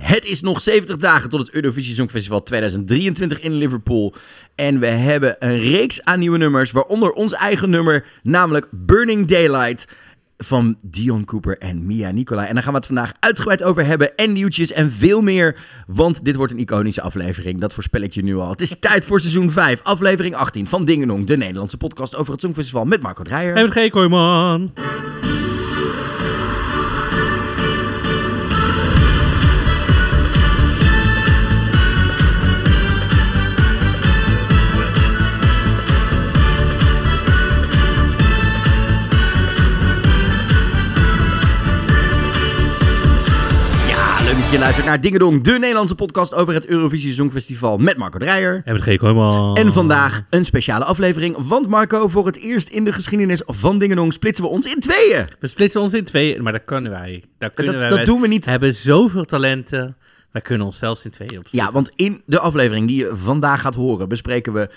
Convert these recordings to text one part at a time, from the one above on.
Het is nog 70 dagen tot het Eurovisie Songfestival 2023 in Liverpool. En we hebben een reeks aan nieuwe nummers, waaronder ons eigen nummer, namelijk Burning Daylight van Dion Cooper en Mia Nicolai. En daar gaan we het vandaag uitgebreid over hebben. En nieuwtjes en veel meer. Want dit wordt een iconische aflevering. Dat voorspel ik je nu al. Het is tijd voor seizoen 5, aflevering 18 van Dingenong. De Nederlandse podcast over het Songfestival met Marco Dreyer. En G. Kooijman. Luistert naar Dingedong. De Nederlandse podcast over het Eurovisie Songfestival met Marco Dreyer. En G. Kooijman. En vandaag een speciale aflevering. Want Marco, voor het eerst in de geschiedenis van Dingenong splitsen we ons in tweeën. We splitsen ons in twee, maar dat kunnen wij. Dat, kunnen Dat, wij. dat doen we niet. hebben zoveel talenten. Wij kunnen ons zelfs in tweeën opsplitsen. Ja, want in de aflevering die je vandaag gaat horen, bespreken we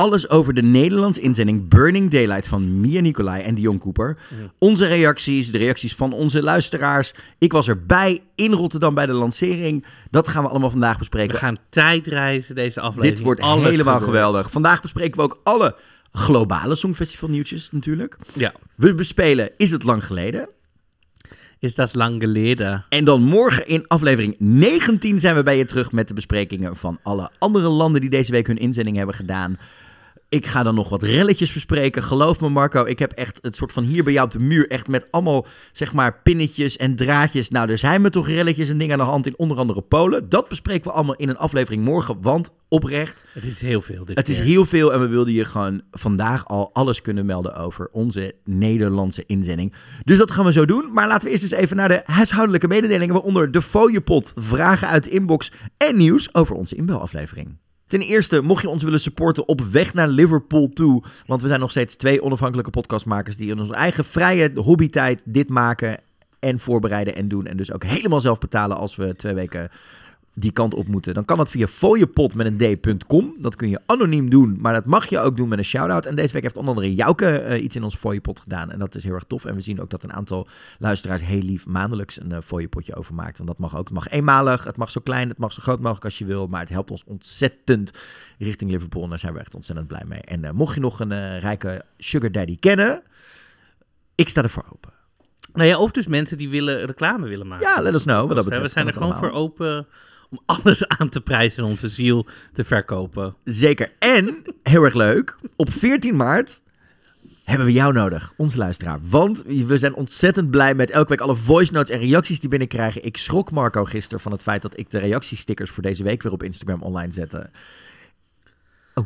alles over de Nederlandse inzending Burning Daylight van Mia Nicolai en Dion Cooper. Onze reacties, de reacties van onze luisteraars. Ik was erbij in Rotterdam bij de lancering. Dat gaan we allemaal vandaag bespreken. We gaan tijdreizen deze aflevering. Dit wordt Alles helemaal gebeurt. geweldig. Vandaag bespreken we ook alle globale Songfestival nieuwtjes natuurlijk. Ja. We bespelen Is het lang geleden? Is dat lang geleden? En dan morgen in aflevering 19 zijn we bij je terug met de besprekingen van alle andere landen die deze week hun inzending hebben gedaan. Ik ga dan nog wat relletjes bespreken. Geloof me Marco, ik heb echt het soort van hier bij jou op de muur echt met allemaal zeg maar pinnetjes en draadjes. Nou, er zijn me toch relletjes en dingen aan de hand in onder andere Polen. Dat bespreken we allemaal in een aflevering morgen, want oprecht, Het is heel veel dit het is heel veel en we wilden je gewoon vandaag al alles kunnen melden over onze Nederlandse inzending. Dus dat gaan we zo doen. Maar laten we eerst eens even naar de huishoudelijke mededelingen, waaronder de fooiepot, vragen uit de inbox en nieuws over onze inbelaflevering. Ten eerste, mocht je ons willen supporten op weg naar Liverpool toe, want we zijn nog steeds twee onafhankelijke podcastmakers die in onze eigen vrije hobbytijd dit maken en voorbereiden en doen. En dus ook helemaal zelf betalen als we twee weken die kant op moeten, dan kan dat via fooiepot met een d.com. Dat kun je anoniem doen, maar dat mag je ook doen met een shout-out. En deze week heeft onder andere Jouke eh, iets in ons fooiepot gedaan. En dat is heel erg tof. En we zien ook dat een aantal luisteraars heel lief maandelijks een uh, fooiepotje overmaakt. Want dat mag ook. Het mag eenmalig, het mag zo klein, het mag zo groot mogelijk als je wil. Maar het helpt ons ontzettend richting Liverpool. En daar zijn we echt ontzettend blij mee. En uh, mocht je nog een rijke sugar daddy kennen, ik sta ervoor open. Nou ja, of dus mensen die willen reclame willen maken. Ja, let us know. Wat dat betreft. We zijn er gewoon voor open om alles aan te prijzen en onze ziel te verkopen. Zeker. En, heel erg leuk, op 14 maart hebben we jou nodig, onze luisteraar. Want we zijn ontzettend blij met elke week alle voice notes en reacties die binnenkrijgen. Ik schrok Marco gisteren van het feit dat ik de reactiestickers voor deze week weer op Instagram online zette.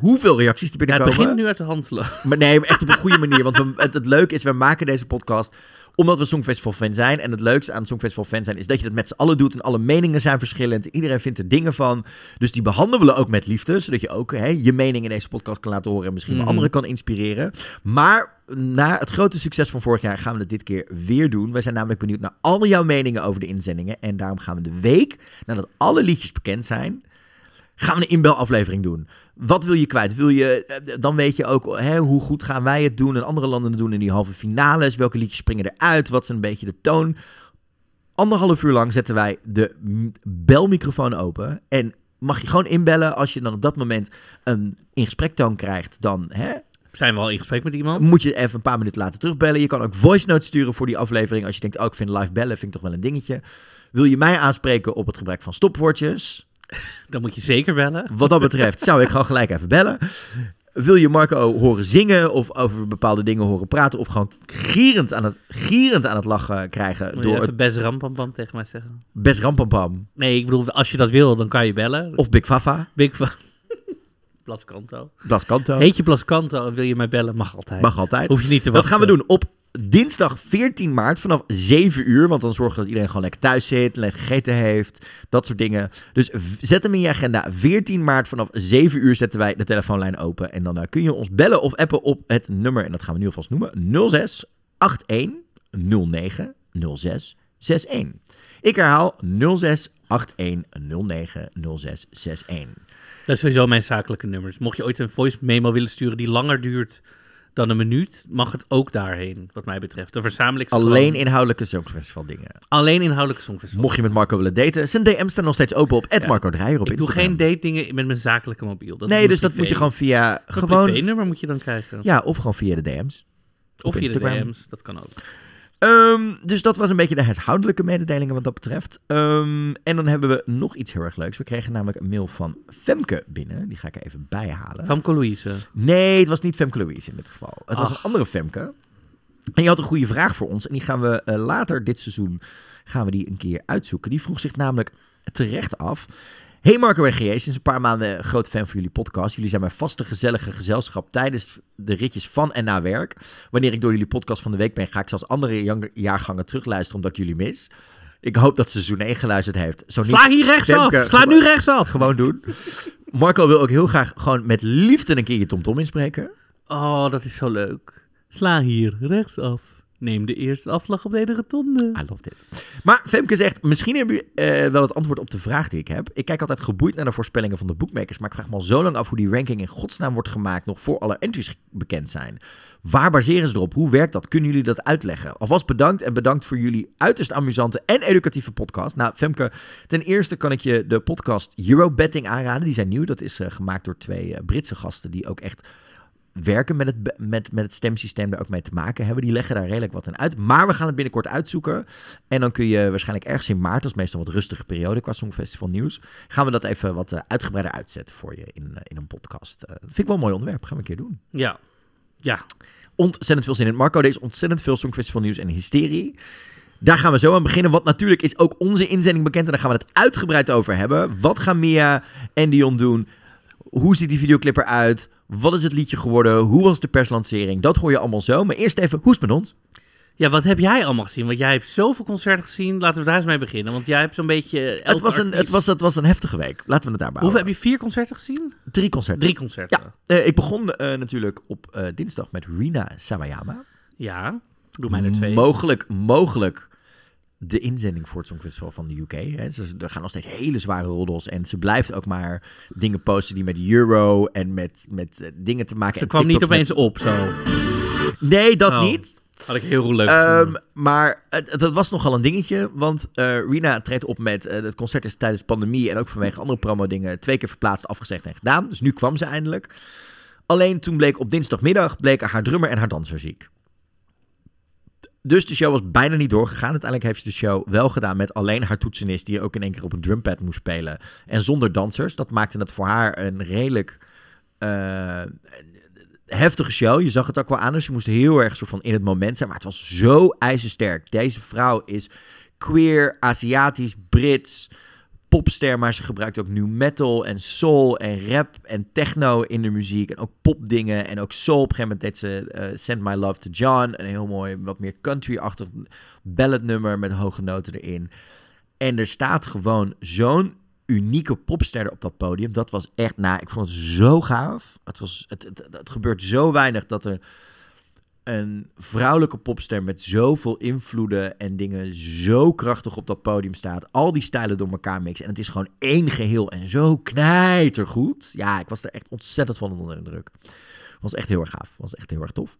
Hoeveel reacties er Ja, het binnenkomen? begint nu uit de hand te lopen. Maar nee, maar echt op een goede manier. Want we, het, het leuke is, we maken deze podcast omdat we Songfestival fan zijn. En het leukste aan Songfestival fan zijn is dat je dat met z'n allen doet. En alle meningen zijn verschillend. Iedereen vindt er dingen van. Dus die behandelen we ook met liefde. Zodat je ook hè, je mening in deze podcast kan laten horen. En misschien wel anderen kan inspireren. Maar na het grote succes van vorig jaar gaan we het dit keer weer doen. Wij zijn namelijk benieuwd naar al jouw meningen over de inzendingen. En daarom gaan we de week, nadat alle liedjes bekend zijn gaan we een inbelaflevering doen. Wat wil je kwijt? Wil je, eh, dan weet je ook hè, hoe goed gaan wij het doen en andere landen het doen in die halve finales. Welke liedjes springen eruit? Wat is een beetje de toon? Anderhalf uur lang zetten wij de belmicrofoon open. En mag je gewoon inbellen als je dan op dat moment een in gesprektoon krijgt. Dan hè, Zijn we al in gesprek met iemand? moet je even een paar minuten later terugbellen. Je kan ook voice notes sturen voor die aflevering. Als je denkt, oh, ik vind live bellen vind ik toch wel een dingetje. Wil je mij aanspreken op het gebruik van stopwoordjes? Dan moet je zeker bellen. Wat dat betreft zou ik gewoon gelijk even bellen. Wil je Marco horen zingen of over bepaalde dingen horen praten... of gewoon gierend aan het, gierend aan het lachen krijgen Moet je door even het best rampampam tegen mij zeggen? best rampampam Nee, ik bedoel, als je dat wil, dan kan je bellen. of Big Fafa, Big van... Blaskanto. Blas Kanto. Heet je Blaskanto en wil je mij bellen, mag altijd. Mag altijd. Hoef je niet te Dat wachten. gaan we doen op dinsdag 14 maart vanaf 7 uur. Want dan zorgen we dat iedereen gewoon lekker thuis zit, lekker gegeten heeft. Dat soort dingen. Dus zet hem in je agenda. 14 maart vanaf 7 uur zetten wij de telefoonlijn open. En dan eh, kun je ons bellen of appen op het nummer. En dat gaan we nu alvast noemen. 06 81 09 06 61. Ik herhaal 06 81 09 06 61. Dat is sowieso mijn zakelijke nummers. Mocht je ooit een voice memo willen sturen die langer duurt dan een minuut, mag het ook daarheen, wat mij betreft. Dan verzamel ik Alleen gewoon. inhoudelijke Songfestival dingen. Alleen inhoudelijke songfestival. Mocht je met Marco willen daten, zijn DM's staan nog steeds open op Ja. Marco Dreyer op ik doe geen date dingen met mijn zakelijke mobiel. Dat nee, dus dat moet je gewoon via Een gewoon privé-nummer moet je dan krijgen. ja, of gewoon via de DM's. of via de Instagram. DM's, dat kan ook. Ehm, dus dat was een beetje de huishoudelijke mededelingen wat dat betreft. Ehm, en dan hebben we nog iets heel erg leuks. We kregen namelijk een mail van Femke binnen. Die ga ik er even bijhalen. Famke Louise. Nee, het was niet Femke Louise in dit geval. Het was een andere Femke. En die had een goede vraag voor ons. En die gaan we eh, later dit seizoen gaan we die een keer uitzoeken. Die vroeg zich namelijk terecht af. Hey Marco en sinds een paar maanden groot fan van jullie podcast. Jullie zijn mijn vaste gezellige gezelschap tijdens de ritjes van en na werk. Wanneer ik door jullie podcast van de week ben, ga ik zoals andere jaargangen terugluisteren omdat ik jullie mis. Ik hoop dat seizoen 1 geluisterd heeft. Zo niet, Sla hier rechtsaf! Sla nu rechtsaf! gewoon doen. Marco wil ook heel graag gewoon met liefde een keer je TomTom inspreken. Oh, dat is zo leuk. Sla hier rechtsaf. Neem de eerste afslag op de ene rotonde. I love dit. Maar Femke zegt, misschien hebben jullie eh, wel het antwoord op de vraag die ik heb. Ik kijk altijd geboeid naar de voorspellingen van de bookmakers, maar ik vraag me al zo lang af hoe die ranking in godsnaam wordt gemaakt, nog voor alle entries bekend zijn. Waar baseren ze erop? Hoe werkt dat? Kunnen jullie dat uitleggen? Alvast bedankt en bedankt voor jullie uiterst amusante en educatieve podcast. Nou, Femke, ten eerste kan ik je de podcast Eurobetting aanraden. Die zijn nieuw. Dat is eh, gemaakt door twee eh, Britse gasten die ook echt werken met het, met, met het stemsysteem, daar ook mee te maken hebben. Die leggen daar redelijk wat in uit. Maar we gaan het binnenkort uitzoeken. En dan kun je waarschijnlijk ergens in maart, dat is meestal wat rustige periode qua Songfestival nieuws, gaan we dat even wat eh, uitgebreider uitzetten voor je in, eh, in een podcast. Eh, vind ik wel een mooi onderwerp. Gaan we een keer doen. Ja. Ja. Ontzettend veel zin in. Marco, deze ontzettend veel Songfestival nieuws en hysterie. Daar gaan we zo aan beginnen. Want natuurlijk is ook onze inzending bekend. En daar gaan we het uitgebreid over hebben. Wat gaan Mia en Dion doen? Hoe ziet die videoclip eruit? Wat is het liedje geworden? Hoe was de perslancering? Dat hoor je allemaal zo. Maar eerst even, hoe is het met ons? Ja, wat heb jij allemaal gezien? Want jij hebt zoveel concerten gezien. Laten we daar eens mee beginnen. Want jij hebt zo'n beetje... Het was, een, het, was, het was een heftige week. Laten we het daarbij Hoeveel heb je? Vier concerten gezien? Drie concerten. Drie concerten. Ja, eh, ik begon eh, natuurlijk op eh, dinsdag met Rina Sawayama. Ja. Doe mij er twee. Mogelijk, mogelijk de inzending voor het Songfestival van de UK. Hè. Ze, er gaan nog steeds hele zware roddels. En ze blijft ook maar dingen posten die met Euro en met, met eh, dingen te maken Ze kwam niet opeens op, zo. Nee, dat Oh. niet. Had ik heel leuk Ehm, maar dat was nogal een dingetje. Want eh, Rina treedt op met... eh, het concert is tijdens de pandemie en ook vanwege andere promo-dingen... twee keer verplaatst, afgezegd en gedaan. Dus nu kwam ze eindelijk. Alleen toen bleek op dinsdagmiddag... bleken haar drummer en haar danser ziek. Dus de show was bijna niet doorgegaan. Uiteindelijk heeft ze de show wel gedaan met alleen haar toetsenist... die ook in één keer op een drumpad moest spelen. En zonder dansers. Dat maakte het voor haar een redelijk... eh, heftige show. Je zag het ook wel aan. Dus je moest heel erg soort van in het moment zijn. Maar het was zo ijzersterk. Deze vrouw is queer, Aziatisch, Brits, popster. Maar ze gebruikt ook new metal en soul en rap en techno in de muziek. En ook popdingen en ook soul. Op een gegeven moment deed ze eh, Send My Love to John. Een heel mooi, wat meer country-achtig balladnummer met hoge noten erin. En er staat gewoon zo'n unieke popster op dat podium. Dat was echt, nou, ik vond het zo gaaf. Het, was, het, het gebeurt zo weinig dat er een vrouwelijke popster met zoveel invloeden en dingen zo krachtig op dat podium staat. Al die stijlen door elkaar mixen. En het is gewoon één geheel en zo knijtergoed. Ja, ik was er echt ontzettend van onder de indruk. Was echt heel erg gaaf. Was echt heel erg tof.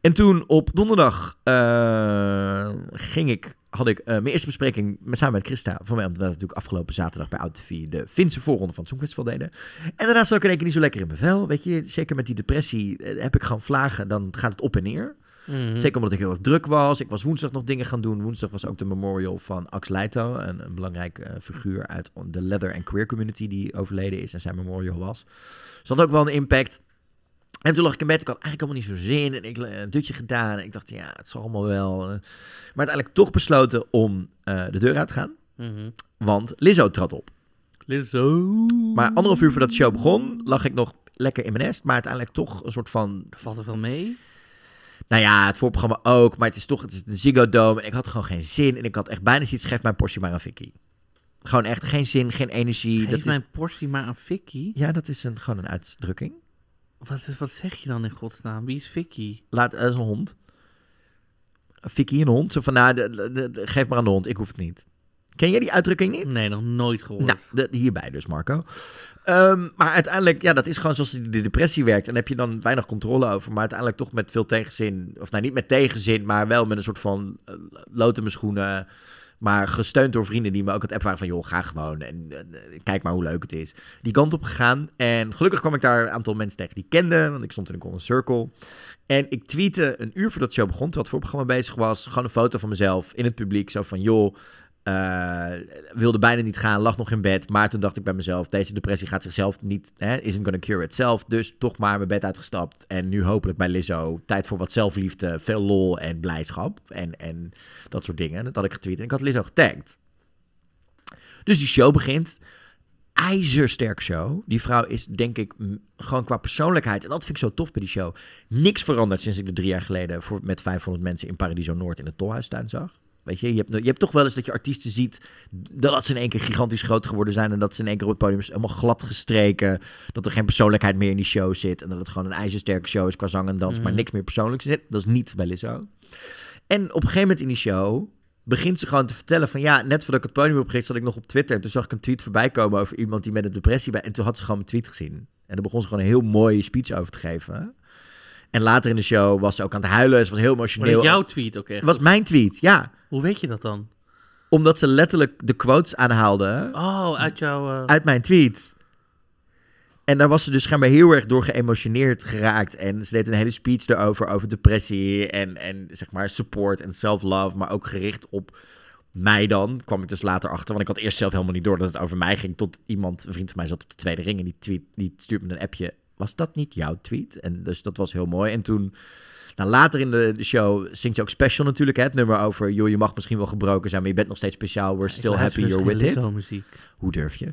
En toen op donderdag eh, ging ik, had ik eh, mijn eerste bespreking met, samen met Christa. Van mij, omdat we natuurlijk afgelopen zaterdag bij OutTV de Finse voorronde van het Songfestival deden. En daarna zat ik in één keer niet zo lekker in mijn vel. Weet je, zeker met die depressie eh, heb ik gewoon vlagen. Dan gaat het op en neer. Mhm. Zeker omdat ik heel erg druk was. Ik was woensdag nog dingen gaan doen. Woensdag was ook de memorial van Ax Leito. Een, een belangrijk eh, figuur uit de leather en queer community die overleden is en zijn memorial was. Dus dat had ook wel een impact. En toen lag ik in bed. Ik had eigenlijk allemaal niet zo zin. En ik had een dutje gedaan. En ik dacht, ja, het zal allemaal wel. eh. Maar uiteindelijk toch besloten om eh, de deur uit te gaan. Mhm. Want Lizzo trad op. Lizzo. Maar anderhalf uur voordat de show begon, lag ik nog lekker in mijn nest. Maar uiteindelijk toch een soort van Valt er wel mee? Nou ja, het voorprogramma ook, maar het is toch het is de Ziggo Dome. En ik had gewoon geen zin. En ik had echt bijna zoiets, geef mijn portie maar aan Vicky. Gewoon echt geen zin, geen energie. Geef dat mijn is, portie maar aan Vicky. ja, dat is een, gewoon een uitdrukking. Wat, wat zeg je dan in godsnaam? Wie is Vicky? Laat, dat is een hond. Vicky een hond. Zo van, nou, de- de- de- geef maar aan de hond, ik hoef het niet. Ken jij die uitdrukking niet? Nee, nog nooit gehoord. Nou, hierbij dus, Marco. Ehm, maar uiteindelijk, ja, dat is gewoon zoals de depressie werkt. En daar heb je dan weinig controle over. Maar uiteindelijk toch met veel tegenzin. Of nou, niet met tegenzin, maar wel met een soort van uh, lood in mijn schoenen. Maar gesteund door vrienden die me ook het app waren van... joh, ga gewoon en eh, kijk maar hoe leuk het is. Die kant op gegaan. En gelukkig kwam ik daar een aantal mensen tegen die ik kende. Want ik stond in een golden circle. En ik tweette een uur voordat de show begon... terwijl het voorprogramma bezig was... gewoon een foto van mezelf in het publiek. Zo van, joh... eh, wilde bijna niet gaan, lag nog in bed. Maar toen dacht ik bij mezelf: deze depressie gaat zichzelf niet, hè, isn't gonna cure itself. Dus toch maar mijn bed uitgestapt. En nu hopelijk bij Lizzo. Tijd voor wat zelfliefde, veel lol en blijdschap. En, en dat soort dingen. Dat had ik getweet en ik had Lizzo getagd. Dus die show begint. IJzersterk show. Die vrouw is, denk ik, gewoon qua persoonlijkheid. En dat vind ik zo tof bij die show. Niks veranderd sinds ik er drie jaar geleden voor, met 500 mensen in Paradiso Noord in de Tolhuistuin zag. Weet je, je hebt, je hebt toch wel eens dat je artiesten ziet dat ze in één keer gigantisch groot geworden zijn. En dat ze in één keer op het podium is helemaal glad gestreken. Dat er geen persoonlijkheid meer in die show zit. En dat het gewoon een ijzersterke show is qua zang en dans. Maar Mhm. niks meer persoonlijks zit. Dat is niet bij Lizzo. En op een gegeven moment in die show begint ze gewoon te vertellen van... Ja, net voordat ik het podium opging zat ik nog op Twitter. En toen zag ik een tweet voorbij komen over iemand die met een depressie bij... En toen had ze gewoon mijn tweet gezien. En daar begon ze gewoon een heel mooie speech over te geven. En later in de show was ze ook aan het huilen. Ze was heel emotioneel. dat jouw tweet ook echt. Was mijn tweet, ja. Hoe weet je dat dan? Omdat ze letterlijk de quotes aanhaalde Oh, uit jouw... eh, uit mijn tweet. En daar was ze dus schijnbaar heel erg door geëmotioneerd geraakt. En ze deed een hele speech erover, over depressie en, en zeg maar support en self-love. Maar ook gericht op mij dan, kwam ik dus later achter. Want ik had eerst zelf helemaal niet door dat het over mij ging. Tot iemand, een vriend van mij zat op de tweede ring en die, tweet, die stuurt me een appje. Was dat niet jouw tweet? En dus dat was heel mooi. En toen... Nou, later in de, de show zingt ze ook special natuurlijk. Hè? Het nummer over, joh, je mag misschien wel gebroken zijn, maar je bent nog steeds speciaal. We're still happy dus you're with it. Hoe durf je?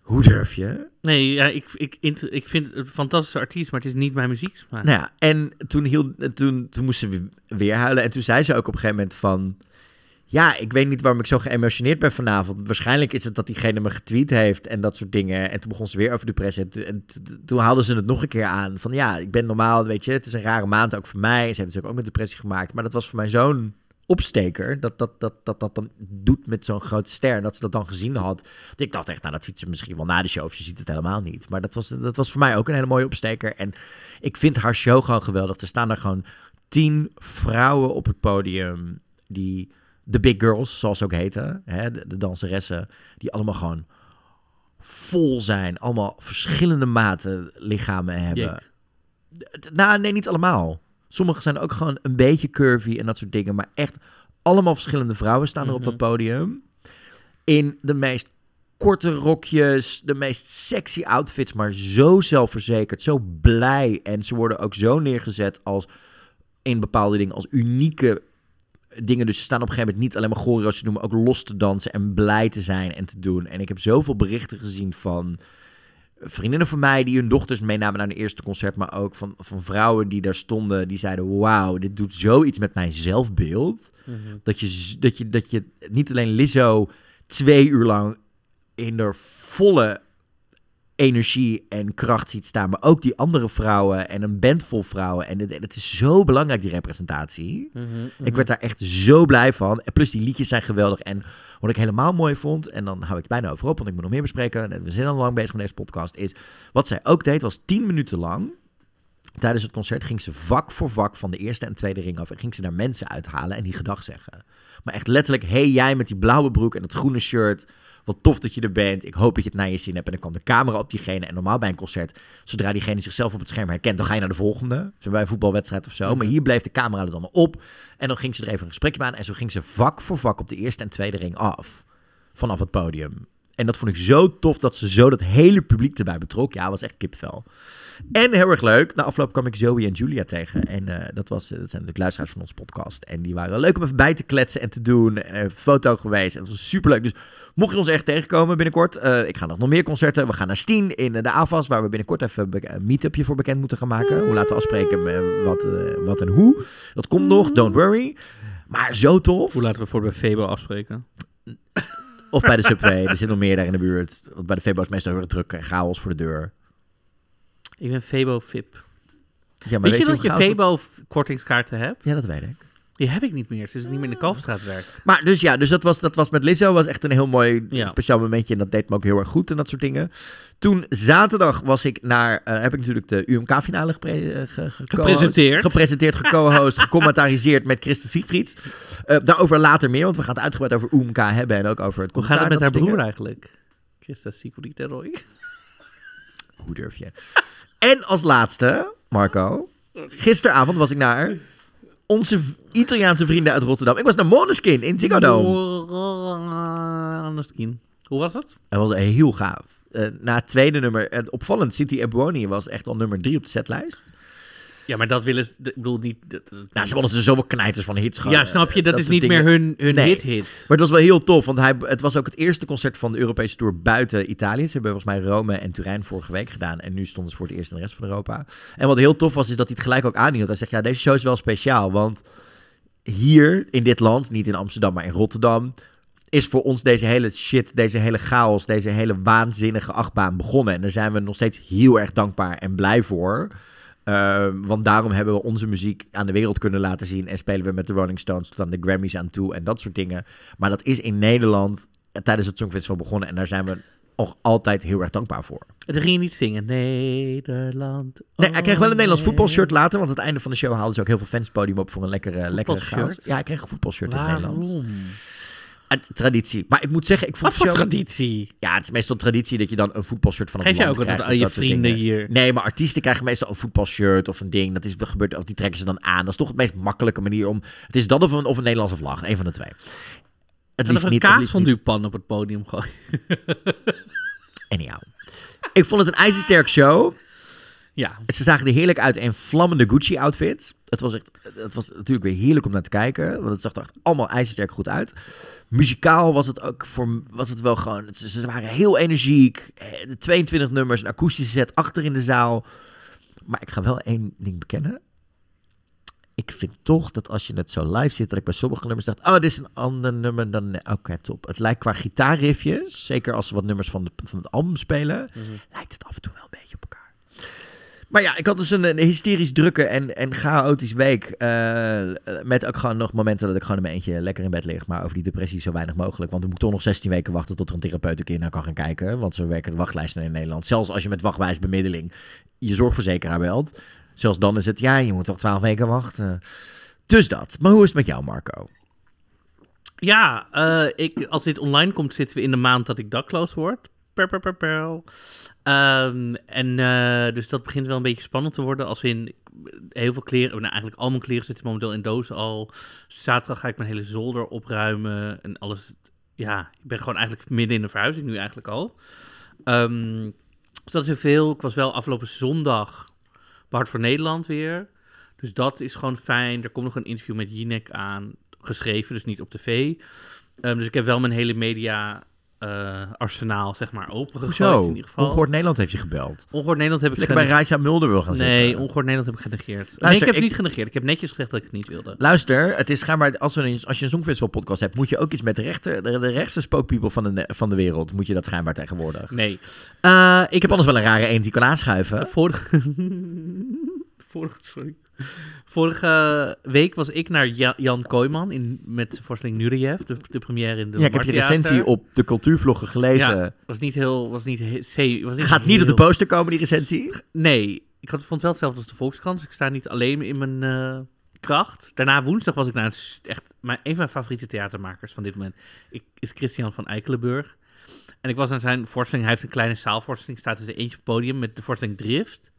Hoe durf je? Nee, ja, ik, ik, ik vind het een fantastische artiest, maar het is niet mijn muzieksmaak. Nou ja, en toen, hield, toen, toen moest ze weer huilen. En toen zei ze ook op een gegeven moment van... Ja, ik weet niet waarom ik zo geëmotioneerd ben vanavond. Waarschijnlijk is het dat diegene me getweet heeft en dat soort dingen. En toen begon ze weer over depressie. En, en toen haalden ze het nog een keer aan. Van ja, ik ben normaal, weet je, het is een rare maand ook voor mij. Ze heeft natuurlijk ook met depressie gemaakt. Maar dat was voor mij zo'n opsteker. Dat dat, dat, dat dat dan doet met zo'n grote ster. En dat ze dat dan gezien had. Ik dacht echt, nou dat ziet ze misschien wel na de show. Of ze ziet het helemaal niet. Maar dat was, dat was voor mij ook een hele mooie opsteker. En ik vind haar show gewoon geweldig. Er staan er gewoon tien vrouwen op het podium die de big girls, zoals ze ook heten, hè, de, de danseressen, die allemaal gewoon vol zijn, allemaal verschillende maten lichamen hebben. Dik. Nou, nee, niet allemaal. Sommige zijn ook gewoon een beetje curvy en dat soort dingen, maar echt allemaal verschillende vrouwen staan er op Mhm. dat podium. In de meest korte rokjes, de meest sexy outfits, maar zo zelfverzekerd, zo blij. En ze worden ook zo neergezet als in bepaalde dingen, als unieke dingen. Dus ze staan op een gegeven moment niet alleen maar choreo's te doen, maar ook los te dansen en blij te zijn en te doen. En ik heb zoveel berichten gezien van vriendinnen van mij die hun dochters meenamen naar een eerste concert, maar ook van, van vrouwen die daar stonden, die zeiden, wauw, dit doet zoiets met mijn zelfbeeld. Mhm. Dat je, dat, je, dat je niet alleen Lizzo twee uur lang in de volle energie en kracht ziet staan, maar ook die andere vrouwen en een band vol vrouwen. En het, het is zo belangrijk, die representatie. Mhm, mhm. Ik werd daar echt zo blij van. En plus die liedjes zijn geweldig. En wat ik helemaal mooi vond, en dan hou ik het bijna over op, want ik moet nog meer bespreken. En we zijn al lang bezig met deze podcast. Is wat zij ook deed, was tien minuten lang. Tijdens het concert ging ze vak voor vak van de eerste en tweede ring af. En ging ze daar mensen uithalen en die gedag zeggen. Maar echt letterlijk, hey jij met die blauwe broek en het groene shirt. Wat tof dat je er bent. Ik hoop dat je het naar je zin hebt. En dan kwam de camera op diegene. En normaal bij een concert, zodra diegene zichzelf op het scherm herkent, dan ga je naar de volgende. Zo bij een voetbalwedstrijd of zo. Maar hier bleef de camera er dan op. En dan ging ze er even een gesprekje aan. En zo ging ze vak voor vak op de eerste en tweede ring af. Vanaf het podium. En dat vond ik zo tof dat ze zo dat hele publiek erbij betrok. Ja, was echt kipvel. En heel erg leuk. Na afloop kwam ik Zoe en Julia tegen. En eh, dat, was, dat zijn natuurlijk luisteraars van ons podcast. En die waren leuk om even bij te kletsen en te doen. En een foto geweest. En dat was superleuk. Dus mocht je ons echt tegenkomen binnenkort. eh, ik ga nog, nog meer concerten. We gaan naar Steen in eh, de AFAS. Waar we binnenkort even een meetupje voor bekend moeten gaan maken. Hoe laten we afspreken eh, wat, eh, wat en hoe. Dat komt nog. Don't worry. Maar zo tof. Hoe laten we voor bij Febo afspreken? Of bij de Subway. er zit nog meer daar in de buurt. Want bij de Febo is meestal heel erg druk en chaos voor de deur. Ik ben Febo VIP. Ja, maar weet, je dat je chaos het- Febo f- kortingskaarten hebt? Ja, dat weet ik. Die heb ik niet meer. Sinds ik niet meer in de Kalfstraat werk. Maar dus ja, dus dat was, dat was met Lizzo was echt een heel mooi Ja. speciaal momentje. En dat deed me ook heel erg goed en dat soort dingen. Toen zaterdag was ik naar, eh, heb ik natuurlijk de UMK-finale gepre- eh, ge- ge- Gepresenteerd. Gepresenteerd, geco-host, gecommentariseerd met Christen Siegfried. Eh, daarover later meer, want we gaan het uitgebreid over UMK hebben en ook over het Hoe gaat het met haar broer eigenlijk? Christa Sigrid en Roy. Hoe durf je? En als laatste, Marco, gisteravond was ik naar onze Italiaanse vrienden uit Rotterdam. Ik was naar Måneskin in Ziggo Dome. Anderskin. Hoe was het? Dat was heel gaaf. Eh, na het tweede nummer, eh, opvallend, City Ebony was echt al nummer drie op de setlijst. Ja, maar dat willen ze... Ik bedoel niet... dat- dat- Nou, ze hadden dus zoveel knijters van hits gehad. ja, snap je? Dat, is niet dingen. meer hun, hun Nee. hit-hit. Maar het was wel heel tof, want hij, het was ook het eerste concert van de Europese Tour buiten Italië. Ze hebben volgens mij Rome en Turijn vorige week gedaan. En nu stonden ze voor het eerst in de rest van Europa. En wat heel tof was, is dat hij het gelijk ook aanhield. Hij zegt, ja, deze show is wel speciaal. Want hier in dit land, niet in Amsterdam, maar in Rotterdam... is voor ons deze hele shit, deze hele chaos, deze hele waanzinnige achtbaan begonnen. En daar zijn we nog steeds heel erg dankbaar en blij voor. Uh, want daarom hebben we onze muziek aan de wereld kunnen laten zien. En spelen we met de Rolling Stones tot aan de Grammys aan toe en dat soort dingen. Maar dat is in Nederland tijdens het Songfestival begonnen. En daar zijn we nog altijd heel erg dankbaar voor. Toen ging je niet zingen. Nederland. Nee, hij kreeg wel een oh Nederlands voetbalshirt later. Want aan het einde van de show haalden ze ook heel veel fans het podium op voor een lekkere, lekkere chaos. Ja, hij kreeg een voetbalshirt in het? Het, traditie. Maar ik moet zeggen, ik vond Wat voor show... traditie? Ja, het is meestal traditie dat je dan een voetbalshirt van een Geef jij land ook altijd krijgt aan je vrienden hier? Nee, maar artiesten krijgen meestal een voetbalshirt of een ding. Dat is dat gebeurt, of die trekken ze dan aan. Dat is toch het meest makkelijke manier om... Het is dat of een, of een Nederlandse vlag. Een van de twee. Het En nog een niet, kaas van niet. pan op het podium gooien. Anyhow. Ik vond het een ijzersterk show. Ja, Ze zagen er heerlijk uit in vlammende Gucci-outfits. Het was, echt, het was natuurlijk weer heerlijk om naar te kijken. Want het zag er echt allemaal ijzersterk goed uit. Muzikaal was het ook voor, was het wel gewoon... het- Ze waren heel energiek. Eh, De 22 nummers, een akoestische set achter in de zaal. Maar ik ga wel één ding bekennen. Ik vind toch dat als je het zo live zit, dat ik bij sommige nummers dacht... Oh, dit is een ander nummer dan... Oké, top. Het lijkt qua gitaarriffjes, zeker als ze wat nummers van, de, van het album spelen... lijkt het af en toe wel een beetje op elkaar. Maar ja, ik had dus een, een hysterisch drukke en, en chaotisch week. eh, met ook gewoon nog momenten dat ik gewoon in mijn eentje lekker in bed lig. Maar over die depressie zo weinig mogelijk. Want dan moet ik toch nog 16 weken wachten tot er een therapeut een keer naar kan gaan kijken. Want zo werken de wachtlijsten in Nederland. Zelfs als je met wachtwijsbemiddeling je zorgverzekeraar belt. Zelfs dan is het, ja, je moet toch 12 weken wachten. Dus dat. Maar hoe is het met jou, Marco? ja eh, ik, als dit online komt, zitten we in de maand dat ik dakloos word. Ehm, en eh, dus dat begint wel een beetje spannend te worden. Als in heel veel kleren, nou eigenlijk al mijn kleren zitten momenteel in dozen al. Zaterdag ga ik mijn hele zolder opruimen en alles. Ja, ik ben gewoon eigenlijk midden in de verhuizing nu eigenlijk al. Ehm, dus dat is heel veel. Ik was wel afgelopen zondag Hart voor Nederland weer. Dus dat is gewoon fijn. Er komt nog een interview met Jinek aan, geschreven, dus niet op tv. Ehm, dus ik heb wel mijn hele media eh, arsenaal, zeg maar, opengegooid Zo, in ieder geval. Ongehoord Nederland heeft je gebeld. Ongehoord Nederland heb ik Lekker bij. Raisa Mulder wil gaan zitten. Nee, Ongehoord Nederland heb ik genegeerd. nee, Luister, ik heb het niet genegeerd. Ik heb netjes gezegd dat ik het niet wilde. Luister, het is schijnbaar, als, we als je een Songfestival podcast hebt, moet je ook iets met de, rechter, de, de rechtse spookpeople van de, van de wereld, moet je dat schijnbaar tegenwoordig. Nee. Eh, ik Ik heb anders wel een rare eend die kan aanschuiven. Vorige... Vorige, sorry. Vorige week was ik naar Ja- Jan Kooijman in, met voorstelling Nureyev, de, de première in de Ja, ik heb je recensie op de cultuurvloggen gelezen. Ja, was niet heel... Was niet he- was niet Gaat niet op de poster komen, die recensie? Nee, ik had, vond het wel hetzelfde als de Volkskrant. Dus ik sta niet alleen in mijn eh, kracht. Daarna woensdag was ik naar een, echt mijn, een van mijn favoriete theatermakers van dit moment. Ik, is Christian van Eikelenburg. En ik was naar zijn voorstelling. Hij heeft een kleine zaalvoorstelling. Staat dus eentje op het podium met de voorstelling Drift.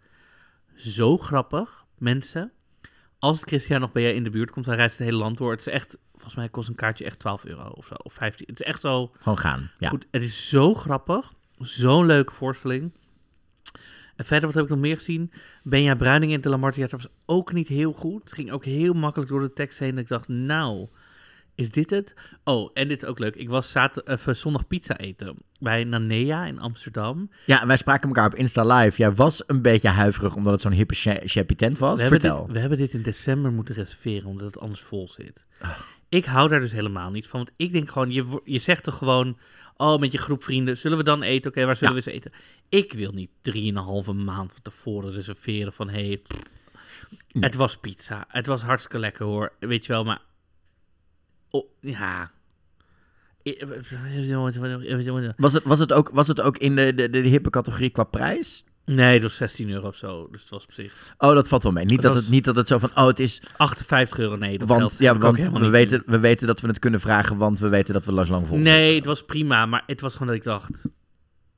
Zo grappig, mensen. Als Christian nog bij je in de buurt komt, hij reist het hele land door. Het is echt, volgens mij kost een kaartje echt 12 euro of zo, of 15. Het is echt zo Gewoon gaan. Ja. goed. Het is zo grappig, zo'n leuke voorstelling. En verder, wat heb ik nog meer gezien? Benja Bruining in de Lamar Theater was ook niet heel goed. Het ging ook heel makkelijk door de tekst heen. Dat ik dacht, nou, is dit het? Oh, en dit is ook leuk. Ik was zaterdag, uh, zondag pizza eten bij Nanea in Amsterdam. ja, en wij spraken elkaar op Insta Live. Jij was een beetje huiverig omdat het zo'n hippe chappy tent was. We hebben, Vertel. dit, we hebben dit in december moeten reserveren, omdat het anders vol zit. Ah. Ik hou daar dus helemaal niet van. Want ik denk gewoon, je, je zegt toch gewoon... Oh, met je groep vrienden, zullen we dan eten? Oké, waar zullen Ja. we eens eten? Ik wil niet drieënhalve maand van tevoren reserveren van... Hey, pff, Nee. Het was pizza. Het was hartstikke lekker hoor. Weet je wel, maar... Oh, ja... Was het, was het, ook, was het ook in de, de, de, hippe categorie qua prijs? Nee, het was 16 euro of zo. Dus het was op zich... Oh, dat valt wel mee. Niet, dat, was- het, niet dat het zo van, oh, het is... 58 euro, nee. Dat Want, ja, want we weten, we weten dat we het kunnen vragen, want we weten dat we langs lang vol Nee, het was prima, maar het was gewoon dat ik dacht...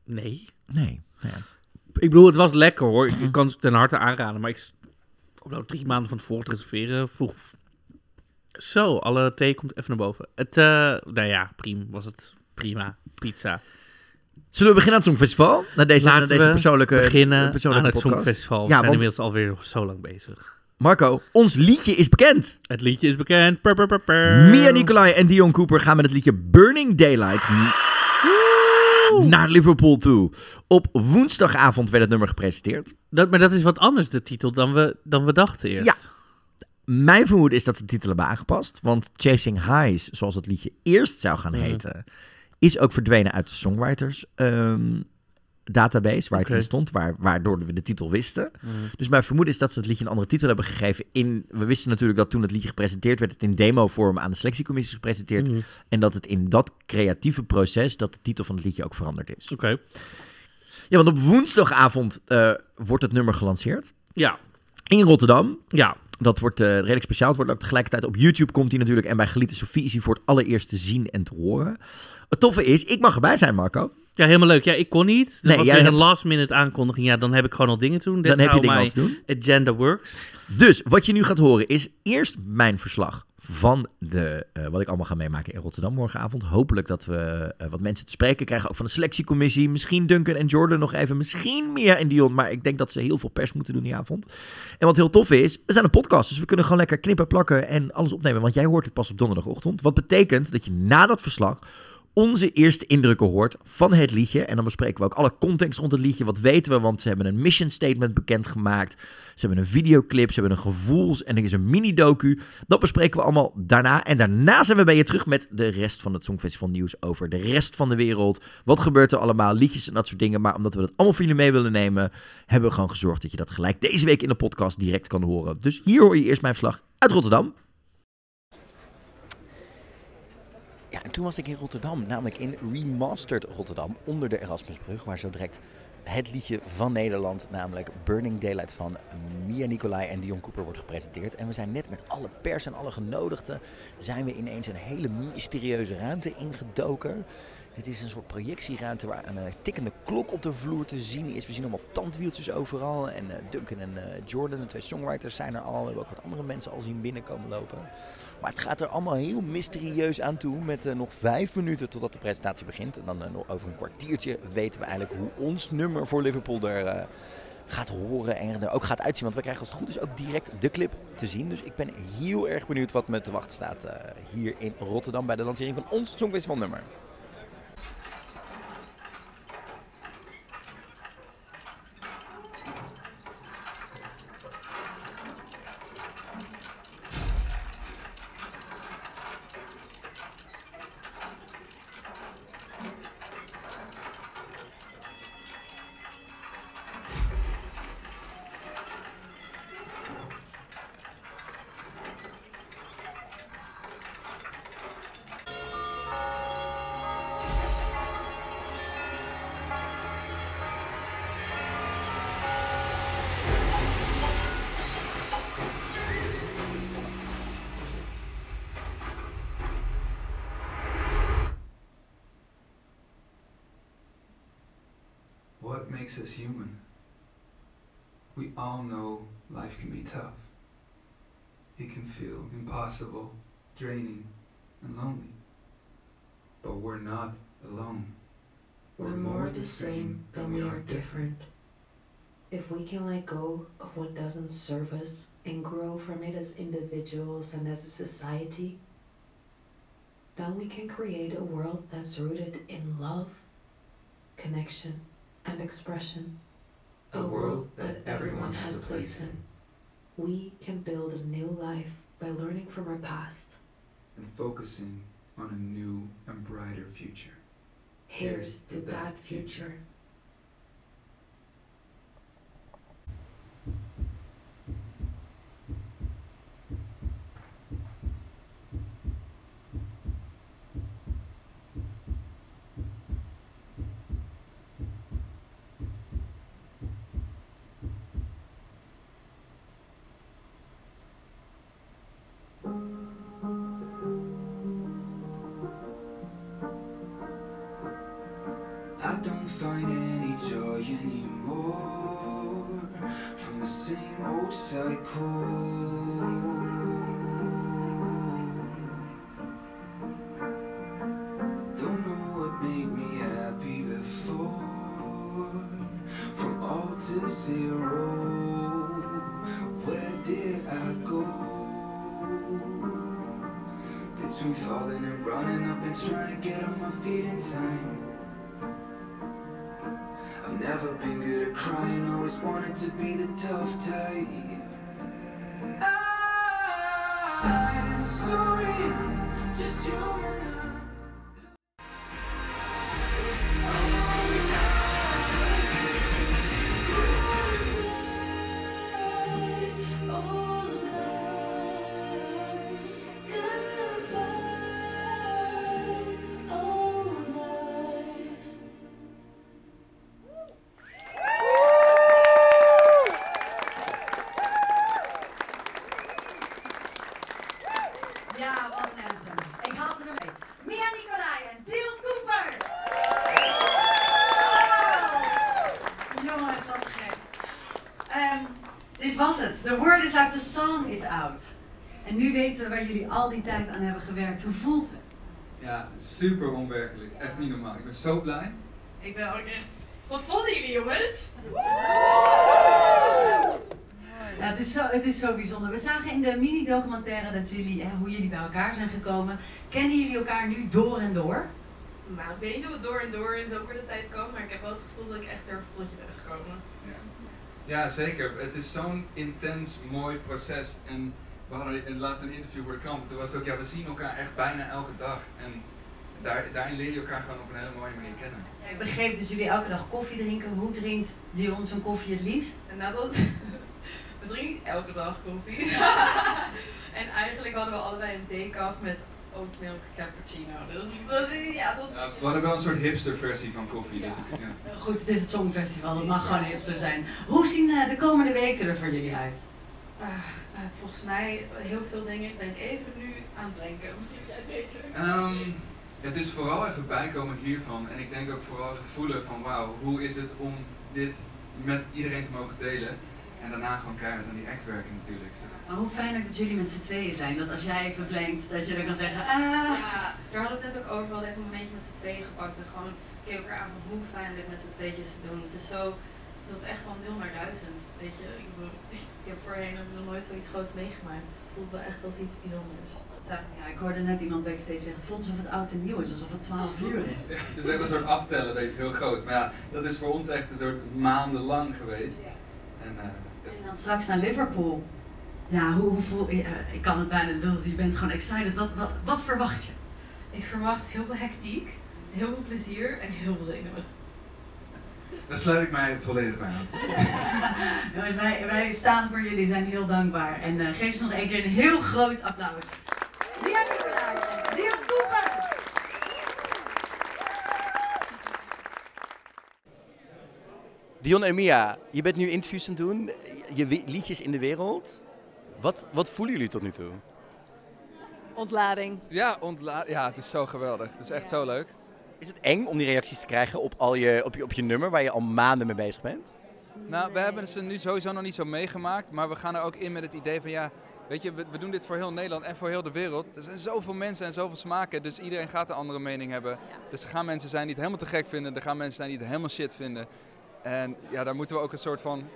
Nee. Nee. Ja. Ik bedoel, het was lekker hoor. Ik, Mhm. kan het ten harte aanraden, maar ik... Om nou drie maanden van tevoren te reserveren, vroeg... Zo, alle thee komt even naar boven. Het, eh nou ja, prima, was het prima. Pizza. Zullen we beginnen aan het Songfestival? Na deze, na deze we persoonlijke, Beginnen persoonlijke aan het podcast. Songfestival. We Ja, zijn want inmiddels alweer zo lang bezig. Marco, ons liedje is bekend. Het liedje is bekend. Pur, pur, pur, pur. Mia Nicolai en Dion Cooper gaan met het liedje Burning Daylight naar Liverpool toe. Op woensdagavond werd het nummer gepresenteerd. Dat, maar dat is wat anders, de titel, dan we, dan we dachten eerst. Ja. Mijn vermoeden is dat ze de titel hebben aangepast. Want Chasing Highs, zoals het liedje eerst zou gaan Mhm. heten, is ook verdwenen uit de songwriters ehm, database waar het in stond, waar, waardoor we de titel wisten. Mhm. Dus mijn vermoeden is dat ze het liedje een andere titel hebben gegeven. In, we wisten natuurlijk dat toen het liedje gepresenteerd werd, het in demo-vorm aan de selectiecommissie is gepresenteerd. Mhm. En dat het in dat creatieve proces, dat de titel van het liedje ook veranderd is. Oké. Ja, want op woensdagavond eh, wordt het nummer gelanceerd. Ja. In Rotterdam. Ja. Dat wordt eh, redelijk speciaal. Het wordt ook tegelijkertijd op YouTube komt hij natuurlijk. En bij Gelieten Sofie is hij voor het allereerst te zien en te horen. Het toffe is, ik mag erbij zijn, Marco. Ja, helemaal leuk. Ja, ik kon niet. Dat Nee, was jij weer een last minute aankondiging. Ja, dan heb ik gewoon al dingen te doen. Dan heb je dingen te doen. agenda works. Dus wat je nu gaat horen is eerst mijn verslag van de, eh, wat ik allemaal ga meemaken in Rotterdam morgenavond. Hopelijk dat we eh, wat mensen te spreken krijgen, ook van de selectiecommissie. Misschien Duncan en Jordan nog even, misschien Mia en Dion. Maar ik denk dat ze heel veel pers moeten doen die avond. En wat heel tof is, we zijn een podcast, dus we kunnen gewoon lekker knippen, plakken en alles opnemen. Want jij hoort het pas op donderdagochtend. Wat betekent dat je na dat verslag onze eerste indrukken hoort van het liedje. En dan bespreken we ook alle context rond het liedje. Wat weten we? Want ze hebben een mission statement bekendgemaakt. Ze hebben een videoclip, ze hebben een gevoels en er is een mini-docu. Dat bespreken we allemaal daarna. En daarna zijn we bij je terug met de rest van het Songfestival nieuws over de rest van de wereld. Wat gebeurt er allemaal? Liedjes en dat soort dingen. Maar omdat we dat allemaal voor jullie mee willen nemen, hebben we gewoon gezorgd dat je dat gelijk deze week in de podcast direct kan horen. Dus hier hoor je eerst mijn verslag uit Rotterdam. Ja, en toen was ik in Rotterdam, namelijk in Remastered Rotterdam, onder de Erasmusbrug, waar zo direct het liedje van Nederland, namelijk Burning Daylight van Mia Nicolai en Dion Cooper wordt gepresenteerd. En we zijn net met alle pers en alle genodigden, zijn we ineens een hele mysterieuze ruimte ingedoken. Dit is een soort projectieruimte waar een eh, tikkende klok op de vloer te zien is. We zien allemaal tandwieltjes overal. En eh, Duncan en eh, Jordan, de twee songwriters, zijn er al. We hebben ook wat andere mensen al zien binnenkomen lopen. Maar het gaat er allemaal heel mysterieus aan toe. Met eh, nog vijf minuten totdat de presentatie begint. En dan eh, nog over een kwartiertje weten we eigenlijk hoe ons nummer voor Liverpool er eh, gaat horen. En er ook gaat uitzien. Want we krijgen als het goed is ook direct de clip te zien. Dus ik ben heel erg benieuwd wat me te wachten staat hier in Rotterdam. Bij de lancering van ons Songfestival nummer. Makes us human? We all know life can be tough. it can feel impossible, draining, and lonely. But we're not alone. We're more the same than we are different. If we can let go of what doesn't serve us and grow from it as individuals and as a society, then we can create a world that's rooted in love, connection, and expression. A world that everyone has a place in. We can build a new life by learning from our past. and focusing on a new and brighter future. Here's to that future. Waar jullie al die tijd aan hebben gewerkt. Hoe voelt het? Ja, super onwerkelijk. Echt niet normaal. Ik ben zo blij. Ik ben ook echt. Wat vonden jullie jongens? Ja, het, is zo, het is zo bijzonder. We zagen in de mini-documentaire dat jullie, hè, hoe jullie bij elkaar zijn gekomen. Kennen jullie elkaar nu door en door? Nou, ik weet niet of het door en door in zo'n korte tijd kan, maar ik heb wel het gevoel dat ik echt erg tot je ben gekomen. Ja, ja zeker. Het is zo'n intens mooi proces. En we hadden in- laatst een interview voor de krant. Toen was het ook, ja, we zien elkaar echt bijna elke dag. En daar, daarin leer je elkaar gewoon op een hele mooie manier kennen. Ja, ik begreep dat jullie elke dag koffie drinken. Hoe drinkt Dion zijn koffie het liefst? En nadat. We drinken elke dag koffie. en eigenlijk hadden we allebei een decaf met oat milk cappuccino. Dus dat is, ja, dat is... Ja, we hadden wel een soort hipster versie van koffie. Dus Ja. ik, ja. Goed, het is het Songfestival, dat mag gewoon hipster zijn. Hoe zien eh, de komende weken er voor jullie uit? Ah, nou, volgens mij heel veel dingen. Ik ben even nu aan het denken. Misschien jij het beter. Ehm, het is vooral even bijkomen hiervan. En ik denk ook vooral even voelen van wauw, hoe is het om dit met iedereen te mogen delen. En daarna gewoon keihard aan die act werken natuurlijk. Maar hoe fijn ook dat jullie met z'n tweeën zijn. Dat als jij even blinkt, dat je dan kan zeggen, ah. Ja, daar hadden we het net ook over. We hadden even een momentje met z'n tweeën gepakt en gewoon keek elkaar aan van hoe fijn dit met z'n tweetjes te doen. Dus zo, dat is echt van 0 naar 1000. Weet je, ik, bedoel, ik heb voorheen nog nooit zoiets groots meegemaakt. Dus het voelt wel echt als iets bijzonders. Zo. Ja, ik hoorde net iemand backstage zeggen, het voelt alsof het oud en nieuw is, alsof het 12 uur is. Ja, het is echt een soort aftellen, weet je, heel groot. Maar ja, dat is voor ons echt een soort maandenlang geweest. En, eh, het- En dan straks naar Liverpool. Ja, hoe, hoe voel je? eh, ik kan het bijna, bedoel, je bent gewoon excited. Wat, wat, wat verwacht je? Ik verwacht heel veel hectiek, heel veel plezier en heel veel zenuwen. Daar sluit ik mij volledig bij aan. Jongens, wij, wij staan voor jullie, zijn heel dankbaar. En eh, geef ze nog één keer een heel groot applaus. Lia Nicolai, Dion en Mia, je bent nu interviews aan het doen, je liedjes in de wereld. Wat, wat voelen jullie tot nu toe? Ontlading. Ja, ontla ja, het is zo geweldig. Het is echt Ja. zo leuk. Is het eng om die reacties te krijgen op, al je, op, je, op je nummer waar je al maanden mee bezig bent? Nou, we hebben ze nu sowieso nog niet zo meegemaakt, maar we gaan er ook in met het idee van ja, weet je, we, we doen dit voor heel Nederland en voor heel de wereld. Er zijn zoveel mensen en zoveel smaken, dus iedereen gaat een andere mening hebben. Dus er gaan mensen zijn die het helemaal te gek vinden, er gaan mensen zijn die het helemaal shit vinden. En ja, daar moeten we ook een soort van,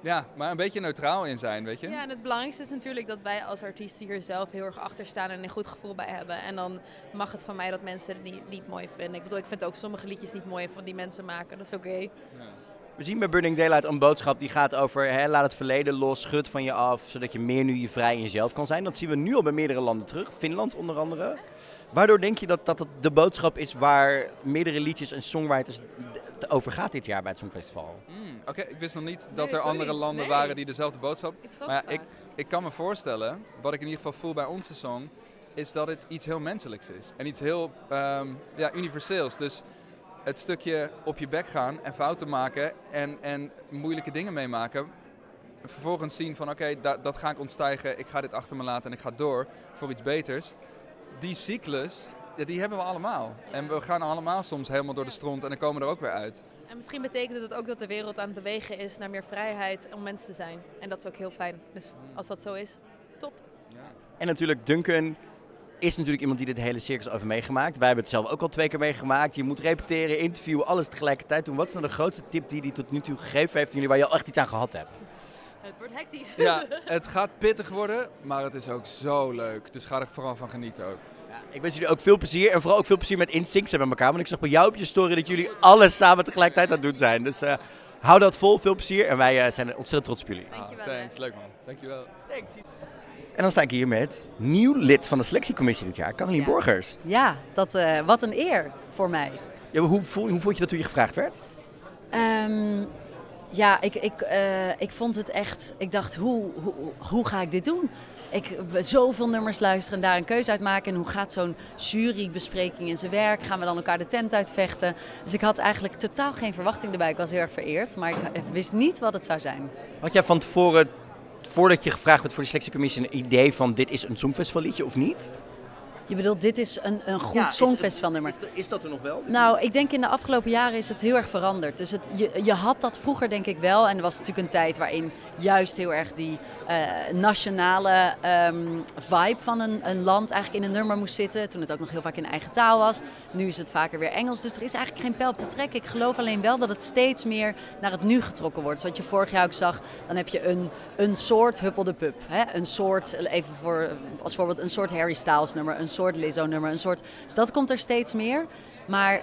ja, maar een beetje neutraal in zijn, weet je. Ja, en het belangrijkste is natuurlijk dat wij als artiesten hier zelf heel erg achter staan en een goed gevoel bij hebben. En dan mag het van mij dat mensen het niet, niet mooi vinden. Ik bedoel, ik vind ook sommige liedjes niet mooi van die mensen maken, dat is oké. We zien bij Burning Daylight een boodschap die gaat over hè, laat het verleden los, schud van je af, zodat je meer nu je vrij in jezelf kan zijn. Dat zien we nu al bij meerdere landen terug, Finland onder andere. Waardoor denk je dat dat de boodschap is waar meerdere liedjes en songwriters over gaat dit jaar bij het Songfestival? Mm, Oké, ik wist nog niet Nee, dat er andere landen Nee. waren die dezelfde boodschap. Maar ja, ik, ik kan me voorstellen, wat ik in ieder geval voel bij onze song, is dat het iets heel menselijks is. En iets heel ehm, ja, universeels. Dus het stukje op je bek gaan en fouten maken en, en moeilijke dingen meemaken. Vervolgens zien van oké, da- dat ga ik ontstijgen, ik ga dit achter me laten en ik ga door voor iets beters. Die cyclus, ja, die hebben we allemaal. En we gaan allemaal soms helemaal door de stront en dan komen we er ook weer uit. En misschien betekent het ook dat de wereld aan het bewegen is naar meer vrijheid om mens te zijn. En dat is ook heel fijn. Dus als dat zo is, top. En natuurlijk, Duncan is natuurlijk iemand die dit hele circus over meegemaakt. Wij hebben het zelf ook al twee keer meegemaakt. Je moet repeteren, interviewen, alles tegelijkertijd doen. Wat is nou de grootste tip die hij tot nu toe gegeven heeft aan jullie waar je al echt iets aan gehad hebt? Het wordt hectisch. Ja, het gaat pittig worden, maar het is ook zo leuk. Dus ga er vooral van genieten ook. Ik wens jullie ook veel plezier en vooral ook veel plezier met InSync zijn met elkaar. Want ik zag bij jou op je story dat jullie alles samen tegelijkertijd aan het doen zijn. Dus eh, hou dat vol, veel plezier en wij eh, zijn ontzettend trots op jullie. Ah, thanks, leuk man. Dankjewel. Thanks. En dan sta ik hier met nieuw lid van de selectiecommissie dit jaar, Carolien Ja. Borgers. Ja, dat, eh, wat een eer voor mij. Ja, hoe, voel, hoe vond je dat toen je gevraagd werd? Ehm, ja, ik, ik, eh, ik vond het echt. Ik dacht, hoe, hoe, hoe ga ik dit doen? Ik zoveel nummers luisteren en daar een keuze uit maken. En hoe gaat zo'n jurybespreking in zijn werk? Gaan we dan elkaar de tent uitvechten? Dus ik had eigenlijk totaal geen verwachting erbij. Ik was heel erg vereerd, maar ik wist niet wat het zou zijn. Had jij van tevoren, voordat je gevraagd werd voor de selectiecommissie, een idee van dit is een songfestivalliedje of niet? Je bedoelt, dit is een, een goed Ja, songfestivalnummer. Is, is dat er nog wel? Nou, ik denk in de afgelopen jaren is het heel erg veranderd. Dus het, je, je had dat vroeger denk ik wel. En er was natuurlijk een tijd waarin juist heel erg die eh, nationale ehm, vibe van een, een land eigenlijk in een nummer moest zitten. Toen het ook nog heel vaak in eigen taal was. Nu is het vaker weer Engels. Dus er is eigenlijk geen pijl op te trekken. Ik geloof alleen wel dat het steeds meer naar het nu getrokken wordt. Zoals je vorig jaar ook zag, dan heb je een, een soort Huppel de Pup. Hè? Een soort, even voor, als voorbeeld, een soort Harry Styles nummer, een soort Lizzo nummer. Een soort, dus dat komt er steeds meer. Maar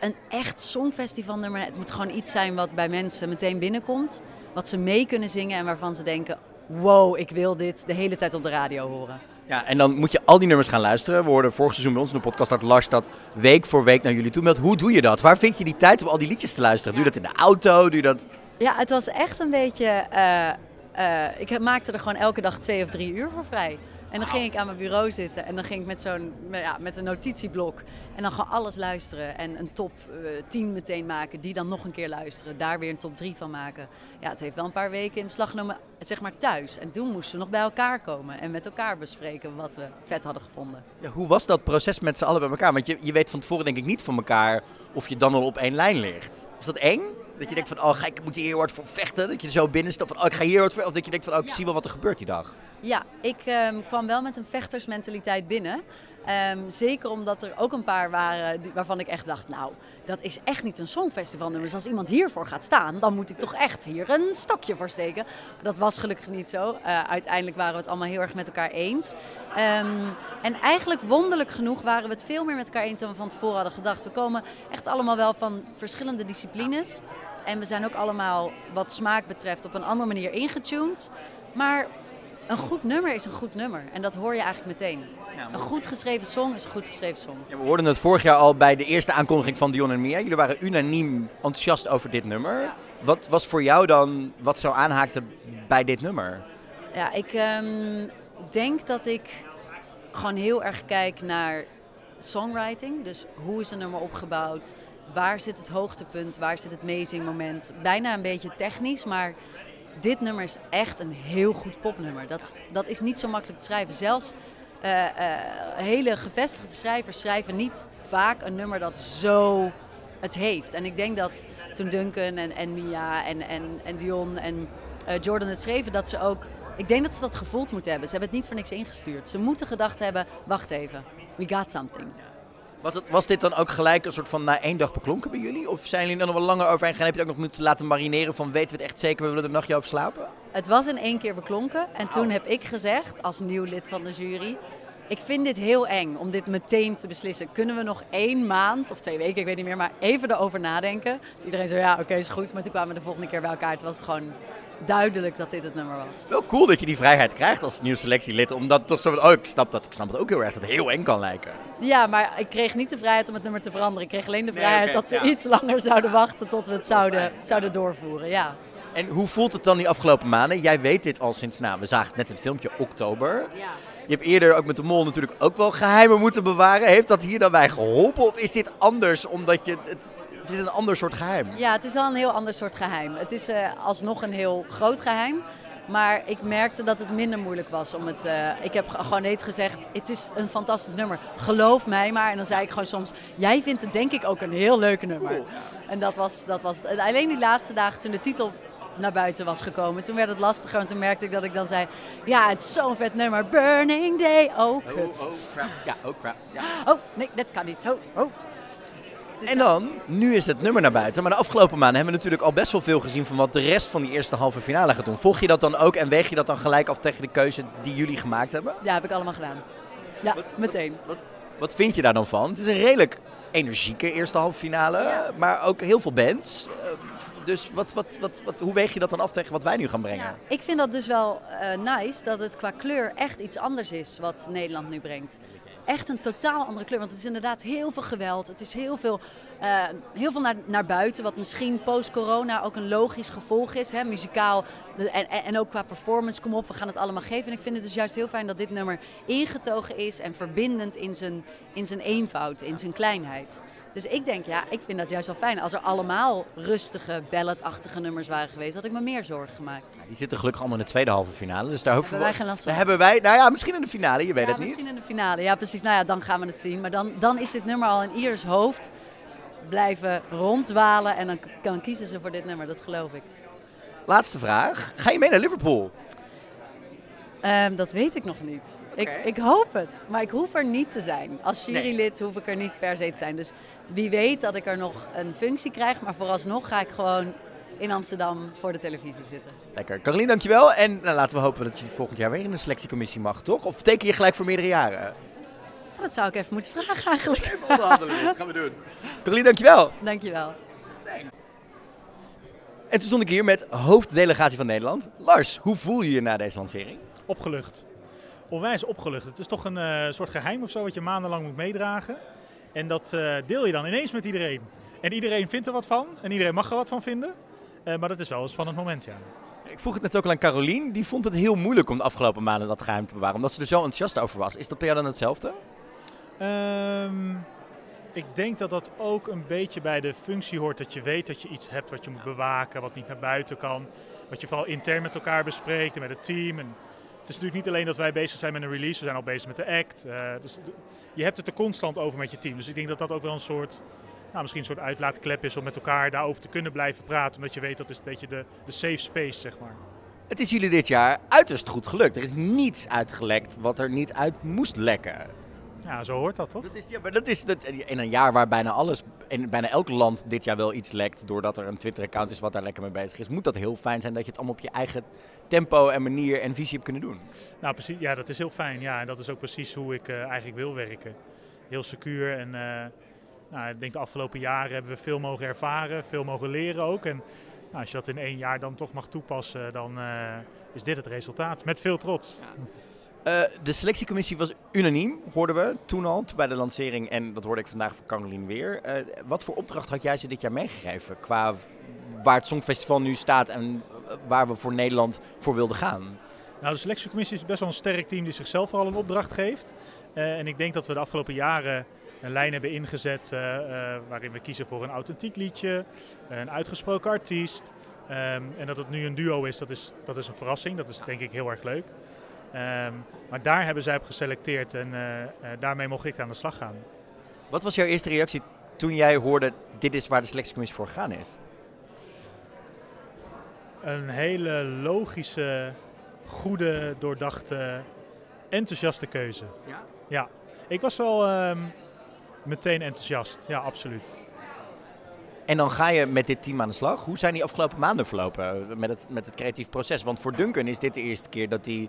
een echt songfestivalnummer, het moet gewoon iets zijn wat bij mensen meteen binnenkomt. Wat ze mee kunnen zingen en waarvan ze denken, wow, ik wil dit de hele tijd op de radio horen. Ja, en dan moet je al die nummers gaan luisteren. We hoorden vorig seizoen bij ons in de podcast dat Lars dat week voor week naar jullie toe meldt. Hoe doe je dat? Waar vind je die tijd om al die liedjes te luisteren? Doe je dat in de auto? Doe je dat... Ja, het was echt een beetje. eh, eh, ik maakte er gewoon elke dag twee of drie uur voor vrij. En dan ging ik aan mijn bureau zitten en dan ging ik met zo'n ja, met een notitieblok en dan gewoon alles luisteren en een top eh 10 meteen maken, die dan nog een keer luisteren, daar weer een top 3 van maken. Ja, het heeft wel een paar weken in beslag genomen, zeg maar thuis. En toen moesten we nog bij elkaar komen en met elkaar bespreken wat we vet hadden gevonden. Ja, hoe was dat proces met z'n allen bij elkaar? Want je, je weet van tevoren denk ik niet van elkaar of je dan al op één lijn ligt. Is dat eng? Dat je denkt van, oh, ga ik moet hier heel hard voor vechten. Dat je er zo binnen staat van, oh, ik ga hier hard voor. Of dat je denkt van, oh, ik zie wel wat er gebeurt die dag. Ja, ik ehm, kwam wel met een vechtersmentaliteit binnen. Ehm, zeker omdat er ook een paar waren waarvan ik echt dacht, nou, dat is echt niet een songfestivalnummer. Dus als iemand hiervoor gaat staan, dan moet ik toch echt hier een stokje voor steken. Dat was gelukkig niet zo. Eh, uiteindelijk waren we het allemaal heel erg met elkaar eens. Ehm, en eigenlijk wonderlijk genoeg waren we het veel meer met elkaar eens dan we van tevoren hadden gedacht. We komen echt allemaal wel van verschillende disciplines. En we zijn ook allemaal, wat smaak betreft, op een andere manier ingetuned. Maar een goed nummer is een goed nummer. En dat hoor je eigenlijk meteen. Een goed geschreven song is een goed geschreven song. Ja, we hoorden het vorig jaar al bij de eerste aankondiging van Dion en Mia. Jullie waren unaniem enthousiast over dit nummer. Wat was voor jou dan wat zo aanhaakte bij dit nummer? Ja, ik ehm, denk dat ik gewoon heel erg kijk naar songwriting. Dus hoe is een nummer opgebouwd? Waar zit het hoogtepunt? Waar zit het amazing-moment? Bijna een beetje technisch, maar dit nummer is echt een heel goed popnummer. Dat, dat is niet zo makkelijk te schrijven. Zelfs hele gevestigde schrijvers schrijven niet vaak een nummer dat zo het heeft. En ik denk dat toen Duncan en, en Mia en, en, en Dion en eh, Jordan het schreven, dat ze ook Ik denk dat ze dat gevoeld moeten hebben. Ze hebben het niet voor niks ingestuurd. Ze moeten gedacht hebben, wacht even, we got something. Was, het, was dit dan ook gelijk een soort van na één dag beklonken bij jullie? Of zijn jullie er nog wel langer overheen gegaan? Heb je het ook nog moeten laten marineren van weten we het echt zeker, we willen er een nachtje over slapen? Het was in één keer beklonken. En toen heb ik gezegd, als nieuw lid van de jury... Ik vind dit heel eng om dit meteen te beslissen. Kunnen we nog één maand of twee weken, ik weet niet meer, maar even erover nadenken? Dus iedereen zo, ja, oké, is goed. Maar toen kwamen we de volgende keer bij elkaar. Toen was het gewoon duidelijk dat dit het nummer was. Wel cool dat je die vrijheid krijgt als nieuw selectielid. Omdat toch zo van, oh, ik snap dat. Ik snap het ook heel erg dat het heel eng kan lijken. Ja, maar ik kreeg niet de vrijheid om het nummer te veranderen. Ik kreeg alleen de Nee, vrijheid dat ze ja. iets langer zouden wachten tot we het zouden, zouden doorvoeren. Ja. En hoe voelt het dan die afgelopen maanden? Jij weet dit al sinds, nou, we zagen net het filmpje oktober. Je hebt eerder ook met de mol natuurlijk ook wel geheimen moeten bewaren. Heeft dat hier dan bij geholpen? Of is dit anders omdat je het... Het is een ander soort geheim. Ja, het is wel een heel ander soort geheim. Het is eh, alsnog een heel groot geheim. Maar ik merkte dat het minder moeilijk was om het. eh, ik heb gewoon net gezegd: het is een fantastisch nummer. Geloof mij maar. En dan zei ik gewoon soms: jij vindt het denk ik ook een heel leuk nummer. En dat was, dat was. en Alleen die laatste dagen toen de titel naar buiten was gekomen, toen werd het lastiger. En toen merkte ik dat ik dan zei: ja, het is zo'n vet nummer. Burning Day. Oh, kut. crap. Ja, oh crap. Ja. Oh, nee, dat kan niet. Oh, oh. En dan, nu is het nummer naar buiten. Maar de afgelopen maanden hebben we natuurlijk al best wel veel gezien van wat de rest van die eerste halve finale gaat doen. Volg je dat dan ook en weeg je dat dan gelijk af tegen de keuze die jullie gemaakt hebben? Ja, heb ik allemaal gedaan. Ja, meteen. Wat vind je daar dan van? Het is een redelijk energieke eerste halve finale, maar ook heel veel bands. Eh, Dus wat, wat, wat, wat, hoe weeg je dat dan af tegen wat wij nu gaan brengen? Ik vind dat dus wel eh, nice dat het qua kleur echt iets anders is wat Nederland nu brengt. Echt een totaal andere kleur. Want het is inderdaad heel veel geweld. Het is heel veel, eh, heel veel naar, naar buiten. Wat misschien post-corona ook een logisch gevolg is. Hè, muzikaal en, en ook qua performance. Kom op, we gaan het allemaal geven. En ik vind het dus juist heel fijn dat dit nummer ingetogen is. En verbindend in zijn, in zijn eenvoud, in zijn kleinheid. Dus ik denk, ja, ik vind dat juist wel fijn. Als er allemaal rustige, balladachtige nummers waren geweest, had ik me meer zorgen gemaakt. Die zitten gelukkig allemaal in de tweede halve finale. Dus daar hoeven Hebben we... wij geen last van? Hebben wij, nou ja, misschien in de finale, je weet ja, het niet. misschien in de finale. Ja, precies. Nou ja, dan gaan we het zien. Maar dan, dan is dit nummer al in ieders hoofd blijven ronddwalen. En dan, k- dan kiezen ze voor dit nummer, dat geloof ik. Laatste vraag. Ga je mee naar Liverpool? Ehm, dat weet ik nog niet. Ik, ik hoop het, maar ik hoef er niet te zijn. Als jurylid hoef ik er niet per se te zijn. Dus wie weet dat ik er nog een functie krijg. Maar vooralsnog ga ik gewoon in Amsterdam voor de televisie zitten. Lekker. Carolien, dankjewel. En nou, laten we hopen dat je volgend jaar weer in de selectiecommissie mag, toch? Of teken je gelijk voor meerdere jaren? Dat zou ik even moeten vragen eigenlijk. Even onderhandelen, dat gaan we doen. Carolien, dankjewel. Dankjewel. En toen stond ik hier met hoofddelegatie van Nederland. Lars, hoe voel je je na deze lancering? Opgelucht. Onwijs opgelucht. Het is toch een eh, soort geheim of zo wat je maandenlang moet meedragen. En dat eh, deel je dan ineens met iedereen. En iedereen vindt er wat van en iedereen mag er wat van vinden. Eh, maar dat is wel een spannend moment, ja. Ik vroeg het net ook al aan Carolien. Die vond het heel moeilijk om de afgelopen maanden dat geheim te bewaren. Omdat ze er zo enthousiast over was. Is dat bij jou dan hetzelfde? Ehm, ik denk dat dat ook een beetje bij de functie hoort dat je weet dat je iets hebt wat je moet bewaken, wat niet naar buiten kan. Wat je vooral intern met elkaar bespreekt en met het team. En het is natuurlijk niet alleen dat wij bezig zijn met een release, we zijn al bezig met de act. Eh, dus je hebt het er constant over met je team. Dus ik denk dat dat ook wel een soort, nou, misschien een soort uitlaatklep is om met elkaar daarover te kunnen blijven praten. Omdat je weet dat is een beetje de, de safe space, zeg maar. Het is jullie dit jaar uiterst goed gelukt. Er is niets uitgelekt wat er niet uit moest lekken. Ja, zo hoort dat toch? Dat is, ja, maar dat is dat, in een jaar waar bijna alles, in bijna elk land dit jaar wel iets lekt, doordat er een Twitter-account is wat daar lekker mee bezig is, moet dat heel fijn zijn dat je het allemaal op je eigen tempo en manier en visie hebt kunnen doen. Nou, precies. Ja, dat is heel fijn. Ja, en dat is ook precies hoe ik eh, eigenlijk wil werken. Heel secuur en eh, nou, ik denk de afgelopen jaren hebben we veel mogen ervaren, veel mogen leren ook. En nou, als je dat in één jaar dan toch mag toepassen, dan eh, is dit het resultaat. Met veel trots. Eh, de selectiecommissie was unaniem, hoorden we toen al bij de lancering. En dat hoorde ik vandaag van Carolien weer. Eh, wat voor opdracht had jij ze dit jaar meegegeven? Qua waar het Songfestival nu staat en eh, waar we voor Nederland voor wilden gaan? Nou, de selectiecommissie is best wel een sterk team die zichzelf vooral een opdracht geeft. En ik denk dat we de afgelopen jaren een lijn hebben ingezet waarin we kiezen voor een authentiek liedje, een uitgesproken artiest. Ehm, en dat het nu een duo is, dat is, dat is een verrassing. Dat is denk ik heel erg leuk. Ehm, maar daar hebben zij op geselecteerd en eh, eh, daarmee mocht ik aan de slag gaan. Wat was jouw eerste reactie toen jij hoorde dit is waar de selectiecommissie voor gegaan is? Een hele logische goede, doordachte, enthousiaste keuze. Ja? Ja. Ik was wel ehm, meteen enthousiast. Ja, absoluut. En dan ga je met dit team aan de slag. Hoe zijn die afgelopen maanden verlopen eh, met het, met het creatief proces? Want voor Duncan is dit de eerste keer dat hij...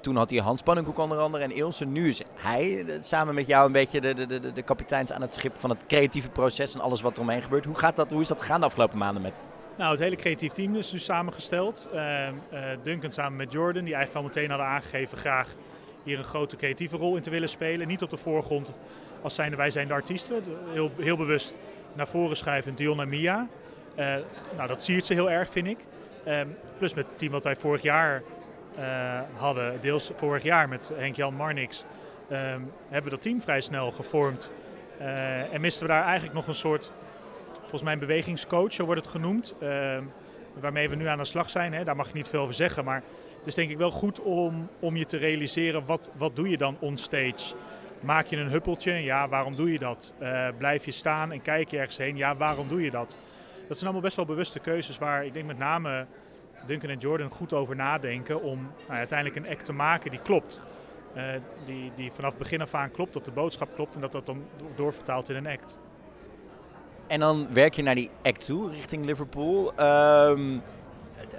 Toen had hij Hans Pannenkoek onder andere en Ilse. Nu is hij eh, samen met jou een beetje de, de, de, de kapiteins aan het schip van het creatieve proces en alles wat er omheen gebeurt. Hoe, gaat dat, hoe is dat gegaan de afgelopen maanden met Nou, het hele creatief team is nu samengesteld. Ehm, eh, Duncan samen met Jordan, die eigenlijk al meteen hadden aangegeven graag hier een grote creatieve rol in te willen spelen. Niet op de voorgrond als zijnde wij zijn de artiesten. Heel, heel bewust naar voren schuiven Dion en Mia. Eh, nou, dat siert ze heel erg, vind ik. Ehm, plus met het team wat wij vorig jaar eh, hadden, deels vorig jaar met Henk-Jan Marnix, ehm, hebben we dat team vrij snel gevormd. Eh, en misten we daar eigenlijk nog een soort, volgens mij bewegingscoach, zo wordt het genoemd. ehm, waarmee we nu aan de slag zijn. Hè. Daar mag je niet veel over zeggen, maar het is denk ik wel goed om, om je te realiseren, wat, wat doe je dan onstage? Maak je een huppeltje? Ja, waarom doe je dat? Eh, blijf je staan en kijk je ergens heen? Ja, waarom doe je dat? Dat zijn allemaal best wel bewuste keuzes waar ik denk met name Duncan en Jordan goed over nadenken om nou, uiteindelijk een act te maken die klopt. Eh, die, die vanaf begin af aan klopt, dat de boodschap klopt en dat dat dan do- doorvertaalt in een act. En dan werk je naar die act toe richting Liverpool. Ehm,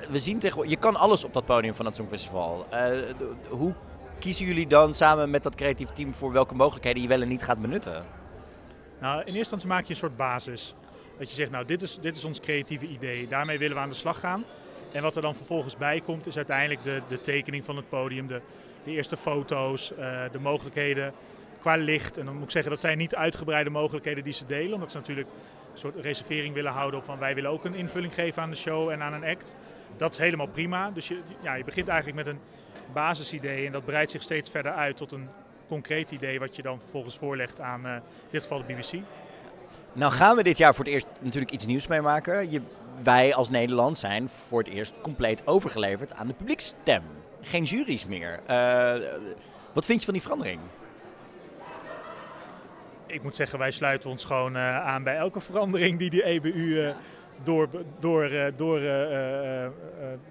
we zien tegenwoordig, je kan alles op dat podium van het Songfestival. D- hoe kiezen jullie dan samen met dat creatief team voor welke mogelijkheden je wel en niet gaat benutten? Nou, in eerste instantie maak je een soort basis. Dat je zegt, nou, dit is, dit is ons creatieve idee. Daarmee willen we aan de slag gaan. En wat er dan vervolgens bij komt, is uiteindelijk de, de tekening van het podium, de, de eerste foto's, eh, de mogelijkheden qua licht. En dan moet ik zeggen, dat zijn niet uitgebreide mogelijkheden die ze delen, omdat ze natuurlijk een soort reservering willen houden op van wij willen ook een invulling geven aan de show en aan een act. Dat is helemaal prima. Dus je, ja, je begint eigenlijk met een basisidee en dat breidt zich steeds verder uit tot een concreet idee wat je dan vervolgens voorlegt aan eh, in dit geval de BBC. Nou gaan we dit jaar voor het eerst natuurlijk iets nieuws meemaken. Je, wij als Nederland zijn voor het eerst compleet overgeleverd aan de publieksstem. Geen juries meer. Eh, wat vind je van die verandering? Ik moet zeggen, wij sluiten ons gewoon eh, aan bij elke verandering die de EBU eh, door, door, door,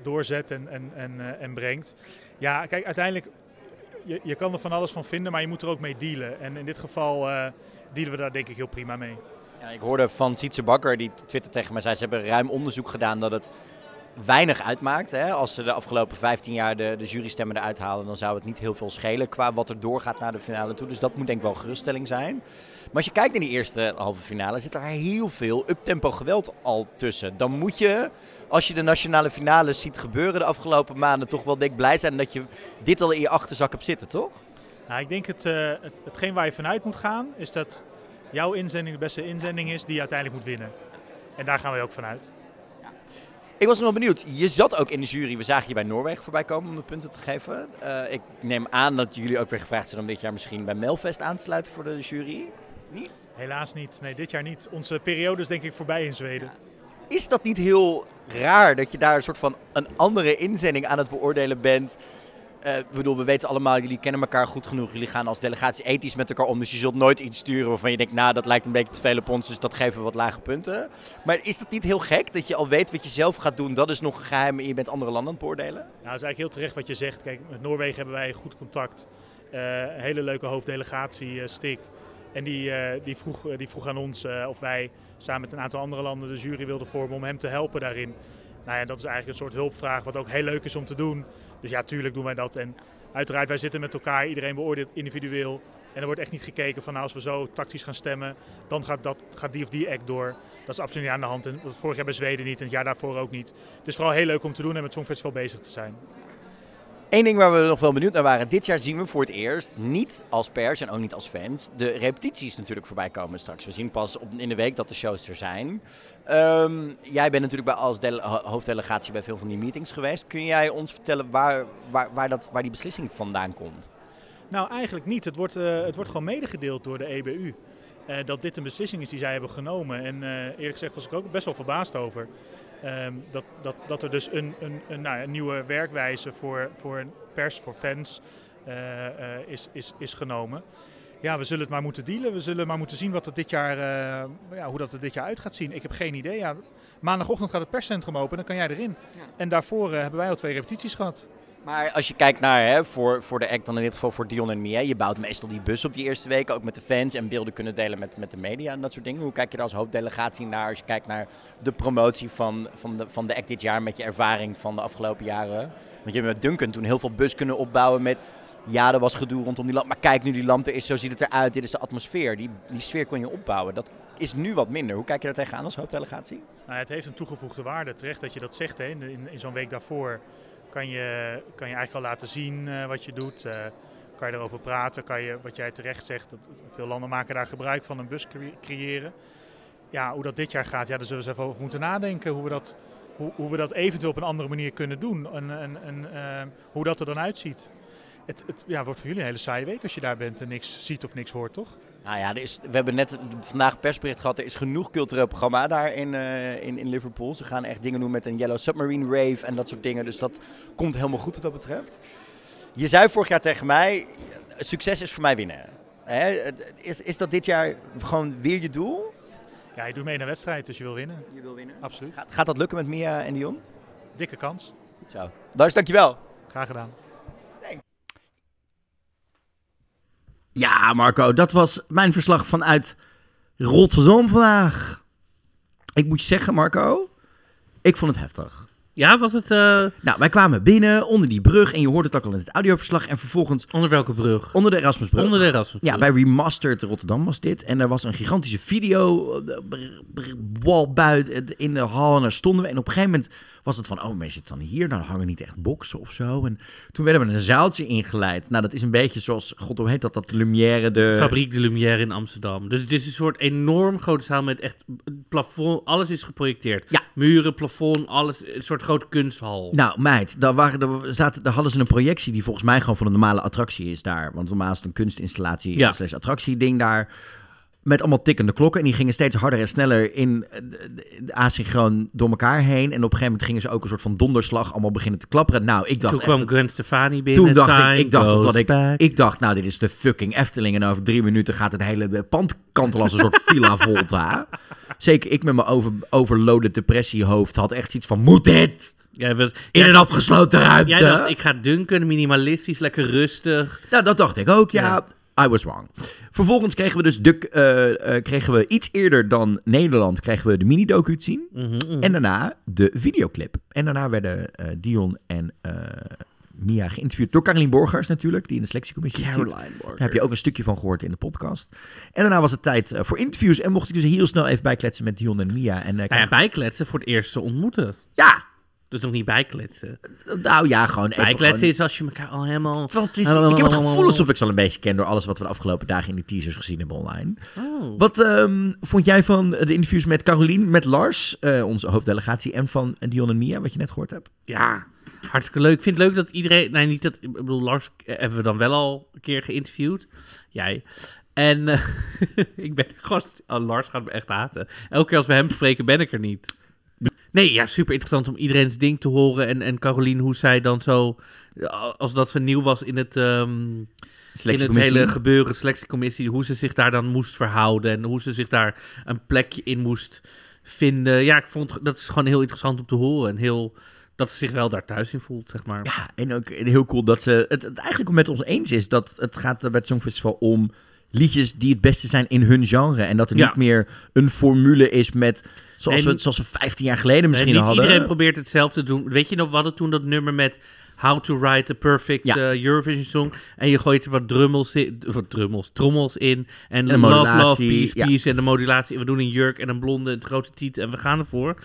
doorzet en, en, en, en brengt. Ja, kijk, uiteindelijk, je, je kan er van alles van vinden, maar je moet er ook mee dealen. En in dit geval dealen we daar denk ik heel prima mee. Ja, ik hoorde van Sietse Bakker, die Twitter tegen mij zei, ze hebben ruim onderzoek gedaan dat het weinig uitmaakt. Hè? Als ze de afgelopen 15 jaar de, de jurystemmen eruit halen, dan zou het niet heel veel schelen qua wat er doorgaat naar de finale toe. Dus dat moet denk ik wel geruststelling zijn. Maar als je kijkt naar die eerste halve finale, zit er heel veel uptempo geweld al tussen. Dan moet je, als je de nationale finales ziet gebeuren de afgelopen maanden, toch wel denk blij zijn dat je dit al in je achterzak hebt zitten, toch? Nou, ik denk het, eh, het, hetgeen waar je vanuit moet gaan, is dat jouw inzending de beste inzending is die je uiteindelijk moet winnen. En daar gaan we ook vanuit. Ik was nog wel benieuwd. Je zat ook in de jury. We zagen je bij Noorwegen voorbij komen om de punten te geven. Eh, ik neem aan dat jullie ook weer gevraagd zijn om dit jaar misschien bij Melfest aan te sluiten voor de jury. Niet? Helaas niet. Nee, dit jaar niet. Onze periode is denk ik voorbij in Zweden. Is dat niet heel raar dat je daar een soort van een andere inzending aan het beoordelen bent? Eh, ik bedoel, we weten allemaal, jullie kennen elkaar goed genoeg. Jullie gaan als delegatie ethisch met elkaar om. Dus je zult nooit iets sturen waarvan je denkt, nou, dat lijkt een beetje te veel op ons. Dus dat geven we wat lage punten. Maar is dat niet heel gek dat je al weet wat je zelf gaat doen? Dat is nog een geheim en je bent andere landen aan het beoordelen? Nou, dat is eigenlijk heel terecht wat je zegt. Kijk, met Noorwegen hebben wij goed contact. Een hele leuke hoofddelegatie, eh, Stik. En die, die, vroeg, die vroeg aan ons of wij samen met een aantal andere landen de jury wilden vormen om hem te helpen daarin. Nou ja, dat is eigenlijk een soort hulpvraag wat ook heel leuk is om te doen. Dus ja, tuurlijk doen wij dat. En uiteraard, wij zitten met elkaar, iedereen beoordeelt individueel. En er wordt echt niet gekeken van nou, als we zo tactisch gaan stemmen, dan gaat, dat, gaat die of die act door. Dat is absoluut niet aan de hand. En dat vorig jaar bij Zweden niet en het jaar daarvoor ook niet. Het is vooral heel leuk om te doen en met Songfestival bezig te zijn. Eén ding waar we nog wel benieuwd naar waren. Dit jaar zien we voor het eerst, niet als pers en ook niet als fans, de repetities natuurlijk voorbij komen straks. We zien pas op, in de week dat de shows er zijn. Ehm, jij bent natuurlijk bij, als dele- ho- hoofddelegatie bij veel van die meetings geweest. Kun jij ons vertellen waar, waar, waar, dat, waar die beslissing vandaan komt? Nou, eigenlijk niet. Het wordt, eh, het wordt gewoon medegedeeld door de EBU. eh, dat dit een beslissing is die zij hebben genomen. En eh, eerlijk gezegd was ik ook best wel verbaasd over. Ehm, dat, dat, dat er dus een, een, een, nou, een nieuwe werkwijze voor, voor pers, voor fans, eh, eh, is, is, is genomen. Ja, we zullen het maar moeten dealen. We zullen maar moeten zien wat het dit jaar, eh, ja, hoe dat er dit jaar uit gaat zien. Ik heb geen idee. Ja, maandagochtend gaat het perscentrum open en dan kan jij erin. En daarvoor hebben wij al twee repetities gehad. Maar als je kijkt naar, hè, voor, voor de act, dan in dit geval voor Dion en Mia, je bouwt meestal die bus op die eerste weken, ook met de fans en beelden kunnen delen met, met de media en dat soort dingen. Hoe kijk je daar als hoofddelegatie naar als je kijkt naar de promotie van, van, de, van de act dit jaar met je ervaring van de afgelopen jaren? Want je hebt met Duncan toen heel veel bus kunnen opbouwen met, ja, er was gedoe rondom die lamp, maar kijk nu die lamp er is, zo ziet het eruit, dit is de atmosfeer. Die, die sfeer kon je opbouwen. Dat is nu wat minder. Hoe kijk je daar tegenaan als hoofddelegatie? Nou, het heeft een toegevoegde waarde. Terecht dat je dat zegt. Hè. In, in, in zo'n week daarvoor kan je, kan je eigenlijk al laten zien uh, wat je doet. Uh, kan je erover praten. Kan je, wat jij terecht zegt, dat veel landen maken daar gebruik van een bus creëren. Ja, hoe dat dit jaar gaat, ja, daar zullen we eens even over moeten nadenken. Hoe we dat, hoe, hoe we dat eventueel op een andere manier kunnen doen. En, uh, hoe dat er dan uitziet. Het, het ja, wordt voor jullie een hele saaie week als je daar bent en niks ziet of niks hoort, toch? Nou ja, er is, we hebben net vandaag persbericht gehad. Er is genoeg cultureel programma daar in, uh, in, in Liverpool. Ze gaan echt dingen doen met een Yellow Submarine Rave en dat soort dingen. Dus dat komt helemaal goed wat dat betreft. Je zei vorig jaar tegen mij, succes is voor mij winnen. Hè? Is, is dat dit jaar gewoon weer je doel? Ja, je doet mee in een wedstrijd, dus je wil winnen. Je wil winnen? Absoluut. Gaat, gaat dat lukken met Mia en Dion? Dikke kans. Goed zo. Lars, dankjewel. Graag gedaan. Ja, Marco, dat was mijn verslag vanuit Rotterdam vandaag. Ik moet je zeggen, Marco, ik vond het heftig. Ja, was het... Uh... Nou, wij kwamen binnen onder die brug en je hoorde het ook al in het audioverslag. En vervolgens... Onder welke brug? Onder de Erasmusbrug. Onder de Erasmusbrug. Ja, bij Remastered Rotterdam was dit. En er was een gigantische video wall buiten in de hal en daar stonden we. En op een gegeven moment was het van, oh, mensen zitten dan hier? Nou, dan hangen niet echt boksen of zo. En toen werden we een zaaltje ingeleid. Nou, dat is een beetje zoals, god, hoe heet dat? Dat Lumière de... Fabriek de Lumière in Amsterdam. Dus het is een soort enorm grote zaal met echt plafond. Alles is geprojecteerd. Ja. Muren, plafond, alles. Een soort grote kunsthal. Nou, meid, daar, waren, daar, zaten, daar hadden ze een projectie die volgens mij gewoon van een normale attractie is daar. Want normaal is het een kunstinstallatie Ja. slash attractie ding daar. Met allemaal tikkende klokken. En die gingen steeds harder en sneller in eh, de- asynchroon door elkaar heen. En op een gegeven moment gingen ze ook een soort van donderslag allemaal beginnen te klapperen. Nou, ik dacht Toen echt kwam dat- Gwen Stefani binnen. Toen dacht ik, ik dacht dat ik, ik dacht, nou, dit is de fucking Efteling. En over drie minuten gaat het hele pand kantelen als een soort Villa Volta. Zeker ik met mijn over, overloaded depressiehoofd had echt iets van, moet dit? Jij was, In jij- een afgesloten ruimte. Jij dacht, ik ga dunken, minimalistisch, lekker rustig. Nou, dat dacht ik ook, ja. I was wrong. Vervolgens kregen we dus de, eh, eh, kregen we iets eerder dan Nederland kregen we de mini-docu te zien. Mhm, mhm. En daarna de videoclip. En daarna werden eh, Dion en Mia geïnterviewd door Caroline Borgers natuurlijk, die in de selectiecommissie zit. Caroline Daar Borgers. heb je ook een stukje van gehoord in de podcast. En daarna was het tijd voor interviews. En mocht ik dus heel snel even bijkletsen met Dion en Mia. En, Nou ja, bijkletsen voor het eerst te ontmoeten. Ja! Dus nog niet bijkletsen. Nou ja, gewoon even Bijkletsen gewoon- is als je elkaar al helemaal... Is- ik heb het gevoel alsof ik ze al een beetje ken door alles wat we de afgelopen dagen in die teasers gezien hebben online. Oh. Wat ehm, vond jij van de interviews met Carolien, met Lars, eh, onze hoofddelegatie, en van Dion en Mia, wat je net gehoord hebt? Ja, hartstikke leuk. Ik vind het leuk dat iedereen... Nee, niet dat... Ik bedoel, Lars eh, hebben we dan wel al een keer geïnterviewd. Jij. En eh, ik ben gast... Oh, Lars gaat me echt haten. Elke keer als we hem spreken, ben ik er niet. Nee, ja, super interessant om iedereen's ding te horen. En, en Carolien, hoe zij dan zo... Als dat ze nieuw was in het... ehm, in het hele gebeuren, selectiecommissie, hoe ze zich daar dan moest verhouden en hoe ze zich daar een plekje in moest vinden. Ja, ik vond dat is gewoon heel interessant om te horen en heel dat ze zich wel daar thuis in voelt, zeg maar. Ja, en ook heel cool dat ze het, het eigenlijk met ons eens is dat het gaat bij het Songfestival om liedjes die het beste zijn in hun genre. En dat er Ja. niet meer een formule is met, zoals, we, zoals we 15 jaar geleden misschien niet hadden. iedereen probeert hetzelfde te doen. Weet je nog, we hadden toen dat nummer met How to Write a Perfect Ja. eh, Eurovision Song. En je gooit er wat drummels in, wat drummels, trommels in. En, een love, love, peace, ja. peace. En de modulatie. We doen een jurk en een blonde, een grote tiet en we gaan ervoor.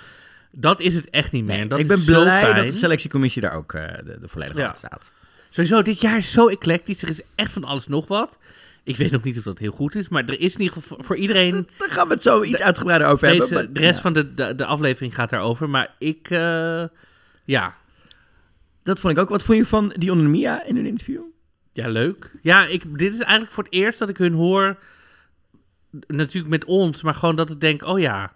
Dat is het echt niet meer. En dat ik ben blij dat de selectiecommissie daar ook eh, de, de volledige Ja. achter staat. Sowieso, dit jaar is zo eclectisch. Er is echt van alles nog wat. Ik weet nog niet of dat heel goed is, maar er is in ieder geval voor- iedereen... Daar gaan we het zo iets uitgebreider over Deze, hebben. maar- de rest ja. van de, de, de aflevering gaat daarover, maar ik... eh, ja, Dat vond ik ook. Wat vond je van Dion en Mia in hun interview? Ja, leuk. Ja, ik, dit is eigenlijk voor het eerst dat ik hun hoor. Natuurlijk met ons, maar gewoon dat ik denk: oh ja,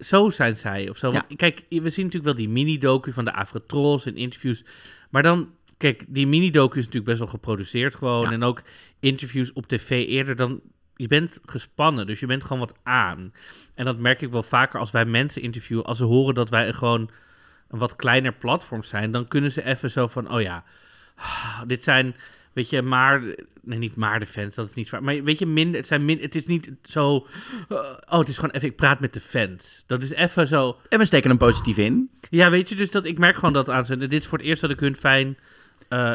zo zijn zij of zo. Kijk, we zien natuurlijk wel die mini-docu van de Afrotrolls en interviews. Maar dan, kijk, die mini-docu is natuurlijk best wel geproduceerd gewoon. En ook interviews op tv eerder dan. Je bent gespannen, dus je bent gewoon wat aan. En dat merk ik wel vaker als wij mensen interviewen. Als ze horen dat wij een gewoon een wat kleiner platform zijn, dan kunnen ze even zo van: oh ja. ah, dit zijn, weet je, maar... Nee, niet maar de fans, dat is niet waar. Maar weet je, minder, het, zijn min, het is niet zo... eh, oh, het is gewoon even, ik praat met de fans. Dat is even zo... En we steken hem positief in. Ja, weet je, dus dat, ik merk gewoon dat aan ze. Dit is voor het eerst dat ik hun fijn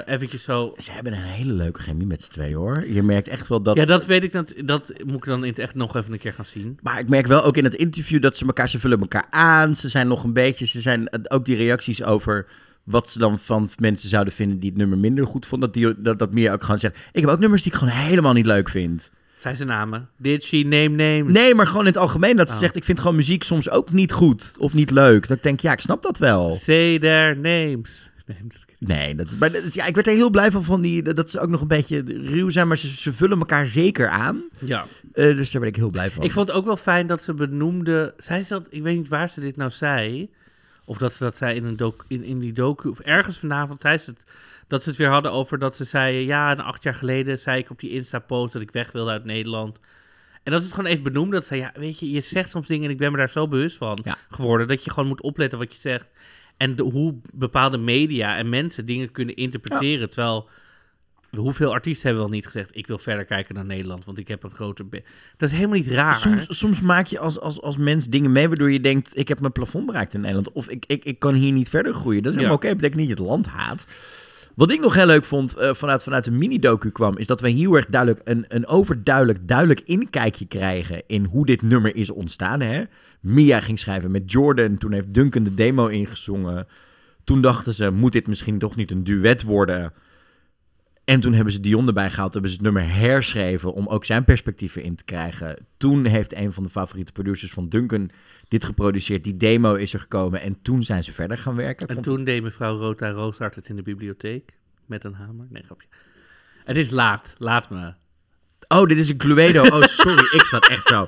eventjes zo... Ze hebben een hele leuke chemie met z'n tweeën hoor. Je merkt echt wel dat... Ja, dat weet ik. Dat, dat moet ik dan in het echt nog even een keer gaan zien. Maar ik merk wel ook in het interview dat ze elkaar, ze vullen elkaar aan. Ze zijn nog een beetje, ze zijn eh, ook die reacties over wat ze dan van mensen zouden vinden die het nummer minder goed vonden. Dat, die, dat, dat Mia ook gewoon zegt, ik heb ook nummers die ik gewoon helemaal niet leuk vind. Zijn ze namen? Did she name names? Nee, maar gewoon in het algemeen dat ze Oh. zegt, ik vind gewoon muziek soms ook niet goed of niet leuk. Dat ik denk, ja, ik snap dat wel. Say their names. Nee, dat is- Nee, dat, maar dat- ja, ik werd er heel blij van, van die, dat dat ze ook nog een beetje ruw zijn, maar ze, ze vullen elkaar zeker aan. Ja. Eh, dus daar ben ik heel blij van. Ik vond het ook wel fijn dat ze benoemde... Zij ze dat, ik weet niet waar ze dit nou zei. Of dat ze dat zei in, een doc, in, in die docu. Of ergens vanavond zei ze het. Dat ze het weer hadden over dat ze zei... Ja, en acht jaar geleden zei ik op die Insta-post dat ik weg wilde uit Nederland. En dat ze het gewoon even benoemde. Dat ze ja, weet je, je zegt soms dingen en ik ben me daar zo bewust van Ja. geworden. Dat je gewoon moet opletten wat je zegt. En de- hoe bepaalde media en mensen dingen kunnen interpreteren. Terwijl, hoeveel artiesten hebben wel niet gezegd... ik wil verder kijken naar Nederland, want ik heb een grote... be-" Dat is helemaal niet raar. Soms, soms maak je als, als, als mens dingen mee waardoor je denkt: ik heb mijn plafond bereikt in Nederland. Of ik, ik, ik kan hier niet verder groeien. Dat is helemaal Ja. oké. Dat betekent niet dat je het land haat. Wat ik nog heel leuk vond eh, vanuit, vanuit de mini-docu kwam, is dat we heel erg duidelijk een, een overduidelijk duidelijk inkijkje krijgen in hoe dit nummer is ontstaan. Hè? Mia ging schrijven met Jordan, toen heeft Duncan de demo ingezongen. Toen dachten ze, moet dit misschien toch niet een duet worden? En toen hebben ze Dion erbij gehaald, hebben ze het nummer herschreven om ook zijn perspectieven in te krijgen. Toen heeft een van de favoriete producers van Duncan dit geproduceerd. Die demo is er gekomen en toen zijn ze verder gaan werken. En toen deed mevrouw Rota Rooshart het in de bibliotheek. Met een hamer. Nee, grapje. Het is laat. Laat me. Oh, dit is een Cluedo. Oh, sorry. ik zat echt zo.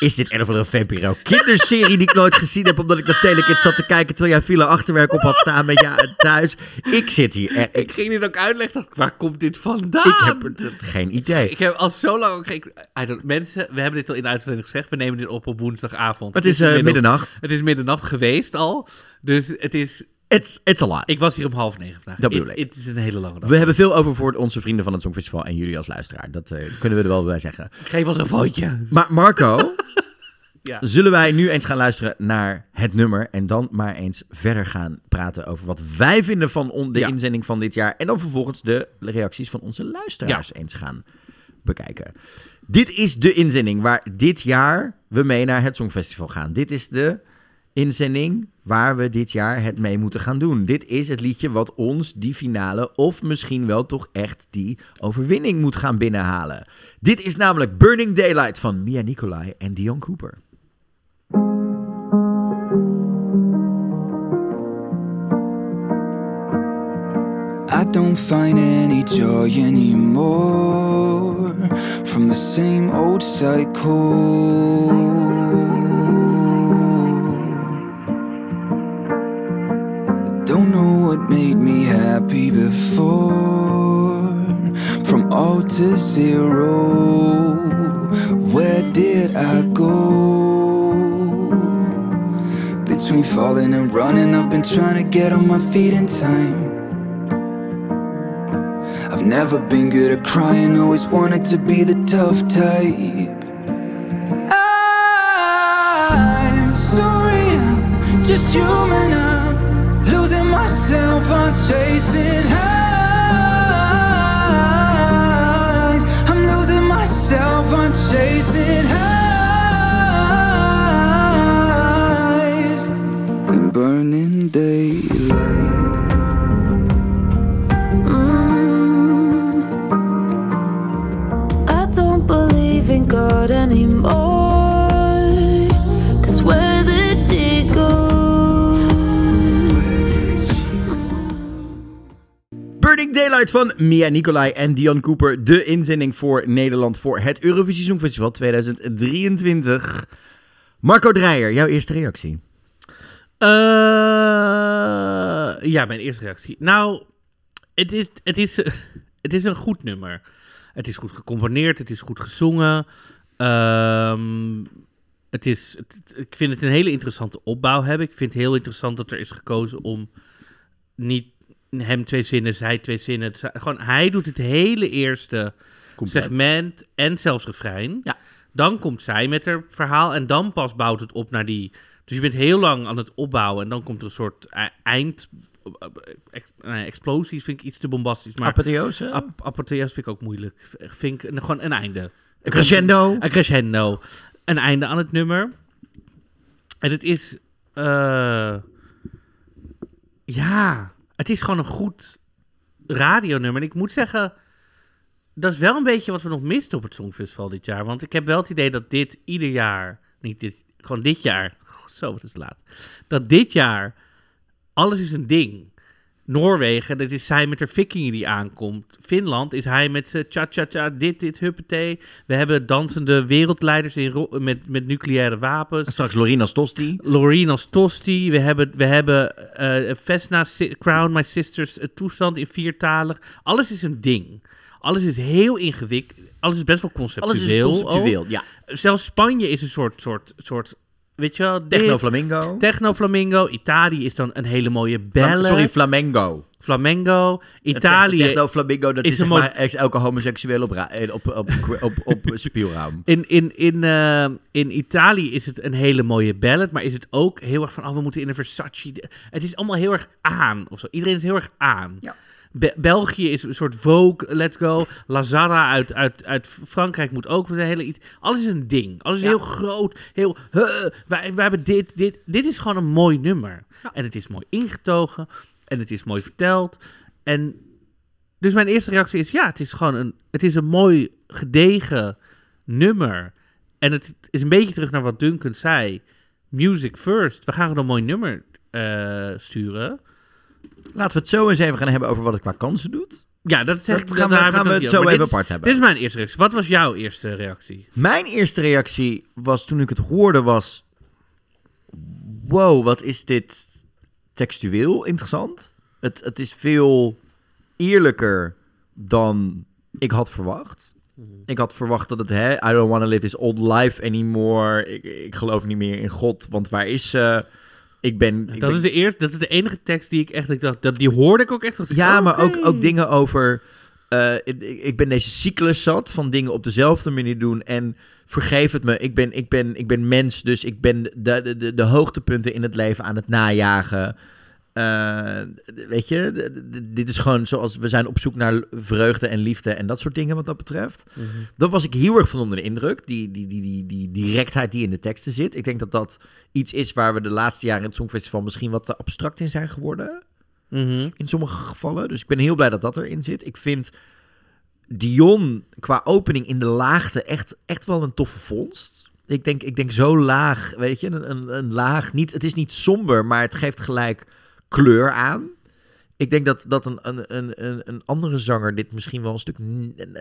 Is dit een of andere VPRO kinderserie die ik nooit gezien heb... omdat ik naar Telekids zat te kijken... terwijl jij file achterwerk op had staan met ja thuis. Ik zit hier... eh, Ik Ik, ging dit ook uitleggen. ik, Waar komt dit vandaan? ik heb het, het- geen idee. Ik heb al zo lang... ook geen- I don't- mensen, we hebben dit al in de uitzending gezegd. We nemen dit op op woensdagavond. Het is eh, middernacht. Het is middernacht geweest al. Dus het is... It's, it's a lot. Ik was hier om half negen vandaag. Dat bedoel Het- ik. Het is een hele lange dag. We hebben veel over voor onze vrienden van het Songfestival... en jullie als luisteraar. Dat eh, kunnen we er wel bij zeggen. Geef ons een vootje. Maar Marco... Ja. Zullen wij nu eens gaan luisteren naar het nummer en dan maar eens verder gaan praten over wat wij vinden van on- de Ja. inzending van dit jaar en dan vervolgens de reacties van onze luisteraars eens gaan bekijken. Dit is de inzending waar dit jaar we mee naar het Songfestival gaan. Dit is de inzending waar we dit jaar het mee moeten gaan doen. Dit is het liedje wat ons die finale of misschien wel toch echt die overwinning moet gaan binnenhalen. Dit is namelijk Burning Daylight van Mia Nicolai en Dion Cooper. I don't find any joy anymore from the same old cycle. I don't know what made me happy before. From all to zero, where did I go? Between falling and running, I've been trying to get on my feet in time. I've never been good at crying, always wanted to be the tough type. I'm sorry, I'm just human. I'm losing myself, I'm chasing highs. I'm losing myself, I'm chasing highs. In burning daylight. Burning Daylight van Mia Nicolai en Dion Cooper. De inzending voor Nederland voor het Eurovisie Songfestival 2023. Marco Dreyer, jouw eerste reactie. Eh, ja, mijn eerste reactie. Nou, het is, het, is, het is een goed nummer. Het is goed gecomponeerd, het is goed gezongen. Ehm, het is, ik vind het een hele interessante opbouw hebben. Ik vind het heel interessant dat er is gekozen om niet hem twee zinnen, zij twee zinnen. Gewoon, hij doet het hele eerste Compleet. segment en zelfs refrein. Ja. Dan komt zij met haar verhaal en dan pas bouwt het op naar die... Dus je bent heel lang aan het opbouwen en dan komt er een soort e- eind... nee, explosies vind ik iets te bombastisch. Maar Apotheose? Ap- apotheose vind ik ook moeilijk. Vind ik gewoon een einde. Een crescendo? Een crescendo. Een einde aan het nummer. En het is... eh, ja, het is gewoon een goed radionummer. En ik moet zeggen, dat is wel een beetje wat we nog misten op het Songfestival dit jaar. Want ik heb wel het idee dat dit ieder jaar, niet dit, gewoon dit jaar, zo wat is laat, dat dit jaar alles is een ding. Noorwegen, dat is zij met haar vikingen die aankomt. Finland is hij met zijn cha-cha-cha, dit, dit, huppatee. We hebben dansende wereldleiders in met, met nucleaire wapens. Straks Loreen als Tosti. Loreen als Tosti. We hebben, we hebben eh Vesna, Crown My Sisters, eh, toestand in viertalig. Alles is een ding. Alles is heel ingewikkeld. Alles is best wel conceptueel. conceptueel, ook. ja. Zelfs Spanje is een soort, soort, soort weet je wel... dit- Techno-flamingo. Techno-flamingo. Italië is dan een hele mooie ballad. Sorry, flamengo. Flamengo. Italië Techno flamingo, dat is, zeg maar elke homoseksueel op, eh, op, op, op, op. In, in, in, eh, in Italië is het een hele mooie ballad, maar is het ook heel erg van, oh, we moeten in een Versace. Het is allemaal heel erg aan, of zo. Iedereen is heel erg aan. Be- België is een soort Vogue, let's go. Lazara uit, uit, uit Frankrijk moet ook een hele iets. Alles is een ding. Alles is heel groot. Heel, huh, wij, wij hebben dit, dit. Dit is gewoon een mooi nummer. En het is mooi ingetogen. En het is mooi verteld. En dus mijn eerste reactie is: ja, het is gewoon een, het is een mooi gedegen nummer. En het is een beetje terug naar wat Duncan zei: music first. We gaan gewoon een mooi nummer eh, sturen. Laten we het zo eens even gaan hebben over wat het qua kansen doet. Ja, dat, zeg, Dat gaan we- gaan we het zo even is- apart hebben. Dit is mijn eerste reactie. Wat was jouw eerste reactie? Mijn eerste reactie was toen ik het hoorde was... Wow, wat is dit textueel interessant. Het, het is veel eerlijker dan ik had verwacht. Ik had verwacht dat het, hè, I don't want to live this old life anymore. Ik, ik geloof niet meer in God, want waar is ze? Ik ben... ik dat, ben- is de eerste, dat is de enige tekst die ik echt ik dacht, dat, die hoorde ik ook echt. dacht Ja, maar ook, ook dingen over. eh, ik, ik ben deze cyclus zat van dingen op dezelfde manier doen. En vergeef het me, ik ben, ik ben, ik ben mens, dus ik ben de, de, de, de hoogtepunten in het leven aan het najagen. Eh, weet je, dit is gewoon zoals we zijn op zoek naar vreugde en liefde en dat soort dingen wat dat betreft. Mhm. Dat was ik heel erg van onder de indruk. Die, die, die, die, die directheid die in de teksten zit. Ik denk dat dat iets is waar we de laatste jaren in het Songfestival misschien wat te abstract in zijn geworden. Mhm. In sommige gevallen. Dus ik ben heel blij dat dat erin zit. Ik vind Dion qua opening in de laagte echt, echt wel een toffe vondst. Ik denk, ik denk zo laag, weet je, een, een, een laag. Niet, het is niet somber, maar het geeft gelijk kleur aan. Ik denk dat, dat een, een, een, een- andere zanger dit misschien wel een stuk,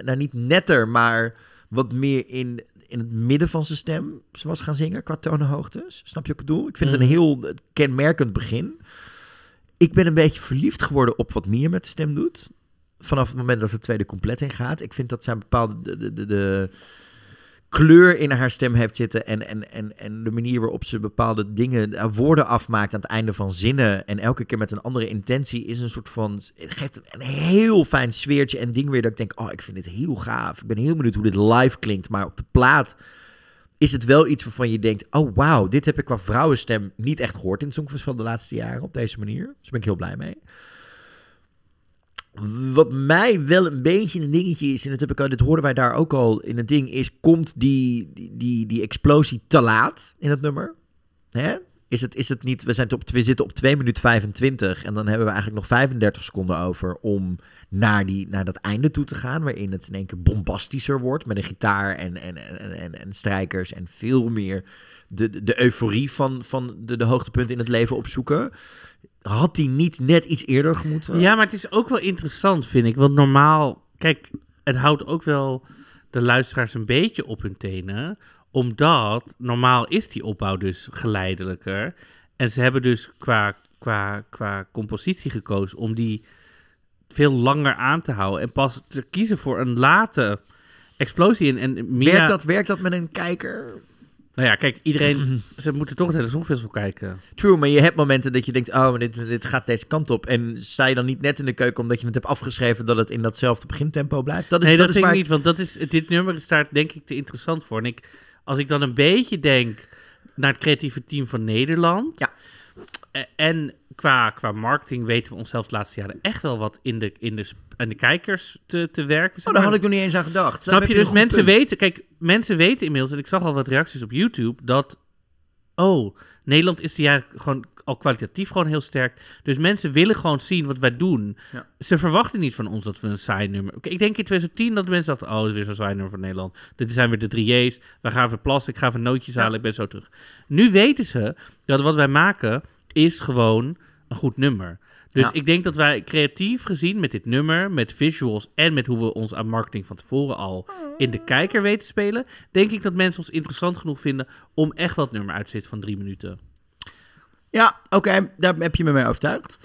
nou niet netter, maar wat meer in, in het midden van zijn stem was gaan zingen qua tonenhoogtes. Snap je wat ik bedoel? Ik vind het een Mhm. heel kenmerkend begin. Ik ben een beetje verliefd geworden op wat Mia met de stem doet. Vanaf het moment dat het tweede compleet in gaat. Ik vind dat zij een bepaalde de, de, de, de kleur in haar stem heeft zitten. En, en, en, en de manier waarop ze bepaalde dingen, eh, woorden afmaakt aan het einde van zinnen. En elke keer met een andere intentie is een soort van. Geeft een heel fijn sfeertje en ding weer. Dat ik denk, oh, ik vind dit heel gaaf. Ik ben heel benieuwd hoe dit live klinkt. Maar op de plaat is het wel iets waarvan je denkt: oh wauw, dit heb ik qua vrouwenstem niet echt gehoord in het Songfestival de laatste jaren op deze manier. Dus daar ben ik heel blij mee. Wat mij wel een beetje een dingetje is, en dat heb ik al, dit hoorden wij daar ook al in het ding, is: komt die, die, die, explosie te laat in het nummer? Hè? Is het, is het niet, we, zijn op, we zitten op 2 minuten 25 en dan hebben we eigenlijk nog 35 seconden over om naar, die, naar dat einde toe te gaan, waarin het in één keer bombastischer wordt met een gitaar en, en, en, en, en strijkers en veel meer de, de, de euforie van, van de, de hoogtepunten in het leven opzoeken. Had die niet net iets eerder gemoeten? Ja, maar het is ook wel interessant, vind ik. Want normaal, kijk, het houdt ook wel de luisteraars een beetje op hun tenen. Omdat normaal is die opbouw dus geleidelijker. En ze hebben dus qua, qua, qua compositie gekozen om die veel langer aan te houden. En pas te kiezen voor een late explosie. En, en Mia, Werkt, dat, werkt dat met een kijker? Nou ja, kijk, iedereen... Ze moeten toch het hele Songfestival kijken. True, maar je hebt momenten dat je denkt, oh, dit, dit gaat deze kant op. En sta je dan niet net in de keuken omdat je het hebt afgeschreven dat het in datzelfde begintempo blijft? Dat is, nee, dat, is vind ik niet, want dat is, dit nummer is daar denk ik te interessant voor. En ik, als ik dan een beetje denk naar het creatieve team van Nederland... Ja. Eh, En qua, qua marketing weten we onszelf de laatste jaren echt wel wat in de, in de, in de kijkers te, te werken. zeg Oh, daar had ik nog niet eens aan gedacht. Snap je? Dus mensen punt. weten, kijk, mensen weten inmiddels, en ik zag al wat reacties op YouTube, dat, oh, Nederland is die jaar gewoon al kwalitatief gewoon heel sterk. Dus mensen willen gewoon zien wat wij doen. Ja. Ze verwachten niet van ons dat we een saai nummer... Ik denk in 2010 dat mensen dachten, oh, het is weer zo'n saai nummer van Nederland. Dit zijn weer de drie J's. We gaan even plassen, ik ga even nootjes halen, ik ben zo terug. Nu weten ze dat wat wij maken is gewoon een goed nummer. Dus Ja. ik denk dat wij creatief gezien met dit nummer, met visuals en met hoe we ons aan marketing van tevoren al in de kijker weten spelen, denk ik dat mensen ons interessant genoeg vinden om echt wat nummer uit te zitten van drie minuten. Ja, oké, daar heb je me mee overtuigd.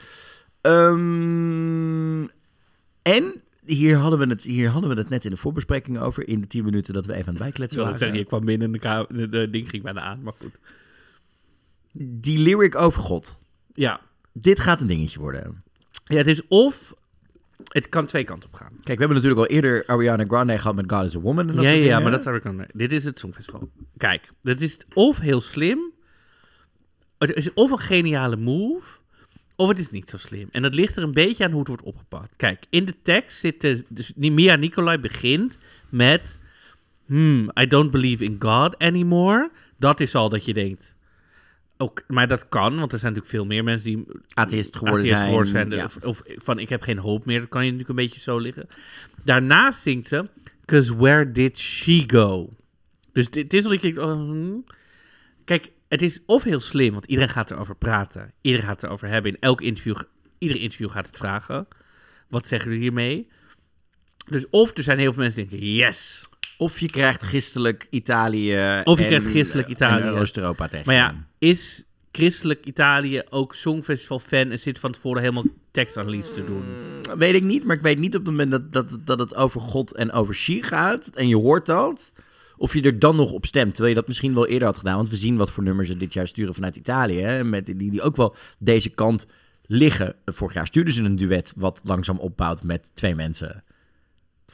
Ehm, en hier hadden, we het, hier hadden we het net in de voorbespreking over, in de 10 minuten dat we even aan het Ik bijkletsen wil het waren. zeggen, je kwam binnen en de, de ding ging bijna aan, maar goed. Die lyric over God. Ja. Dit gaat een dingetje worden. Ja, het is of... Het kan twee kanten op gaan. Kijk, we hebben natuurlijk al eerder Ariana Grande gehad met God is a Woman. En dat ja, soort ja, dingen. maar dat zou ik dan... Dit is het Songfestival. Kijk, dit is of heel slim, het is of een geniale move, of het is niet zo slim. En dat ligt er een beetje aan hoe het wordt opgepakt. Kijk, in de tekst zit de, dus Mia Nicolai begint met... Hmm, I don't believe in God anymore. Dat is al dat je denkt... Ook, maar dat kan, want er zijn natuurlijk veel meer mensen die Atheïst geworden atheïst zijn, geworden zijn. ja. Of, of van ik heb geen hoop meer. Dat kan je natuurlijk een beetje zo liggen. Daarnaast zingt ze, cause where did she go? Dus dit dit is wat ik denk, oh, hmm. Kijk, het is of heel slim, want iedereen gaat erover praten. Iedereen gaat erover hebben. In elk interview, ieder interview gaat het vragen. Wat zeggen jullie hiermee? Dus of er zijn heel veel mensen die denken, yes. Of je krijgt christelijk Italië. Of je en- krijgt christelijk Italië. Oost-Europa tegen. Maar ja, is christelijk Italië ook Songfestival-fan en zit van tevoren helemaal tekstanalyse te doen? Weet ik niet, maar ik weet niet op het moment dat, dat, dat het over God en over she gaat. En je hoort dat. Of je er dan nog op stemt. Terwijl je dat misschien wel eerder had gedaan. Want we zien wat voor nummers ze dit jaar sturen vanuit Italië. Hè, met, die, die ook wel deze kant liggen. Vorig jaar stuurden ze een duet wat langzaam opbouwt met twee mensen.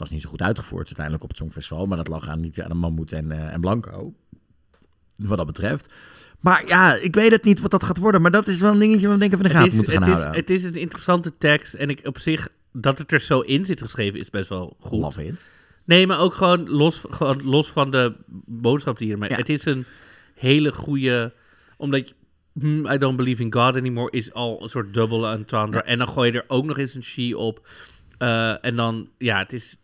Was niet zo goed uitgevoerd uiteindelijk op het Songfestival. Maar dat lag aan, niet aan de Mammoet en, eh, en Blanco. Wat dat betreft. Maar ja, ik weet het niet wat dat gaat worden. Maar dat is wel een dingetje waar we denken van de gaten is, moeten gaan het, is, houden. het is een interessante tekst en ik op zich, dat het er zo in zit geschreven, is best wel goed. Love it. Nee, maar ook gewoon los, gewoon los van de boodschap die hiermee. Ja. Het is een hele goede, omdat hmm, I don't believe in God anymore is al een soort double entendre. En dan gooi je er ook nog eens een she op. Eh, en dan, ja, het is...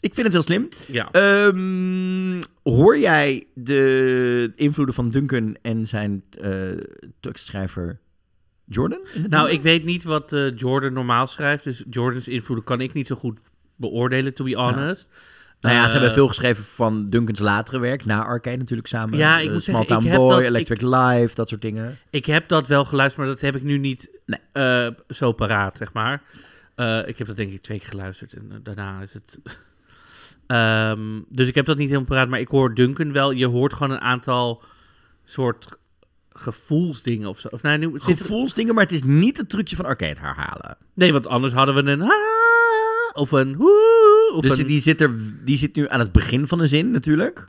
Ik vind het heel slim. Ja. Ehm, hoor jij de invloeden van Duncan en zijn eh, tekstschrijver Jordan? Nou, ik weet niet wat eh, Jordan normaal schrijft. Dus Jordans invloeden kan ik niet zo goed beoordelen, to be honest. Nou ja, ze Eh, hebben veel geschreven van Duncans latere werk, na Arcade natuurlijk samen. Ja, ik Eh, moet Small zeggen, ik Town heb Boy, dat- Electric Live, dat soort dingen. Ik heb dat wel geluisterd, maar dat heb ik nu niet eh, zo paraat, zeg maar. Eh, ik heb dat denk ik twee keer geluisterd en eh, daarna is het... Ehm, dus ik heb dat niet helemaal paraat, maar ik hoor Duncan wel. Je hoort gewoon een aantal soort gevoelsdingen of zo. Of, nu, zit er- Gevoelsdingen, maar het is niet het trucje van Arcade herhalen. Nee, want anders hadden we een... "Ah", Of een... Dus een die, zit er, die zit nu aan het begin van de zin natuurlijk.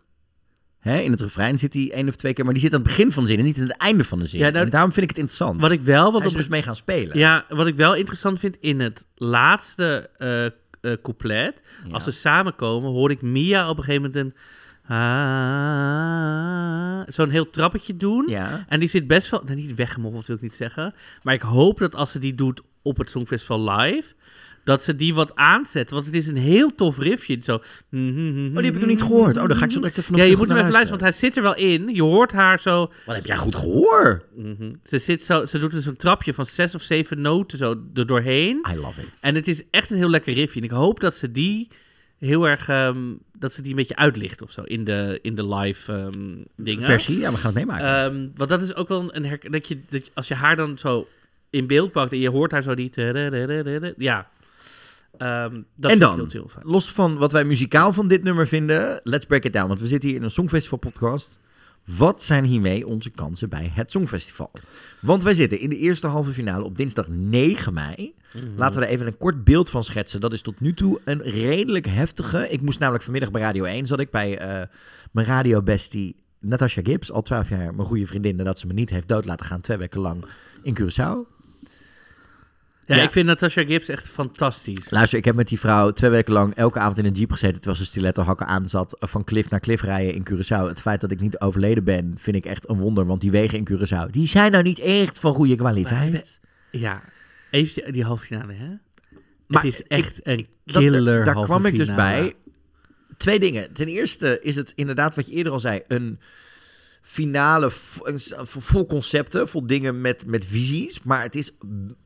Hè, in het refrein zit hij één of twee keer, maar die zit aan het begin van de zin en niet aan het einde van de zin. Ja, nou, en daarom vind ik het interessant. Wat ik wel... Wat op- dus mee gaan spelen. Ja, wat ik wel interessant vind in het laatste eh eh, couplet, Ja. als ze samenkomen, hoor ik Mia op een gegeven moment een ah, zo'n heel trappetje doen. Ja. En die zit best wel, nou niet weggemoffeld wil ik niet zeggen, maar ik hoop dat als ze die doet op het Songfestival live, dat ze die wat aanzet, want het is een heel tof riffje. Zo. Oh, die heb ik nog niet gehoord. Oh, dan ga ik zo direct even nog Ja, je moet hem even luisteren, want hij zit er wel in. Je hoort haar zo. Wat heb jij goed gehoord? Mhm. Ze, zit zo, ze doet dus een trapje van zes of zeven noten zo er doorheen. I love it. En het is echt een heel lekker riffje. En ik hoop dat ze die heel erg, ehm, dat ze die een beetje uitlicht of zo in de, in de live ehm, dingen. Versie? Ja, we gaan het meemaken. Ehm, want dat is ook wel een herk dat je, dat je- als je haar dan zo in beeld pakt en je hoort haar zo die... Ja. Ehm, dat en dan, heel fijn. los van wat wij muzikaal van dit nummer vinden, let's break it down. Want we zitten hier in een Songfestival podcast. Wat zijn hiermee onze kansen bij het Songfestival? Want wij zitten in de eerste halve finale op dinsdag 9 mei. Mhm. Laten we er even een kort beeld van schetsen. Dat is tot nu toe een redelijk heftige. Ik moest namelijk vanmiddag bij Radio 1 zat ik bij eh, mijn radiobestie Natasha Gibbs, al 12 jaar mijn goede vriendin, nadat ze me niet heeft dood laten gaan twee weken lang in Curaçao. Ja, Ja. ik vind Natasha Gibbs echt fantastisch. Luister, ik heb met die vrouw twee weken lang elke avond in een jeep gezeten terwijl ze stilettohakken aan zat van cliff naar cliff rijden in Curaçao. Het feit dat ik niet overleden ben, vind ik echt een wonder, want die wegen in Curaçao, die zijn nou niet echt van goede kwaliteit. Ja, even die, halve finale, hè? Maar het is echt een Dat- killer Daar halve kwam ik dus bij. Twee dingen. Ten eerste is het inderdaad wat je eerder al zei, een finale vol concepten, vol dingen met, met visies. Maar het is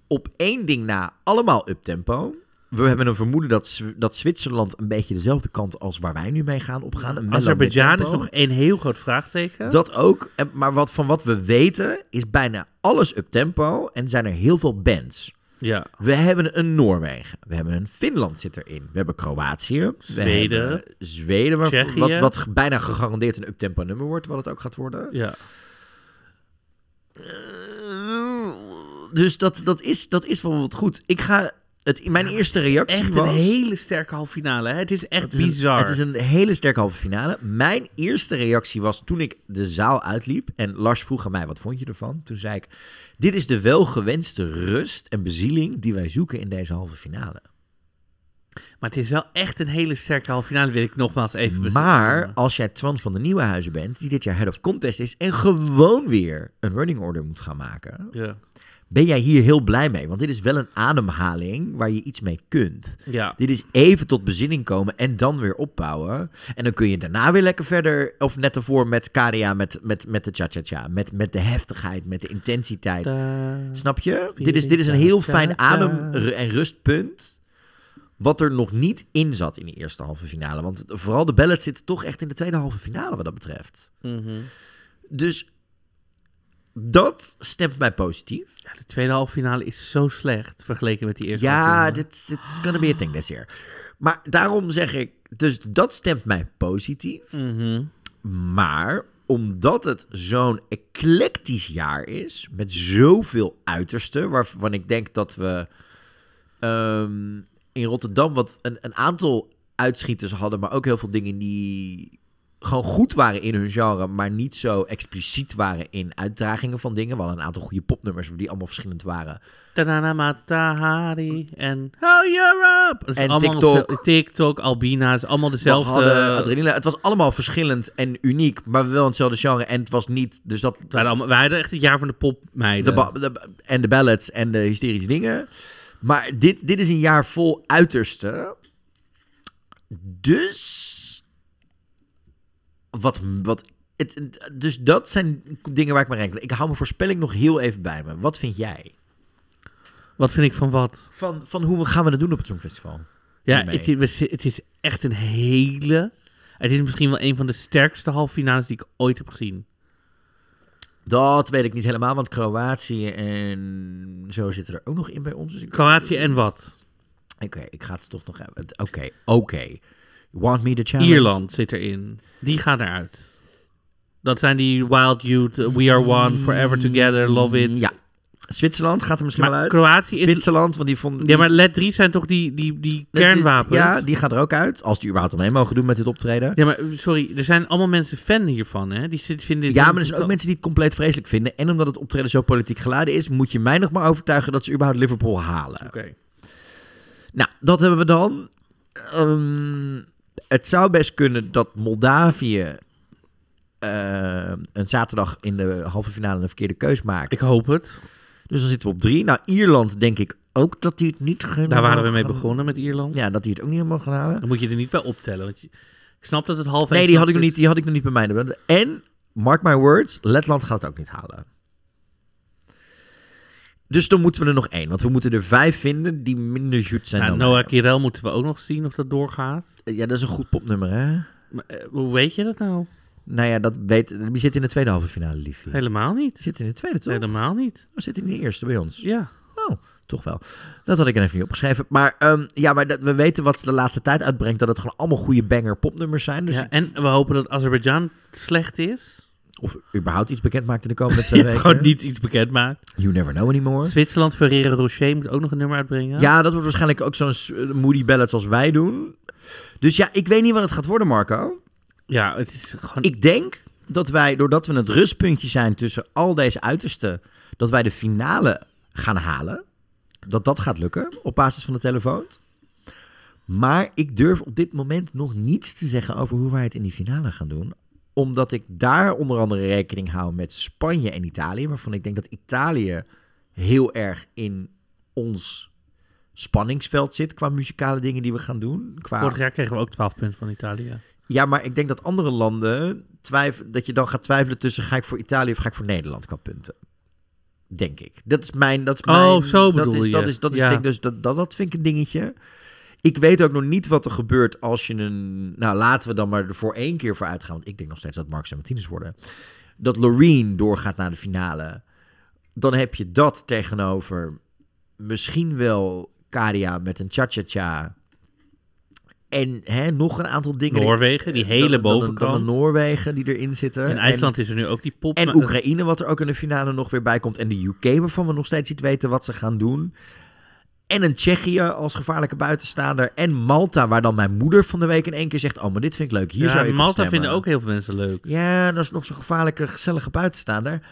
op één ding na allemaal uptempo. We hebben een vermoeden dat, dat Zwitserland een beetje dezelfde kant als waar wij nu mee gaan opgaan. Een Azerbeidzjan is nog een heel groot vraagteken. Dat ook. Maar wat, van wat we weten is bijna alles uptempo en zijn er heel veel bands. Ja. We hebben een Noorwegen. We hebben een Finland zit erin. We hebben Kroatië. We Zweden. hebben Zweden. waar-. Wat, wat bijna gegarandeerd een uptempo nummer wordt. Wat het ook gaat worden. Ja. Dus dat, dat, is, dat is wel wat goed. Ik ga... Het, mijn eerste reactie Echt was... een hele sterke halve finale. Hè? Het is echt Het is, een, bizar. het is een hele sterke halve finale. Mijn eerste reactie was toen ik de zaal uitliep. En Lars vroeg aan mij, wat vond je ervan? Toen zei ik, dit is de welgewenste rust en bezieling die wij zoeken in deze halve finale. Maar het is wel echt een hele sterke halve finale, wil ik nogmaals even bes- Maar als jij Twan van de Nieuwenhuizen bent, die dit jaar head of contest is en gewoon weer een running order moet gaan maken, Ja. Ben jij hier heel blij mee. Want dit is wel een ademhaling waar je iets mee kunt. Ja. Dit is even tot bezinning komen en dan weer opbouwen. En dan kun je daarna weer lekker verder, of net ervoor met KDA, met, met, met de cha-cha-cha, met, met de heftigheid, met de intensiteit. Snap je? Dit is, dit is een heel fijn adem- en rustpunt. Wat er nog niet in zat in de eerste halve finale. Want vooral de ballads zitten toch echt in de tweede halve finale wat dat betreft. Mhm. Dus dat stemt mij positief. Ja, de tweede halve finale is zo slecht vergeleken met die eerste Ja, dit is gonna be a thing this year. Maar daarom zeg ik, dus dat stemt mij positief. Mhm. Maar omdat het zo'n eclectisch jaar is, met zoveel uitersten, waarvan ik denk dat we ehm, in Rotterdam wat een, een aantal uitschieters hadden, maar ook heel veel dingen die gewoon goed waren in hun genre, maar niet zo expliciet waren in uitdragingen van dingen. We hadden een aantal goede popnummers die allemaal verschillend waren. Tanana Matahari en Oh Europe. En TikTok. TikTok, Albina, is allemaal We dezelfde. hadden adrenaline. Het was allemaal verschillend en uniek, maar wel hetzelfde genre. En het was niet, dus dat... Allemaal, wij hadden echt het jaar van de popmeiden. De- en de ballads en de hysterische dingen. Maar dit, dit is een jaar vol uiterste. Dus. Wat. wat het, dus dat zijn dingen waar ik me renkel. Ik hou mijn voorspelling nog heel even bij me. Wat vind jij? Wat vind ik van wat? Van, van hoe gaan we het doen op het Songfestival? Ja, het, is- het is echt een hele... Het is misschien wel een van de sterkste halve finales die ik ooit heb gezien. Dat weet ik niet helemaal, want Kroatië en zo zitten er ook nog in bij ons. Dus Kroatië en wat? Oké, ik ga het toch nog even... Oké, oké. Want me to challenge? Ierland zit erin. Die gaat eruit. Dat zijn die Wild Youth, We Are One, Forever Together, Love It. Ja. Zwitserland gaat er misschien Maar wel uit. Kroatië is- Zwitserland, want die vond... Ja, maar LED 3 zijn toch die, die, die kernwapens? Ja, die gaat er ook uit. Als die überhaupt al mee mogen doen met dit optreden. Ja, maar sorry, er zijn allemaal mensen fan hiervan, hè? Die vinden dit Ja, maar er zijn ook mensen die het compleet vreselijk vinden. En omdat het optreden zo politiek geladen is, moet je mij nog maar overtuigen dat ze überhaupt Liverpool halen. Oké. Nou, dat hebben we dan. Ehm, het zou best kunnen dat Moldavië eh, een zaterdag in de halve finale een verkeerde keus maakt. Ik hoop het. Dus dan zitten we op drie. Nou, Ierland denk ik ook dat die het niet gaan Daar waren we mee gaan- begonnen met Ierland. Ja, dat die het ook niet helemaal gaan halen. Dan moet je er niet bij optellen. Want je- ik snap dat het half Nee, die had, ik nog niet, die had ik nog niet bij mij. En, mark my words, Letland gaat het ook niet halen. Dus dan moeten we er nog één. Want we moeten er vijf vinden die minder goed zijn Nou, dan Noah Kirel moeten we ook nog zien of dat doorgaat. wij. Ja, dat is een goed popnummer, hè? Maar, eh, hoe weet je dat nou? Nou ja, dat weet, die zit in de tweede halve finale, liefje. Helemaal niet. Zit in de tweede, toch? Helemaal niet. We zitten in de eerste bij ons. Ja. Oh, toch wel. Dat had ik er even niet opgeschreven. Maar ehm, ja, maar dat, we weten wat ze de laatste tijd uitbrengt. Dat het gewoon allemaal goede banger popnummers zijn. Dus ja. En we hopen dat Azerbeidzjan slecht is. Of überhaupt iets bekend maakt in de komende twee weken. gewoon niet iets bekend maakt. You never know anymore. Zwitserland, Ferrero Rocher moet ook nog een nummer uitbrengen. Ja, dat wordt waarschijnlijk ook zo'n moody ballad zoals wij doen. Dus ja, ik weet niet wat het gaat worden, Marco. Ja, het is gewoon... Ik denk dat wij, doordat we het rustpuntje zijn tussen al deze uitersten, dat wij de finale gaan halen. Dat dat gaat lukken op basis van de telefoon. Maar ik durf op dit moment nog niets te zeggen over hoe wij het in die finale gaan doen. Omdat ik daar onder andere rekening hou met Spanje en Italië. Waarvan ik denk dat Italië heel erg in ons spanningsveld zit qua muzikale dingen die we gaan doen. Qua... Vorig jaar kregen we ook 12 punten van Italië. Ja, maar ik denk dat andere landen twijf dat je dan gaat twijfelen tussen ga ik voor Italië of ga ik voor Nederland qua punten. Denk ik. Dat is mijn. Dat is Oh, mijn, zo dat bedoel is, Dat je. is, dat is, Ja. denk, dus dat, dat, dat vind ik een dingetje. Ik weet ook nog niet wat er gebeurt als je een. Nou, laten we dan maar er voor één keer voor uitgaan. Want ik denk nog steeds dat Marx en Martinez worden. Dat Loreen doorgaat naar de finale. Dan heb je dat tegenover misschien wel Karia met een cha-cha-cha. En hè, nog een aantal dingen. Noorwegen, die hele Dan- dan- dan- bovenkant. Dan de Noorwegen die erin zitten. In IJsland is er nu ook die pop. En Oekraïne, wat er ook in de finale nog weer bij komt. En de UK, waarvan we nog steeds niet weten wat ze gaan doen. En een Tsjechië als gevaarlijke buitenstaander. En Malta, waar dan mijn moeder van de week in één keer zegt... Oh, maar dit vind ik leuk, hier ja, zou ik Malta vinden ook heel veel mensen leuk. Ja, dat is nog zo'n gevaarlijke, gezellige buitenstaander.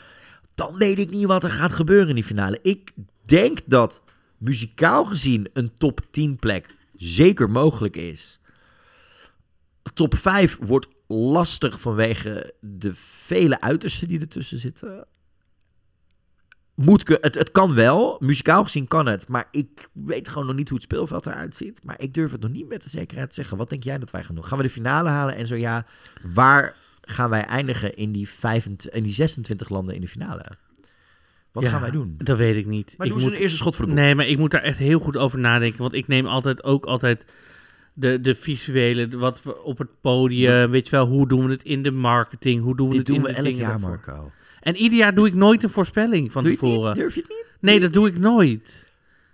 Dan weet ik niet wat er gaat gebeuren in die finale. Ik denk dat muzikaal gezien een top 10 plek zeker mogelijk is. Top 5 wordt lastig vanwege de vele uitersten die ertussen zitten. Moet, het, het kan wel, muzikaal gezien kan het, maar ik weet gewoon nog niet hoe het speelveld eruit ziet. Maar ik durf het nog niet met de zekerheid te zeggen. Wat denk jij dat wij gaan doen? Gaan we de finale halen? En zo ja, waar gaan wij eindigen in die, 25, in die 26 landen in de finale? Wat Ja, gaan wij doen? Dat weet ik niet. Maar ik doen ze een eerste schot voor de? Nee, maar ik moet daar echt heel goed over nadenken. Want ik neem altijd ook altijd de, de visuele, wat we op het podium, weet je wel, hoe doen we het in de marketing, hoe doen we Dit het doen in we de elk jaar, daarvoor. Marco. En ieder jaar doe ik nooit een voorspelling van Doe het tevoren. niet? Durf je het niet? Nee, dat doe ik nooit.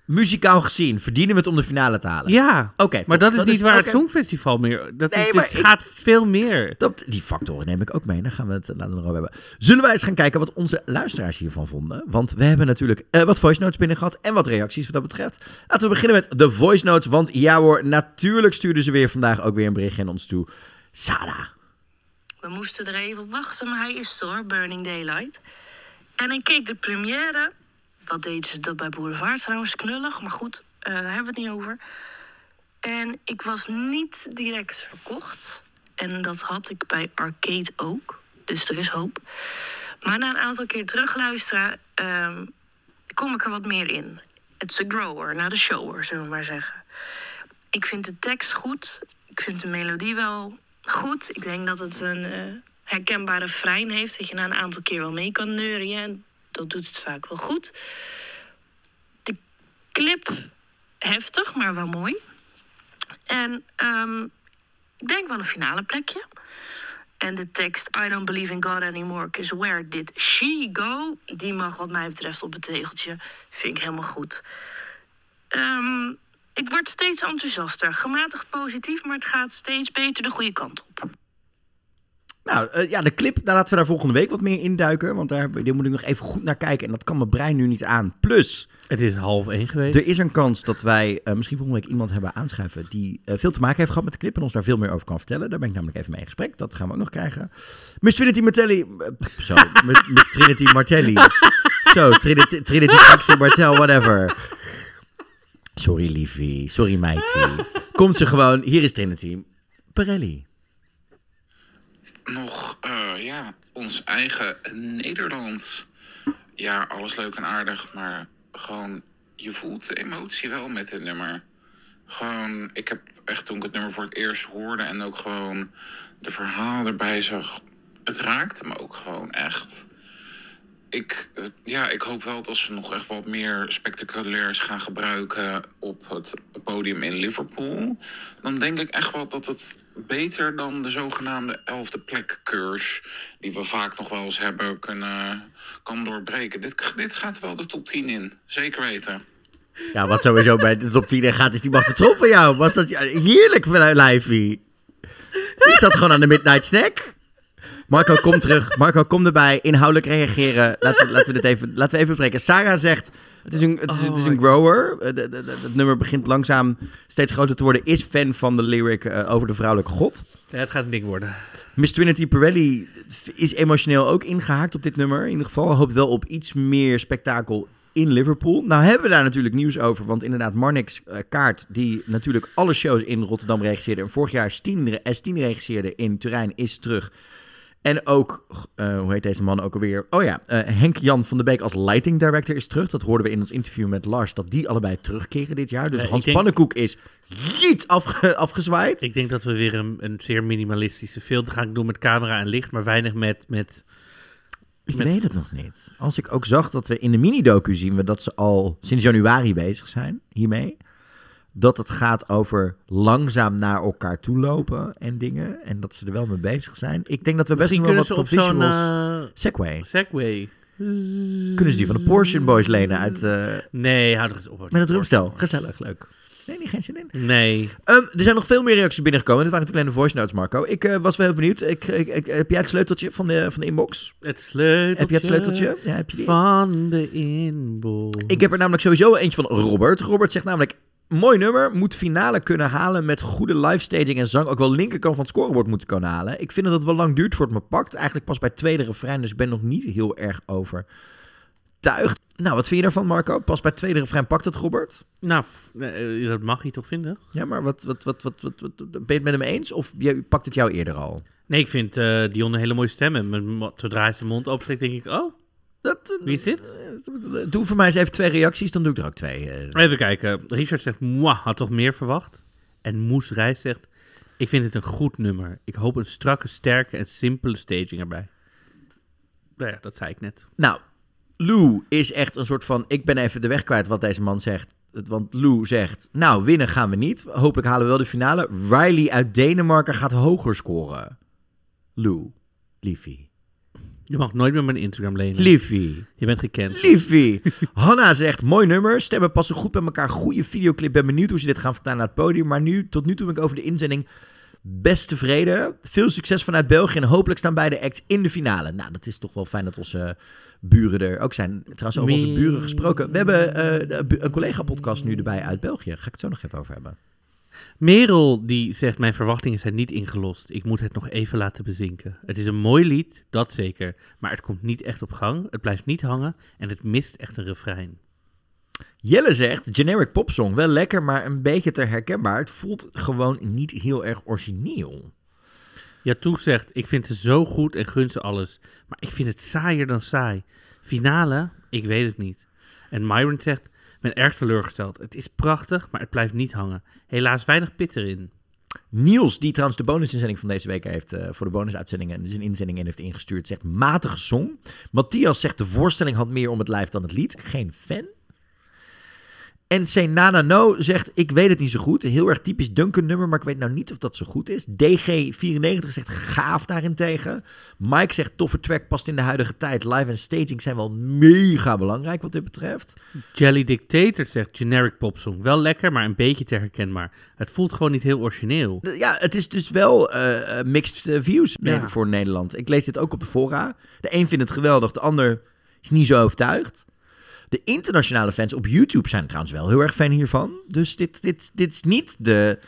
Muzikaal gezien, verdienen we het om de finale te halen? Ja, Oké, maar dat is niet waar het. Songfestival meer... Dat Nee, is, ik- gaat veel meer. Dat, die factoren neem ik ook mee. Dan gaan we het laten we erover hebben. Zullen wij eens gaan kijken wat onze luisteraars hiervan vonden? Want we hebben natuurlijk eh, wat voice notes binnen gehad en wat reacties wat dat betreft. Laten we beginnen met de voice notes. Want ja hoor, natuurlijk stuurden ze weer vandaag ook weer een berichtje aan ons toe. Sada. We moesten er even op wachten, maar hij is er hoor, Burning Daylight. En ik keek de première. Dat deden ze dat bij Boulevard trouwens, knullig. Maar goed, eh, daar hebben we het niet over. En ik was niet direct verkocht. En dat had ik bij Arcade ook. Dus er is hoop. Maar na een aantal keer terugluisteren... ehm, kom ik er wat meer in. Is a grower, naar de shower, zullen we maar zeggen. Ik vind de tekst goed. Ik vind de melodie wel goed. Ik denk dat het een eh, herkenbare refrein heeft. Dat je na een aantal keer wel mee kan neurien. En dat doet het vaak wel goed. De clip heftig, maar wel mooi. En ehm, ik denk wel een finale plekje. En de tekst I don't believe in God anymore, cause where did she go? Die mag wat mij betreft op het tegeltje. Vind ik helemaal goed. Ehm, ik word steeds enthousiaster. Gematigd positief, maar het gaat steeds beter de goede kant op. Nou eh, ja, de clip, daar laten we daar volgende week wat meer induiken. Want daar, daar moet ik nog even goed naar kijken. En dat kan mijn brein nu niet aan. Plus, Het is half één geweest. Er is een kans dat wij eh, misschien volgende week iemand hebben aanschuiven die eh, veel te maken heeft gehad met de clip en ons daar veel meer over kan vertellen. Daar ben ik namelijk even mee in gesprek. Dat gaan we ook nog krijgen. Miss Trinity Martelli. zo, Miss Miss Trinity Martelli. zo, Trinity, Trinity Martel, whatever. Sorry, liefie. Sorry, meidsie. Komt ze gewoon. Hier is Trinity. Pirelli. nog eh, ja, ons eigen Nederlands. Ja, alles leuk en aardig, maar gewoon, je voelt de emotie wel met dit nummer. Gewoon, ik heb echt toen ik het nummer voor het eerst hoorde en ook gewoon de verhaal erbij zag, het raakte me ook gewoon echt. Ik, eh, ja, ik hoop wel dat ze nog echt wat meer spectaculairs gaan gebruiken op het podium in Liverpool. Dan denk ik echt wel dat het beter dan de zogenaamde elfde plek curse, die we vaak nog wel eens hebben, kunnen, kan doorbreken. Dit, dit gaat wel de top 10 in, zeker weten. Ja, wat sowieso bij de top 10 gaat, is die mag patrol van jou. Was dat heerlijk, lijfie. Die zat gewoon aan de midnight snack. Marco, kom terug. Marco, kom erbij. Inhoudelijk reageren. Laten, we- laten, we dit even, laten we even bespreken. Sarah zegt, het is een, het is, het is een grower. Eh, de- de- de- Het nummer begint langzaam steeds groter te worden. Is fan van de lyric eh, over de vrouwelijke god. Ja, het gaat een ding worden. Miss Trinity Pirelli is emotioneel ook ingehaakt op dit nummer. In ieder geval hoopt wel op iets meer spektakel in Liverpool. Nou hebben we daar natuurlijk nieuws over. Want inderdaad, Marnix eh, Kaart, die natuurlijk alle shows in Rotterdam regisseerde... en vorig jaar S10, re- S10 regisseerde in Turijn, is terug. En ook, eh, hoe heet deze man ook alweer? Oh ja, eh, Henk-Jan van der Beek als lighting director is terug. Dat hoorden we in ons interview met Lars, dat die allebei terugkeren dit jaar. Dus ik Hans denk- Pannenkoek is niet afge- afgezwaaid. Ik denk dat we weer een, een zeer minimalistische film gaan doen met camera en licht, maar weinig met... met Ik met- weet het nog niet. Als ik ook zag dat we in de mini-docu zien we dat ze al sinds januari bezig zijn hiermee. Dat het gaat over langzaam naar elkaar toe lopen en dingen. En dat ze er wel mee bezig zijn. Ik denk dat we best Misschien wel wat op visuals... eh, Segway. Segway. Kunnen ze die van de Porsche Boys lenen uit... eh, Nee, hou er eens op. met het drumstel. Gezellig, leuk. Nee, niet geen zin in. Nee. Ehm, er zijn nog veel meer reacties binnengekomen. Dit waren natuurlijk alleen de voice notes, Marco. Ik eh, was wel heel benieuwd. Ik, ik, ik- heb jij het sleuteltje van de, van de inbox? Het sleuteltje. Heb je het sleuteltje? Ja, heb je die? Van de inbox. Ik heb er namelijk sowieso eentje van Robert. Robert zegt namelijk... Mooi nummer, moet finale kunnen halen met goede live staging en zang. Ook wel linkerkant van het scorebord moeten kunnen halen. Ik vind dat het wel lang duurt voor het me pakt. Eigenlijk pas bij het tweede refrein, dus ik ben nog niet heel erg overtuigd. Nou, wat vind je daarvan, Marco? Pas bij het tweede refrein pakt het, Robert? Nou, f- eh, dat mag je toch vinden? Ja, maar wat, wat, wat, wat, wat, wat- ben je het met hem eens? Of je, pakt het jou eerder al? Nee, ik vind eh Dion een hele mooie stem. En zodra hij zijn mond opentrekt, denk ik, oh, Dat, wie is dit? Doe voor mij eens even twee reacties, dan doe ik er ook twee. eh. Even kijken. Richard zegt, mwah, had toch meer verwacht? En Moes Reis zegt, ik vind het een goed nummer. Ik hoop een strakke, sterke en simpele staging erbij. Nou ja, dat zei ik net. Nou, Lou is echt een soort van... Ik ben even de weg kwijt wat deze man zegt. Want Lou zegt... Nou, winnen gaan we niet. Hopelijk halen we wel de finale. Riley uit Denemarken gaat hoger scoren. Lou. Liefie. Je mag nooit meer mijn Instagram lenen. Liefie. Je bent gekend. Liefie. Hanna zegt, mooi nummer. Stemmen passen goed bij elkaar. Goede videoclip. Ben benieuwd hoe ze dit gaan vertalen naar het podium. Maar nu, tot nu toe ben ik over de inzending best tevreden. Veel succes vanuit België. En hopelijk staan beide acts in de finale. Nou, dat is toch wel fijn dat onze buren er ook zijn. Trouwens, over onze buren gesproken. We hebben eh, een collega-podcast nu erbij uit België. Ga ik het zo nog even over hebben. Merel die zegt, mijn verwachtingen zijn niet ingelost. Ik moet het nog even laten bezinken. Het is een mooi lied, dat zeker. Maar het komt niet echt op gang. Het blijft niet hangen. En het mist echt een refrein. Jelle zegt, generic popsong. Wel lekker, maar een beetje te herkenbaar. Het voelt gewoon niet heel erg origineel. Jatoe zegt, ik vind ze zo goed en gun ze alles. Maar ik vind het saaier dan saai. Finale? Ik weet het niet. En Myron zegt, ben erg teleurgesteld. Het is prachtig, maar het blijft niet hangen. Helaas weinig pit erin. Niels, die trouwens de bonusinzending van deze week heeft eh, voor de bonusuitzendingen, dus een inzending in heeft ingestuurd, zegt matige song. Matthias zegt de voorstelling had meer om het lijf dan het lied. Geen fan. En Nana No zegt, ik weet het niet zo goed. Heel erg typisch Duncan nummer, maar ik weet nou niet of dat zo goed is. DG94 zegt gaaf daarentegen. Mike zegt toffe track, past in de huidige tijd. Live en staging zijn wel mega belangrijk wat dit betreft. Jelly Dictator zegt, generic popsong. Wel lekker, maar een beetje te herkenbaar. Het voelt gewoon niet heel origineel. Ja, het is dus wel eh, eh, mixed eh, views Ja. voor Nederland. Ik lees dit ook op de fora. De een vindt het geweldig, de ander is niet zo overtuigd. De internationale fans op YouTube zijn trouwens wel heel erg fan hiervan. Dus dit, dit, dit is niet de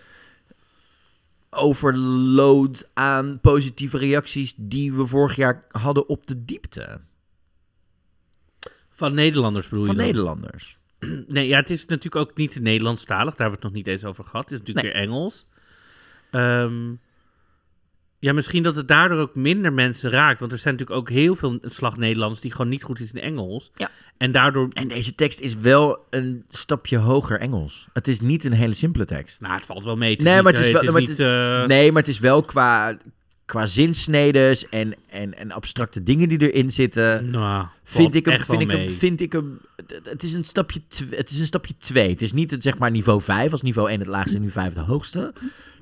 overload aan positieve reacties die we vorig jaar hadden op de diepte. Van Nederlanders bedoel Van je dan? Nederlanders. Nee, ja, het is natuurlijk ook niet Nederlandstalig. Daar hebben we het nog niet eens over gehad. Het is natuurlijk weer Engels. Ehm, ja, misschien dat het daardoor ook minder mensen raakt. Want er zijn natuurlijk ook heel veel slag Nederlands die gewoon niet goed is in Engels. Ja. En daardoor... En deze tekst is wel een stapje hoger Engels. Het is niet een hele simpele tekst. Nou, het valt wel mee. Nee, maar het is wel, het maar is het niet, is- eh, nee, maar het is wel qua, qua zinsnedes en, en, en abstracte dingen die erin zitten. Nou, vind ik hem, vind ik hem, vind ik hem. het- is een stapje, tw- het is een stapje 2. Het is niet het, zeg maar niveau 5 als niveau 1 het laagste en niveau 5 het hoogste.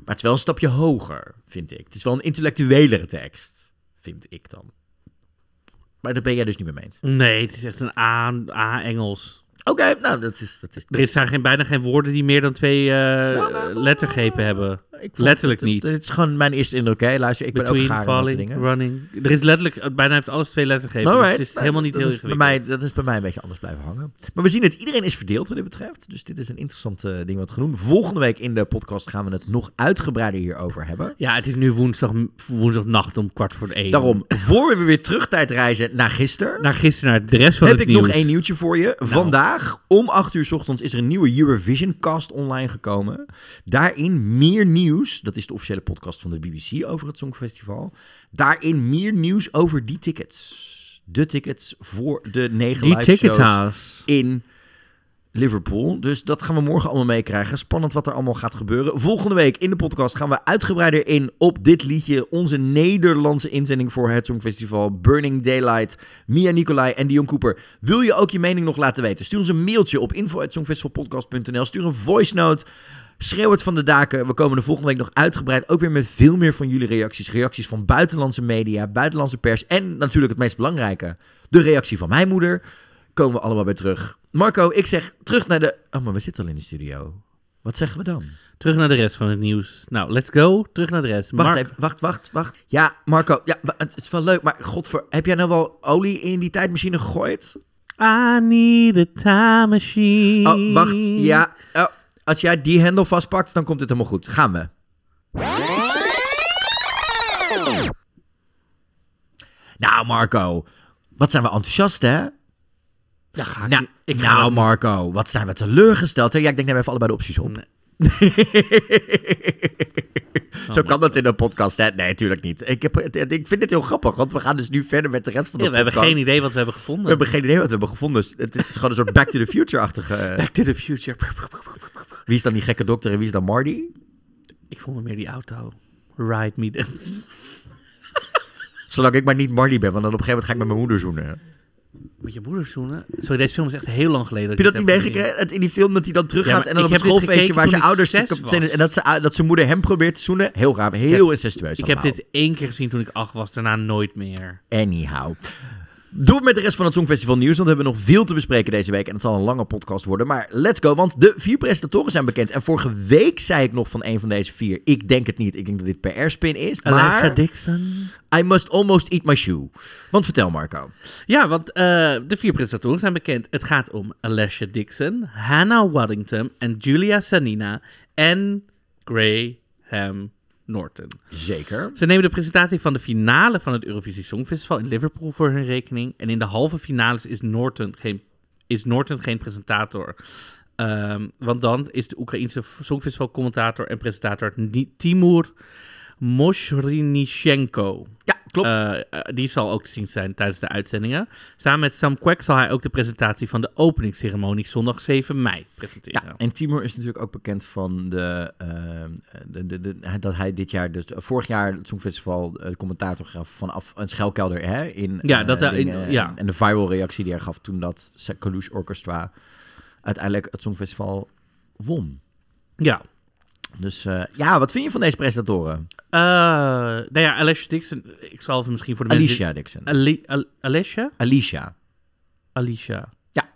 Maar het is wel een stapje hoger, vind ik. Het is wel een intellectuelere tekst, vind ik dan. Maar daar ben jij dus niet mee eens. Nee, het is echt een A, A Engels. Oké, nou, dat is... Dat is Er zijn geen, bijna geen woorden die meer dan twee eh, lettergrepen hebben. Ik Letterlijk het- niet. Het, is gewoon mijn eerste indruk. Hè. Luister, ik ben ook gaar falling, dingen. running. Er is letterlijk, bijna heeft alles twee letters gegeven. Alright. Dus het is helemaal niet heel bij ingewikkeld. mij, Dat is bij mij een beetje anders blijven hangen. Maar we zien het, iedereen is verdeeld wat dit betreft. Dus dit is een interessant eh, ding wat we gaan doen. Volgende week in de podcast gaan we het nog uitgebreider hierover hebben. Ja, het is nu woensdag, woensdagnacht om kwart voor één. Daarom, voor we weer terugtijd reizen naar gisteren... Naar gisteren, naar de rest van heb het ik nog nieuws. Nou. één nieuwtje voor je. Vandaag om 8 uur 's ochtends is er een nieuwe Eurovision cast online gekomen. Daarin meer nieuws. Dat is de officiële podcast van de BBC over het Songfestival. Daarin meer nieuws over die tickets. De tickets voor de negen Die live shows in Liverpool. Dus dat gaan we morgen allemaal meekrijgen. Spannend wat er allemaal gaat gebeuren. Volgende week in de podcast gaan we uitgebreider in op dit liedje. Onze Nederlandse inzending voor het Songfestival. Burning Daylight. Mia Nicolai en Dion Cooper. Wil je ook je mening nog laten weten? Stuur ons een mailtje op info.songfestivalpodcast.nl. Stuur een voice note. Schreeuw het van de daken. We komen de volgende week nog uitgebreid. Ook weer met veel meer van jullie reacties. Reacties van buitenlandse media, buitenlandse pers. En natuurlijk het meest belangrijke. De reactie van mijn moeder. Komen we allemaal bij terug. Marco, ik zeg terug naar de... Oh, maar we zitten al in de studio. Wat zeggen we dan? Terug naar de rest van het nieuws. Nou, let's go. Terug naar de rest. Wacht Mark- even, wacht, wacht, wacht. Ja, Marco, ja, het is wel leuk, maar godver... Heb jij nou wel olie in die tijdmachine gegooid? I need a time machine. Oh, wacht, ja. Oh, als jij die hendel vastpakt, dan komt het helemaal goed. Gaan we. Nou, Marco, wat zijn we enthousiast, hè? Ja, ga ik, Nou, ik ga nou Marco, wat zijn we teleurgesteld. Hè? Ja, ik denk, neem even allebei de opties op. Zo kan dat in een podcast, hè? Nee, natuurlijk niet. Ik, heb, ik vind dit heel grappig, want we gaan dus nu verder met de rest van de Ja, we podcast. hebben geen idee wat we hebben gevonden. We hebben geen idee wat we hebben gevonden. Dus het is gewoon een soort Back to the Future-achtige... Back to the Future. Wie is dan die gekke dokter en wie is dan Marty? Ik vond me meer die auto. Ride me. the- Zolang ik maar niet Marty ben, want dan op een gegeven moment ga ik met mijn moeder zoenen. Met je moeder zoenen? Sorry, deze film is echt heel lang geleden. Heb je dat niet meegekregen? Het- In die film dat hij dan teruggaat Ja, en dan op het schoolfeestje gekeken waar zijn ouders en dat, ze, dat zijn moeder hem probeert te zoenen. Heel raar, heel incestueus Ik heb dit één keer gezien toen ik acht was, daarna nooit meer. Anyhow. Door met de rest van het Songfestival nieuws, want we hebben nog veel te bespreken deze week. En het zal een lange podcast worden. Maar let's go, want de vier presentatoren zijn bekend. En vorige week zei ik nog van een van deze vier. Ik denk het niet. Ik denk dat dit PR-spin is. Maar Dixon. I must almost eat my shoe. Want vertel Marco. Ja, want eh, de vier presentatoren zijn bekend. Het gaat om Alicia Dixon, Hannah Waddington en Julia Sanina en Graham Norton. Zeker. Ze nemen de presentatie van de finale van het Eurovisie Songfestival in Liverpool voor hun rekening. En in de halve finales is Norton geen, is Norton geen presentator. Ehm, want dan is de Oekraïense Songfestival-commentator en presentator Timur Moshrinichenko. Ja, klopt. Eh, eh, die zal ook te zien zijn tijdens de uitzendingen. Samen met Sam Quack zal hij ook de presentatie van de openingsceremonie zondag 7 mei presenteren. Ja, en Timur is natuurlijk ook bekend van de, ehm, de, de, de- dat hij dit jaar, dus vorig jaar het Songfestival eh, de commentator gaf vanaf een schuilkelder hè, in. Ja, eh, dat in- dingen. ja. En de viral reactie die hij gaf toen dat Kalush Orchestra uiteindelijk het Songfestival won. Ja. Dus eh, ja, wat vind je van deze presentatoren? Eh, nou ja, Alicia Dixon. Ik zal even misschien voor de mensen... Alicia Dixon. Ali, Al- Alicia? Alicia. Alicia. Ja.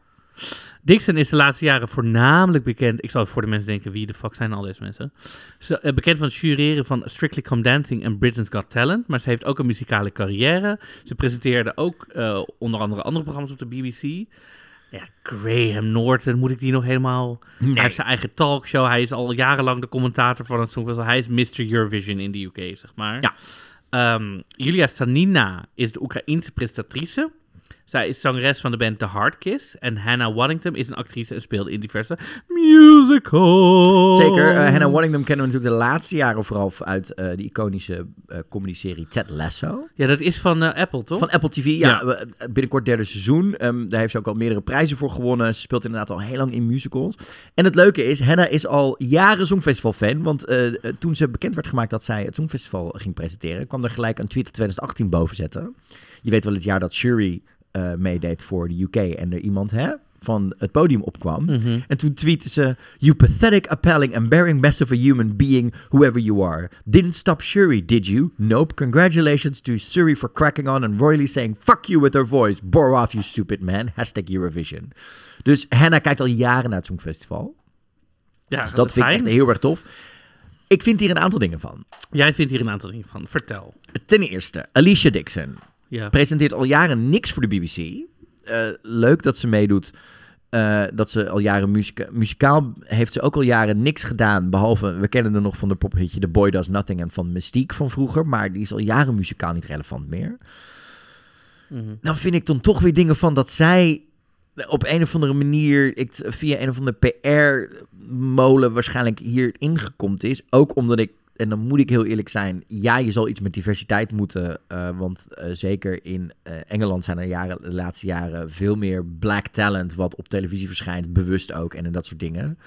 Dixon is de laatste jaren voornamelijk bekend. Ik zal voor de mensen denken, wie de fuck zijn al deze mensen? Ze, eh, bekend van het jureren van Strictly Come Dancing en Britain's Got Talent. Maar ze heeft ook een muzikale carrière. Ze presenteerde ook onder andere andere programma's op de BBC. Ja, Graham Norton, moet ik die nog helemaal... Hij heeft zijn eigen talkshow. Hij is al jarenlang de commentator van het Songfestival. Hij is Mr. Eurovision in de UK, zeg maar. Ja. Ehm, Julia Sanina is de Oekraïense presentatrice. Zij is zangeres van de band The Hard Kiss. En Hannah Waddington is een actrice en speelde in diverse musicals. Zeker. eh, Hannah Waddingham kennen we natuurlijk de laatste jaren vooral uit eh de iconische eh comedy-serie Ted Lasso. Ja, dat is van Apple, toch? Van Apple TV, ja. Binnenkort derde seizoen. Ehm, daar heeft ze ook al meerdere prijzen voor gewonnen. Ze speelt inderdaad al heel lang in musicals. En het leuke is, Hannah is al jaren Songfestival-fan. Want toen ze bekend werd gemaakt dat zij het Songfestival ging presenteren... kwam er gelijk een tweet uit 2018 boven zetten. Je weet wel het jaar dat Shuri eh, meedeed voor de UK... en er iemand hè, van het podium opkwam. Mhm. En toen tweette ze... You pathetic, appalling, and bearing best of a human being, whoever you are. Didn't stop Shuri, did you? Nope. Congratulations to Shuri for cracking on and royally saying fuck you with her voice. Bore off, you stupid man. Hashtag Eurovision. Dus Hannah kijkt al jaren naar het Songfestival. Ja, dus dat vind ik echt heel erg tof. Ik vind hier een aantal dingen van. Jij vindt hier een aantal dingen van. Vertel. Ten eerste, Alicia Dixon Ja. presenteert al jaren niks voor de BBC. Eh, leuk dat ze meedoet. Eh, dat ze al jaren muzika muzikaal heeft ze ook al jaren niks gedaan. Behalve, we kennen er nog van de pophitje The Boy Does Nothing en van Mystique van vroeger. Maar die is al jaren muzikaal niet relevant meer. Mhm. Dan vind ik dan toch weer dingen van dat zij op een of andere manier ik, via een of andere PR-molen waarschijnlijk hier ingekomen is. Ook omdat ik, en dan moet ik heel eerlijk zijn, ja, je zal iets met diversiteit moeten. eh, want eh, zeker in eh, Engeland zijn er jaren, de laatste jaren veel meer black talent wat op televisie verschijnt, bewust ook en dat soort dingen.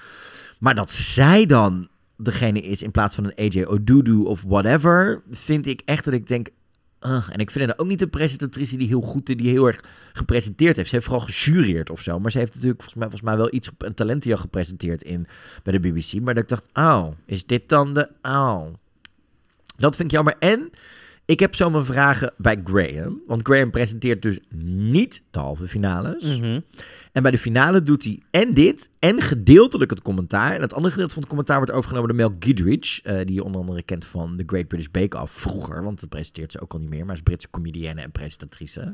Maar dat zij dan degene is in plaats van een AJ Odudu of whatever, vind ik echt dat ik denk, En ik vind haar ook niet een presentatrice die heel goed, die heel erg gepresenteerd heeft. Ze heeft vooral gejureerd of zo. Maar ze heeft natuurlijk volgens mij, volgens mij wel iets, een talentje gepresenteerd in, bij de BBC. Maar dat ik dacht, oh, is dit dan de, oh. Dat vind ik jammer. En ik heb zo mijn vragen bij Graham. Want Graham presenteert dus niet de halve finales. Mhm. En bij de finale doet hij en dit en gedeeltelijk het commentaar. En het andere gedeelte van het commentaar wordt overgenomen door Mel Giedrich. eh, die je onder andere kent van The Great British Bake Off vroeger. Want dat presenteert ze ook al niet meer. Maar is Britse comedienne en presentatrice.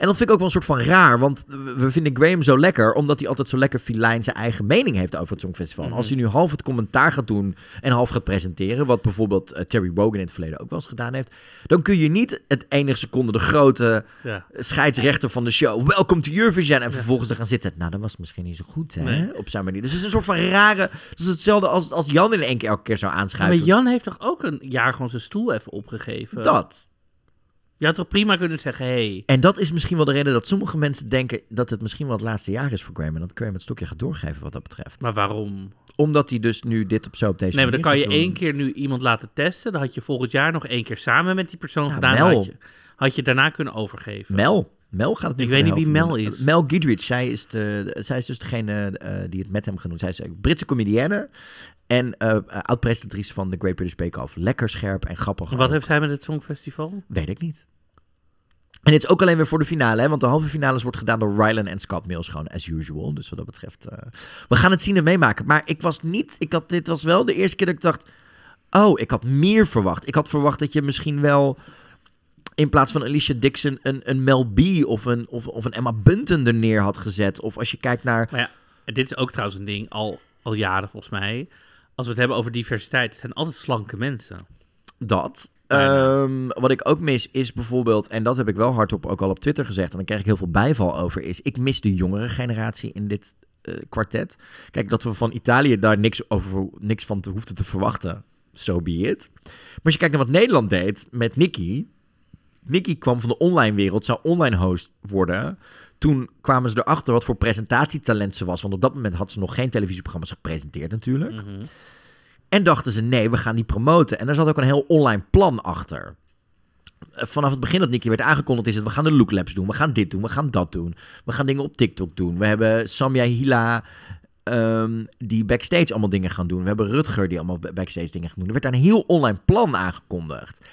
En dat vind ik ook wel een soort van raar. Want we vinden Graham zo lekker. Omdat hij altijd zo lekker filijn zijn eigen mening heeft over het Songfestival. Als hij nu half het commentaar gaat doen en half gaat presenteren. Wat bijvoorbeeld eh, Terry Wogan in het verleden ook wel eens gedaan heeft. Dan kun je niet het enige seconde de grote Ja. scheidsrechter van de show. Welcome to Eurovision. En vervolgens er gaan zitten. Nou, dat was misschien niet zo goed, hè? Nee. Op zijn manier. Dus het is een soort van rare... Het is hetzelfde als, als Jan in één keer elke keer zou Maar aanschuiven. Jan heeft toch ook een jaar gewoon zijn stoel even opgegeven? Dat. Je had toch prima kunnen zeggen, hey. En dat is misschien wel de reden dat sommige mensen denken dat het misschien wel het laatste jaar is voor Graham. En dat Graham het stokje gaat doorgeven wat dat betreft. Maar waarom? Omdat hij dus nu dit op zo op deze Nee, maar dan kan manier je één keer nu iemand laten testen. Dan had je volgend jaar nog één keer samen met die persoon gedaan. Mel. Had je, had je daarna kunnen overgeven. Mel. Mel gaat het nu Ik weet niet wie Mel doen. is. Mel Giedrich. Zij is, de, zij is dus degene eh, die het met hem genoemd. Zij is een Britse comedienne. En eh oud-presentatrice van The Great British Bake Off. Lekker scherp en grappig. Wat ook. heeft zij met het Songfestival? Weet ik niet. En dit is ook alleen weer voor de finale, hè? want de halve finales wordt gedaan door Rylan en Scott Mills, gewoon as usual. Dus wat dat betreft, eh, we gaan het zien en meemaken. Maar ik was niet, ik had, dit was wel de eerste keer dat ik dacht, oh, ik had meer verwacht. Ik had verwacht dat je misschien wel in plaats van Alicia Dixon een, een Mel B of een, of, of een Emma Bunton er neer had gezet. Of als je kijkt naar... Maar ja, en dit is ook trouwens een ding, al, al jaren volgens mij. Als we het hebben over diversiteit, het zijn altijd slanke mensen. Dat. Ehm, wat ik ook mis is bijvoorbeeld, en dat heb ik wel hardop ook al op Twitter gezegd, en daar krijg ik heel veel bijval over, is ik mis de jongere generatie in dit eh, kwartet. Kijk, dat we van Italië daar niks, over, niks van te, hoefden te verwachten, so be it. Maar als je kijkt naar wat Nederland deed met Nicky, Nicky kwam van de online wereld, zou online host worden. Toen kwamen ze erachter wat voor presentatietalent ze was, want op dat moment had ze nog geen televisieprogramma's gepresenteerd natuurlijk. Mhm. En dachten ze, nee, we gaan die promoten. En daar zat ook een heel online plan achter. Vanaf het begin dat Nicky werd aangekondigd is het... we gaan de Look Labs doen, we gaan dit doen, we gaan dat doen. We gaan dingen op TikTok doen. We hebben Samia Hila ehm, die backstage allemaal dingen gaan doen. We hebben Rutger die allemaal ba- backstage dingen gaan doen. Er werd daar een heel online plan aangekondigd.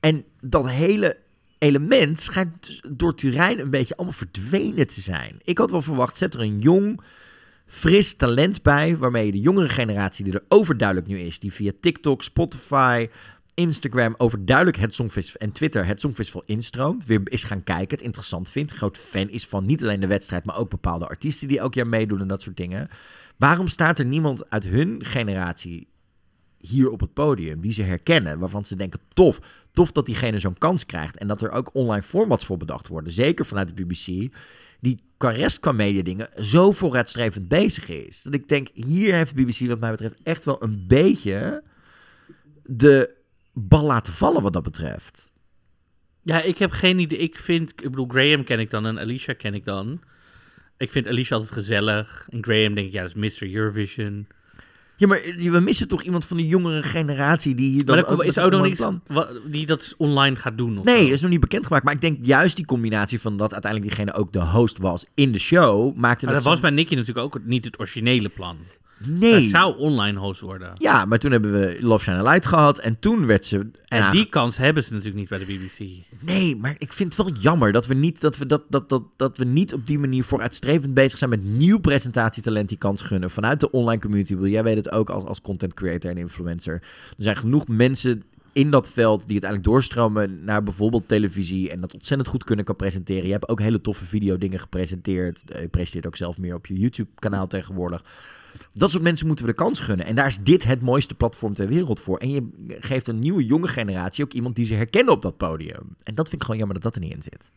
En dat hele element schijnt door Turijn een beetje allemaal verdwenen te zijn. Ik had wel verwacht, zet er een jong fris talent bij, waarmee je de jongere generatie die er overduidelijk nu is, die via TikTok, Spotify, Instagram overduidelijk het Songfestival en Twitter het Songfestival instroomt, weer is gaan kijken, het interessant vindt, groot fan is van niet alleen de wedstrijd, maar ook bepaalde artiesten die elk jaar meedoen en dat soort dingen. Waarom staat er niemand uit hun generatie hier op het podium die ze herkennen, waarvan ze denken tof, tof dat diegene zo'n kans krijgt en dat er ook online formats voor bedacht worden, zeker vanuit de BBC, die qua rest qua media dingen zo vooruitstrevend bezig is. Dat ik denk, hier heeft de BBC wat mij betreft echt wel een beetje de bal laten vallen wat dat betreft. Ja, ik heb geen idee. Ik vind, ik bedoel, Graham ken ik dan en Alicia ken ik dan. Ik vind Alicia altijd gezellig. En Graham denk ik, ja, dat is Mr. Eurovision. Ja, maar we missen toch iemand van de jongere generatie die hier dan maar er ook is ook nog niks wa- die dat online gaat doen. Nee, dat is nog niet bekendgemaakt. Maar ik denk juist die combinatie van dat uiteindelijk diegene ook de host was in de show, maakte Maar dat was bij Nicky natuurlijk ook niet het originele plan. Nee. Het zou online host worden. Ja, maar toen hebben we Love Shine a Light gehad en toen werd ze... En die kans hebben ze natuurlijk niet bij de BBC. Nee, maar ik vind het wel jammer dat we niet, dat we, dat, dat, dat, dat we niet op die manier vooruitstrevend bezig zijn met nieuw presentatietalent die kans gunnen. Vanuit de online community. Wil Jij weet het ook als, als content creator en influencer. Er zijn genoeg mensen in dat veld die uiteindelijk doorstromen naar bijvoorbeeld televisie en dat ontzettend goed kunnen kan presenteren. Je hebt ook hele toffe video dingen gepresenteerd. Eh, Je presenteert ook zelf meer op je YouTube kanaal tegenwoordig. Dat soort mensen moeten we de kans gunnen. En daar is dit het mooiste platform ter wereld voor. En je geeft een nieuwe jonge generatie ook iemand die ze herkennen op dat podium. En dat vind ik gewoon jammer dat dat er niet in zit.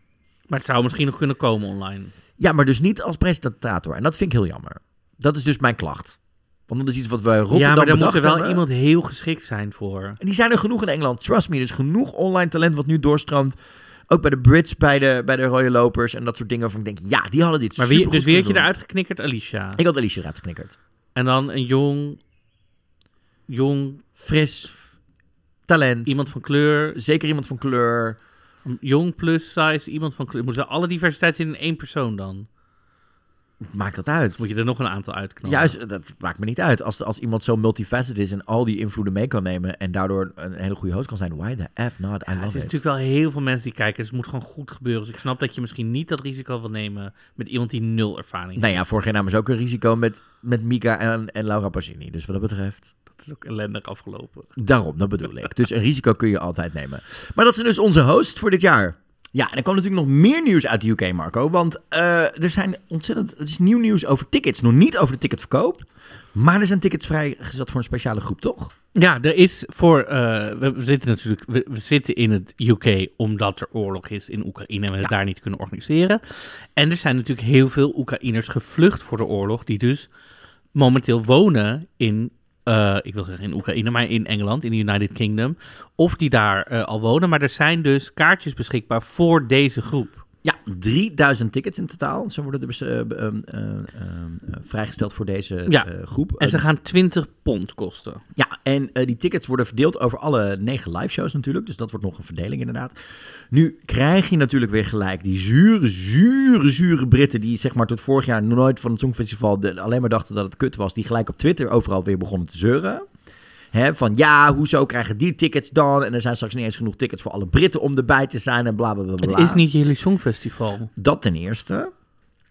Maar het zou misschien nog kunnen komen online. Ja, maar dus niet als presentator. En dat vind ik heel jammer. Dat is dus mijn klacht. Want dat is iets wat we Rotterdam ja, maar daar moet er wel hebben. iemand heel geschikt zijn voor. En die zijn er genoeg in Engeland. Trust me, er is genoeg online talent wat nu doorstroomt. Ook bij de Brits, bij de, bij de rode lopers en dat soort dingen. Van ik denk, ja, die hadden dit Maar wie, dus wie had je eruit geknikkerd? Alicia. Ik had Alicia eruit geknikkerd. En dan een jong, jong... Fris, talent. Iemand van kleur. Zeker iemand van kleur. Jong plus size, iemand van kleur. Moeten alle diversiteit zien in één persoon dan? Maakt dat uit? Moet je er nog een aantal uitknallen? Juist, dat maakt me niet uit. Als, als iemand zo multifaceted is en al die invloeden mee kan nemen en daardoor een hele goede host kan zijn, why the F not? I Ja, love het is it. natuurlijk wel heel veel mensen die kijken, dus het moet gewoon goed gebeuren. Dus ik snap dat je misschien niet dat risico wil nemen met iemand die nul ervaring Nou ja, vorig jaar namen ze ook een risico met, met Mika en, en Laura Pagini. Dus wat dat betreft... Dat is ook ellendig afgelopen. Daarom, dat bedoel ik. Dus een risico kun je altijd nemen. Maar dat is dus onze host voor dit jaar. Ja, en er kwam natuurlijk nog meer nieuws uit de UK, Marco. Want eh, er zijn ontzettend... Het is nieuw nieuws over tickets. Nog niet over de ticketverkoop. Maar er zijn tickets vrijgezet voor een speciale groep, toch? Ja, er is voor. eh, we, zitten natuurlijk. We, we zitten in het UK omdat er oorlog is in Oekraïne en we het daar niet kunnen organiseren. En er zijn natuurlijk heel veel Oekraïners gevlucht voor de oorlog, die dus momenteel wonen in. Eh, ik wil zeggen in Oekraïne, maar in Engeland, in de United Kingdom. Of die daar eh, al wonen. Maar er zijn dus kaartjes beschikbaar voor deze groep. Ja, 3000 tickets in totaal. Zo worden er dus, vrijgesteld voor deze Ja, groep. en ze gaan 20 pond kosten. Ja, en die tickets worden verdeeld over alle negen live shows natuurlijk. Dus dat wordt nog een verdeling inderdaad. Nu krijg je natuurlijk weer gelijk die zure, zure, zure Britten... die zeg maar tot vorig jaar nooit van het Songfestival de, alleen maar dachten dat het kut was... die gelijk op Twitter overal weer begonnen te zeuren. Hè, van ja, hoezo krijgen die tickets dan? En er zijn straks niet eens genoeg tickets voor alle Britten om erbij te zijn en bla bla bla. bla. Het is niet jullie Songfestival. Dat ten eerste.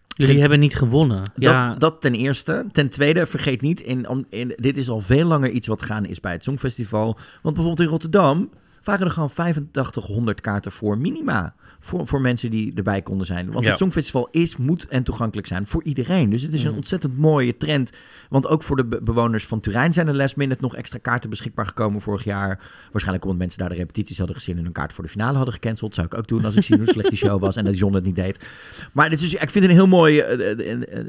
Jullie Ten- hebben niet gewonnen. ja, Dat, dat ten eerste. Ten tweede, vergeet niet, in, om, in, dit is al veel langer iets wat gaan is bij het Songfestival. Want bijvoorbeeld in Rotterdam waren er gewoon 8500 kaarten voor minima. Voor, voor mensen die erbij konden zijn. Want Ja. het Songfestival is, moet en toegankelijk zijn voor iedereen. Dus het is een Mhm. ontzettend mooie trend. Want ook voor de be- bewoners van Turijn zijn er last minute nog extra kaarten beschikbaar gekomen vorig jaar. Waarschijnlijk omdat mensen daar de repetities hadden gezien en hun kaart voor de finale hadden gecanceld. Zou ik ook doen als ik zie hoe slecht die show was en dat John het niet deed. Maar dit is, ik vind het een heel mooi eh, eh, eh,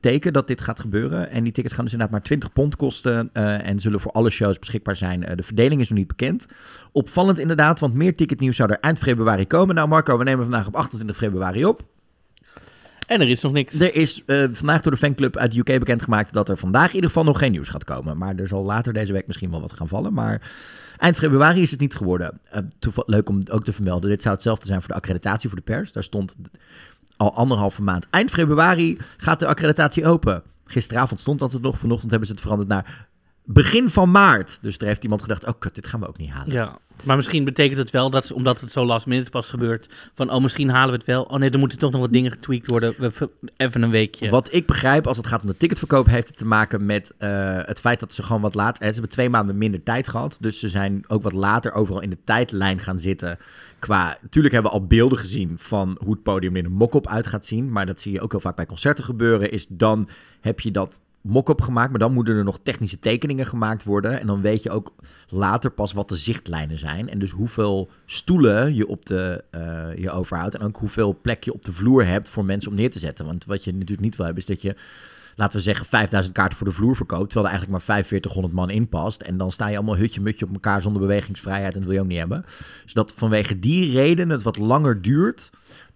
teken dat dit gaat gebeuren. En die tickets gaan dus inderdaad maar 20 pond kosten. en zullen voor alle shows beschikbaar zijn. De verdeling is nog niet bekend. Opvallend inderdaad, want meer ticketnieuws zou er eind februari komen. Nou Marco, we nemen vandaag op 28 februari op. En er is nog niks. Er is eh, vandaag door de fanclub uit de UK bekendgemaakt dat er vandaag in ieder geval nog geen nieuws gaat komen. Maar er zal later deze week misschien wel wat gaan vallen. Maar eind februari is het niet geworden. Eh, leuk om ook te vermelden. Dit zou hetzelfde zijn voor de accreditatie voor de pers. Daar stond al anderhalve maand. Eind februari gaat de accreditatie open. Gisteravond stond dat het nog. Vanochtend hebben ze het veranderd naar begin van maart. Dus er heeft iemand gedacht, oh kut, dit gaan we ook niet halen. Ja, maar misschien betekent het wel dat, ze- omdat het zo last minute pas gebeurt, van oh, misschien halen we het wel. Oh nee, er moeten toch nog wat dingen getweakt worden. Even een weekje. Wat ik begrijp als het gaat om de ticketverkoop, heeft het te maken met eh, het feit dat ze gewoon wat later. eh, Ze hebben twee maanden minder tijd gehad. Dus ze zijn ook wat later overal in de tijdlijn gaan zitten. Qua. Tuurlijk hebben we al beelden gezien van hoe het podium in een mock-up uit gaat zien. Maar dat zie je ook heel vaak bij concerten gebeuren. Is dan heb je dat mock-up gemaakt. Maar dan moeten er nog technische tekeningen gemaakt worden. En dan weet je ook later pas wat de zichtlijnen zijn. En dus hoeveel stoelen je op de eh, je overhoudt. En ook hoeveel plek je op de vloer hebt voor mensen om neer te zetten. Want wat je natuurlijk niet wil hebben, is dat je laten we zeggen, 5000 kaarten voor de vloer verkoopt. Terwijl er eigenlijk maar 4500 man in past. En dan sta je allemaal hutje-mutje op elkaar zonder bewegingsvrijheid. En dat wil je ook niet hebben. Dus dat vanwege die reden het wat langer duurt.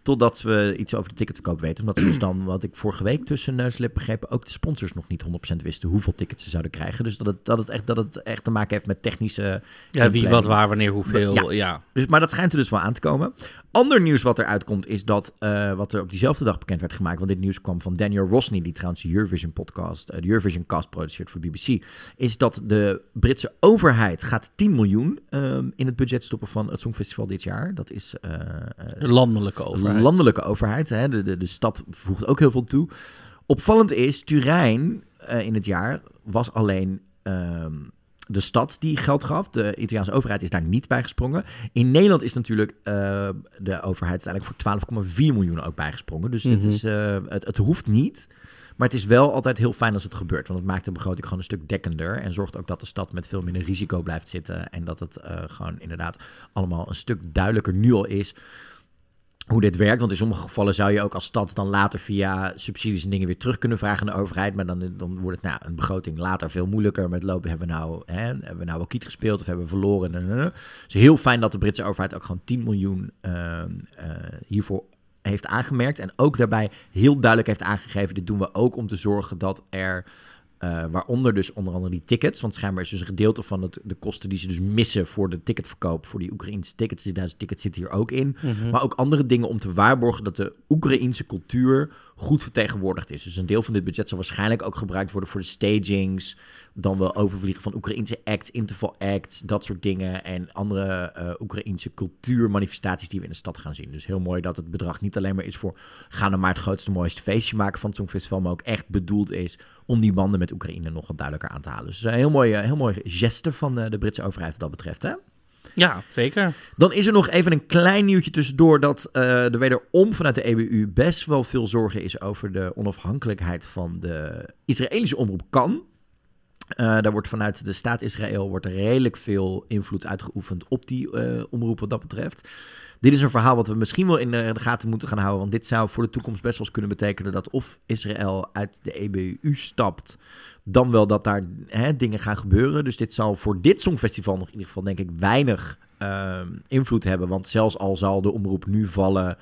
Totdat we iets over de ticketverkoop weten. Omdat ze dus dan, wat ik vorige week tussen neus en lip begrepen, ook de sponsors nog niet 100% wisten hoeveel tickets ze zouden krijgen. Dus dat het, dat het, echt, dat het echt te maken heeft met technische. Ja, wie, inplanning. wat, waar, wanneer, hoeveel, ja. Dus, maar dat schijnt er dus wel aan te komen. Ander nieuws wat eruit komt is dat, eh, wat er op diezelfde dag bekend werd gemaakt, want dit nieuws kwam van Daniel Rosny, die trouwens de Eurovision podcast, eh, de Eurovision cast produceert voor BBC, is dat de Britse overheid gaat 10 miljoen ehm, in het budget stoppen van het Songfestival dit jaar. Dat is... eh, eh, De landelijke overheid. De landelijke overheid, hè? De, de, de stad voegt ook heel veel toe. Opvallend is, Turijn in het jaar was alleen ehm, de stad die geld gaf. De Italiaanse overheid is daar niet bij gesprongen. In Nederland is natuurlijk eh, de overheid uiteindelijk voor 12,4 miljoen ook bijgesprongen. Dus dit Mhm. is, eh, het, het hoeft niet. Maar het is wel altijd heel fijn als het gebeurt. Want het maakt de begroting gewoon een stuk dekkender. En zorgt ook dat de stad met veel minder risico blijft zitten. En dat het eh, gewoon inderdaad allemaal een stuk duidelijker nu al is hoe dit werkt. Want in sommige gevallen zou je ook als stad dan later via subsidies en dingen weer terug kunnen vragen aan de overheid. Maar dan, dan wordt het nou, een begroting later veel moeilijker. Met lopen hebben we nou, hè, hebben we nou wel kiet gespeeld of hebben we verloren. Het is heel fijn dat de Britse overheid ook gewoon 10 miljoen ehm, eh, hiervoor heeft aangemerkt. En ook daarbij heel duidelijk heeft aangegeven: dit doen we ook om te zorgen dat er. Eh, waaronder dus onder andere die tickets. Want schijnbaar is dus een gedeelte van het, de kosten die ze dus missen voor de ticketverkoop. voor die Oekraïnse tickets. Die Duitse tickets zitten hier ook in. Mhm. Maar ook andere dingen om te waarborgen dat de Oekraïense cultuur goed vertegenwoordigd is. Dus een deel van dit budget zal waarschijnlijk ook gebruikt worden voor de stagings. Dan wel overvliegen van Oekraïense acts, interval acts, dat soort dingen. En andere eh Oekraïense cultuurmanifestaties die we in de stad gaan zien. Dus heel mooi dat het bedrag niet alleen maar is voor gaan er maar het grootste, mooiste feestje maken van het Songfestival. Maar ook echt bedoeld is om die banden met Oekraïne nog wat duidelijker aan te halen. Dus een heel mooie, heel mooie geste van eh, de Britse overheid wat dat betreft. Hè? Ja, zeker. Dan is er nog even een klein nieuwtje tussendoor dat eh er wederom vanuit de EBU best wel veel zorgen is over de onafhankelijkheid van de Israëlische omroep Kan. Eh, daar wordt vanuit de staat Israël wordt redelijk veel invloed uitgeoefend op die eh, omroep wat dat betreft. Dit is een verhaal wat we misschien wel in de, gaten moeten gaan houden. Want dit zou voor de toekomst best wel eens kunnen betekenen dat of Israël uit de EBU stapt, dan wel dat daar hè, dingen gaan gebeuren. Dus dit zal voor dit Songfestival nog in ieder geval denk ik weinig ehm, invloed hebben. Want zelfs al zal de omroep nu vallen.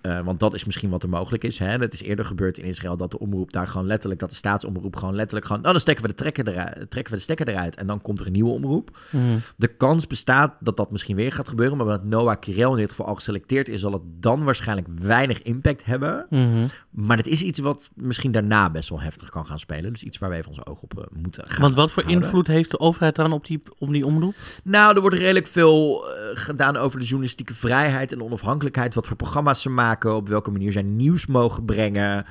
Eh, want dat is misschien wat er mogelijk is. Hè? Het is eerder gebeurd in Israël dat de omroep daar gewoon letterlijk, dat de staatsomroep gewoon letterlijk gewoon, nou dan stekken we de, trekker eruit, trekken we de stekker eruit en dan komt er een nieuwe omroep. Mhm. De kans bestaat dat dat misschien weer gaat gebeuren, maar omdat Noah Kirel in dit geval al geselecteerd is, zal het dan waarschijnlijk weinig impact hebben. Mhm. Maar het is iets wat misschien daarna best wel heftig kan gaan spelen. Dus iets waar we even onze ogen op eh, moeten gaan. Want wat voor houden. invloed heeft de overheid dan op die, op die omroep? Nou, er wordt redelijk veel eh, gedaan over de journalistieke vrijheid en onafhankelijkheid. Wat voor programma's ze maken, op welke manier zij nieuws mogen brengen.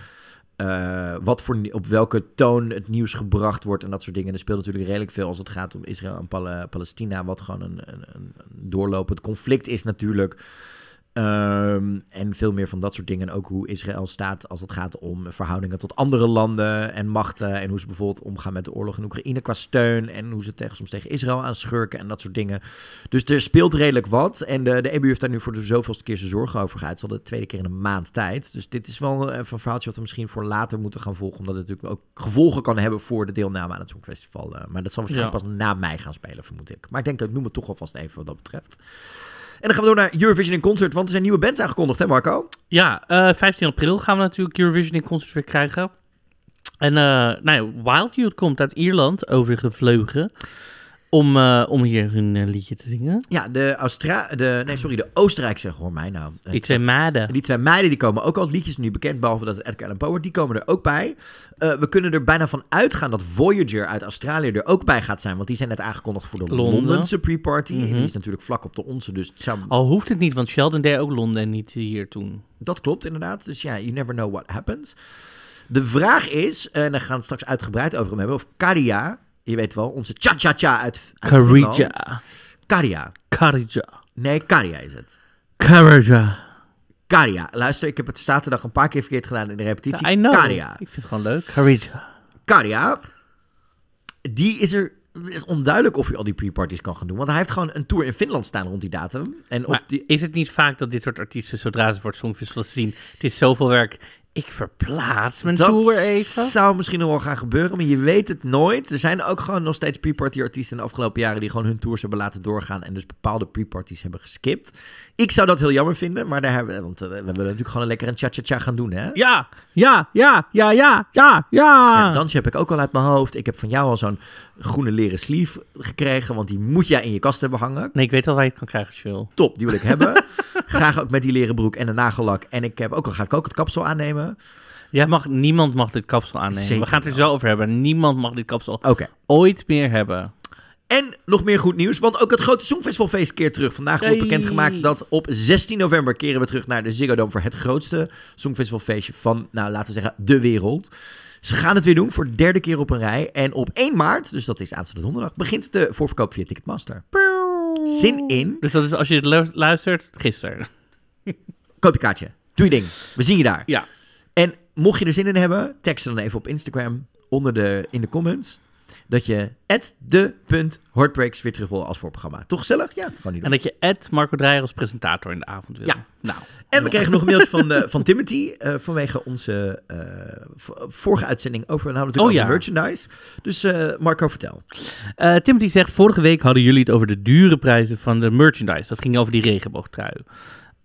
eh, wat voor, op welke toon het nieuws gebracht wordt en dat soort dingen. Er speelt natuurlijk redelijk veel als het gaat om Israël en Pal- Palestina, wat gewoon een, een, een doorlopend conflict is natuurlijk. Ehm, en veel meer van dat soort dingen. En ook hoe Israël staat als het gaat om verhoudingen tot andere landen en machten. En hoe ze bijvoorbeeld omgaan met de oorlog in Oekraïne qua steun. En hoe ze tegen, soms tegen Israël aan schurken en dat soort dingen. Dus er speelt redelijk wat. En de, de EBU heeft daar nu voor de zoveelste keer zijn zorgen over gehad. Het is al de tweede keer in een maand tijd. Dus dit is wel even een verhaaltje wat we misschien voor later moeten gaan volgen. Omdat het natuurlijk ook gevolgen kan hebben voor de deelname aan het Songfestival. Eh, maar dat zal waarschijnlijk Ja. pas na mei gaan spelen, vermoed ik. Maar ik denk, ik noem het toch alvast even wat dat betreft. En dan gaan we door naar Eurovision in Concert, want er zijn nieuwe bands aangekondigd, hè Marco? Ja, eh 15 april gaan we natuurlijk Eurovision in concert weer krijgen. En eh nou ja, Wild Youth komt uit Ierland overgevlogen om, eh, om hier hun eh, liedje te zingen. Ja, de, Austra de, nee, sorry, de Oostenrijkse, hoor mij nou. Die Ik twee meiden. Die twee meiden die komen ook als liedjes nu bekend, behalve dat het Edgar Allan Poe wordt. Die komen er ook bij. Eh, we kunnen er bijna van uitgaan dat Voyager uit Australië er ook bij gaat zijn. Want die zijn net aangekondigd voor de Londen. Londense pre-party. Mhm. die is natuurlijk vlak op de onze, dus het zou... Al hoeft het niet, want Sheldon deed ook Londen en niet hier toen. Dat klopt inderdaad. Dus ja, you never know what happens. De vraag is, en daar gaan we het straks uitgebreid over hem hebben, of Karia, je weet wel, onze cha-cha-cha uit, uit Karija. Karia. Karija. Nee, Karia is het. Karija. Karia. Luister, ik heb het zaterdag een paar keer verkeerd gedaan in de repetitie. Karia. Ik vind het gewoon leuk. Karija. Karia, die is er... Het is onduidelijk of hij al die pre-parties kan gaan doen. Want hij heeft gewoon een tour in Finland staan rond die datum. En op Maar die, is het niet vaak dat dit soort artiesten, zodra ze voor het Songfestival zien, het is zoveel werk, ik verplaats mijn dat tour even? zou misschien nog wel gaan gebeuren, maar je weet het nooit. Er zijn ook gewoon nog steeds pre-party artiesten in de afgelopen jaren die gewoon hun tours hebben laten doorgaan en dus bepaalde pre-parties hebben geskipt. Ik zou dat heel jammer vinden, maar daar hebben we, want eh, we willen natuurlijk gewoon een lekker een cha-cha-cha gaan doen, hè? Ja, ja, ja, ja, ja, ja, ja. Ja, dansje heb ik ook al uit mijn hoofd. Ik heb van jou al zo'n groene leren sleeve gekregen, want die moet jij in je kast hebben hangen. Nee, ik weet wel waar je het kan krijgen als je wil. Top, die wil ik hebben. Graag ook met die leren broek en de nagellak. En ik heb ook al ga ik ook het kapsel aannemen. Jij mag, niemand mag dit kapsel aannemen. Zeker We gaan het er zo over hebben. Niemand mag dit kapsel ooit meer hebben. En nog meer goed nieuws, want ook het grote Songfestivalfeest keert terug. Vandaag wordt bekendgemaakt dat op 16 november keren we terug naar de Ziggo Dome voor het grootste Songfestivalfeestje van, nou laten we zeggen, de wereld. Ze gaan het weer doen voor de derde keer op een rij. En op 1 maart, dus dat is aanstaande donderdag, begint de voorverkoop via Ticketmaster. Zin in. Dus dat is als je het lu- luistert, gisteren. Koop je kaartje. Doe je ding. We zien je daar. Ja. En mocht je er zin in hebben, tekst dan even op Instagram onder de, in de comments. Dat je de.heartbreaks weer terug wil als voorprogramma. Toch gezellig? Ja, gewoon niet En dat je Marco Dreyer als presentator in de avond wil. Ja. Nou. En we kregen nog een mailtje van, eh, van Timothy eh, vanwege onze eh, vorige uitzending over, nou, natuurlijk Oh, over ja. merchandise. Dus Marco, vertel. Timothy zegt, vorige week hadden jullie het over de dure prijzen van de merchandise. Dat ging over die regenboogtrui.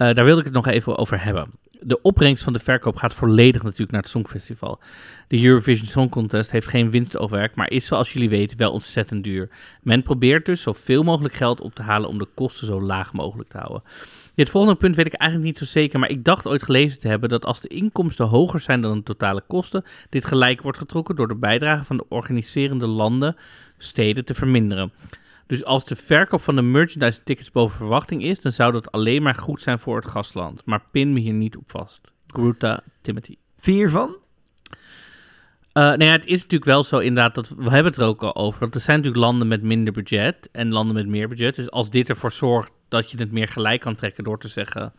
Eh, daar wilde ik het nog even over hebben. De opbrengst van de verkoop gaat volledig natuurlijk naar het Songfestival. De Eurovision Song Contest heeft geen winstoogwerk, maar is zoals jullie weten wel ontzettend duur. Men probeert dus zoveel mogelijk geld op te halen om de kosten zo laag mogelijk te houden. Dit volgende punt weet ik eigenlijk niet zo zeker, maar ik dacht ooit gelezen te hebben dat als de inkomsten hoger zijn dan de totale kosten, dit gelijk wordt getrokken door de bijdrage van de organiserende landen, steden te verminderen. Dus als de verkoop van de merchandise tickets boven verwachting is, dan zou dat alleen maar goed zijn voor het gastland. Maar pin me hier niet op vast. Gruta Timothy. Vind je hiervan? Eh nou ja, het is natuurlijk wel zo inderdaad, dat, we hebben het er ook al over, dat er zijn natuurlijk landen met minder budget en landen met meer budget. Dus als dit ervoor zorgt dat je het meer gelijk kan trekken door te zeggen,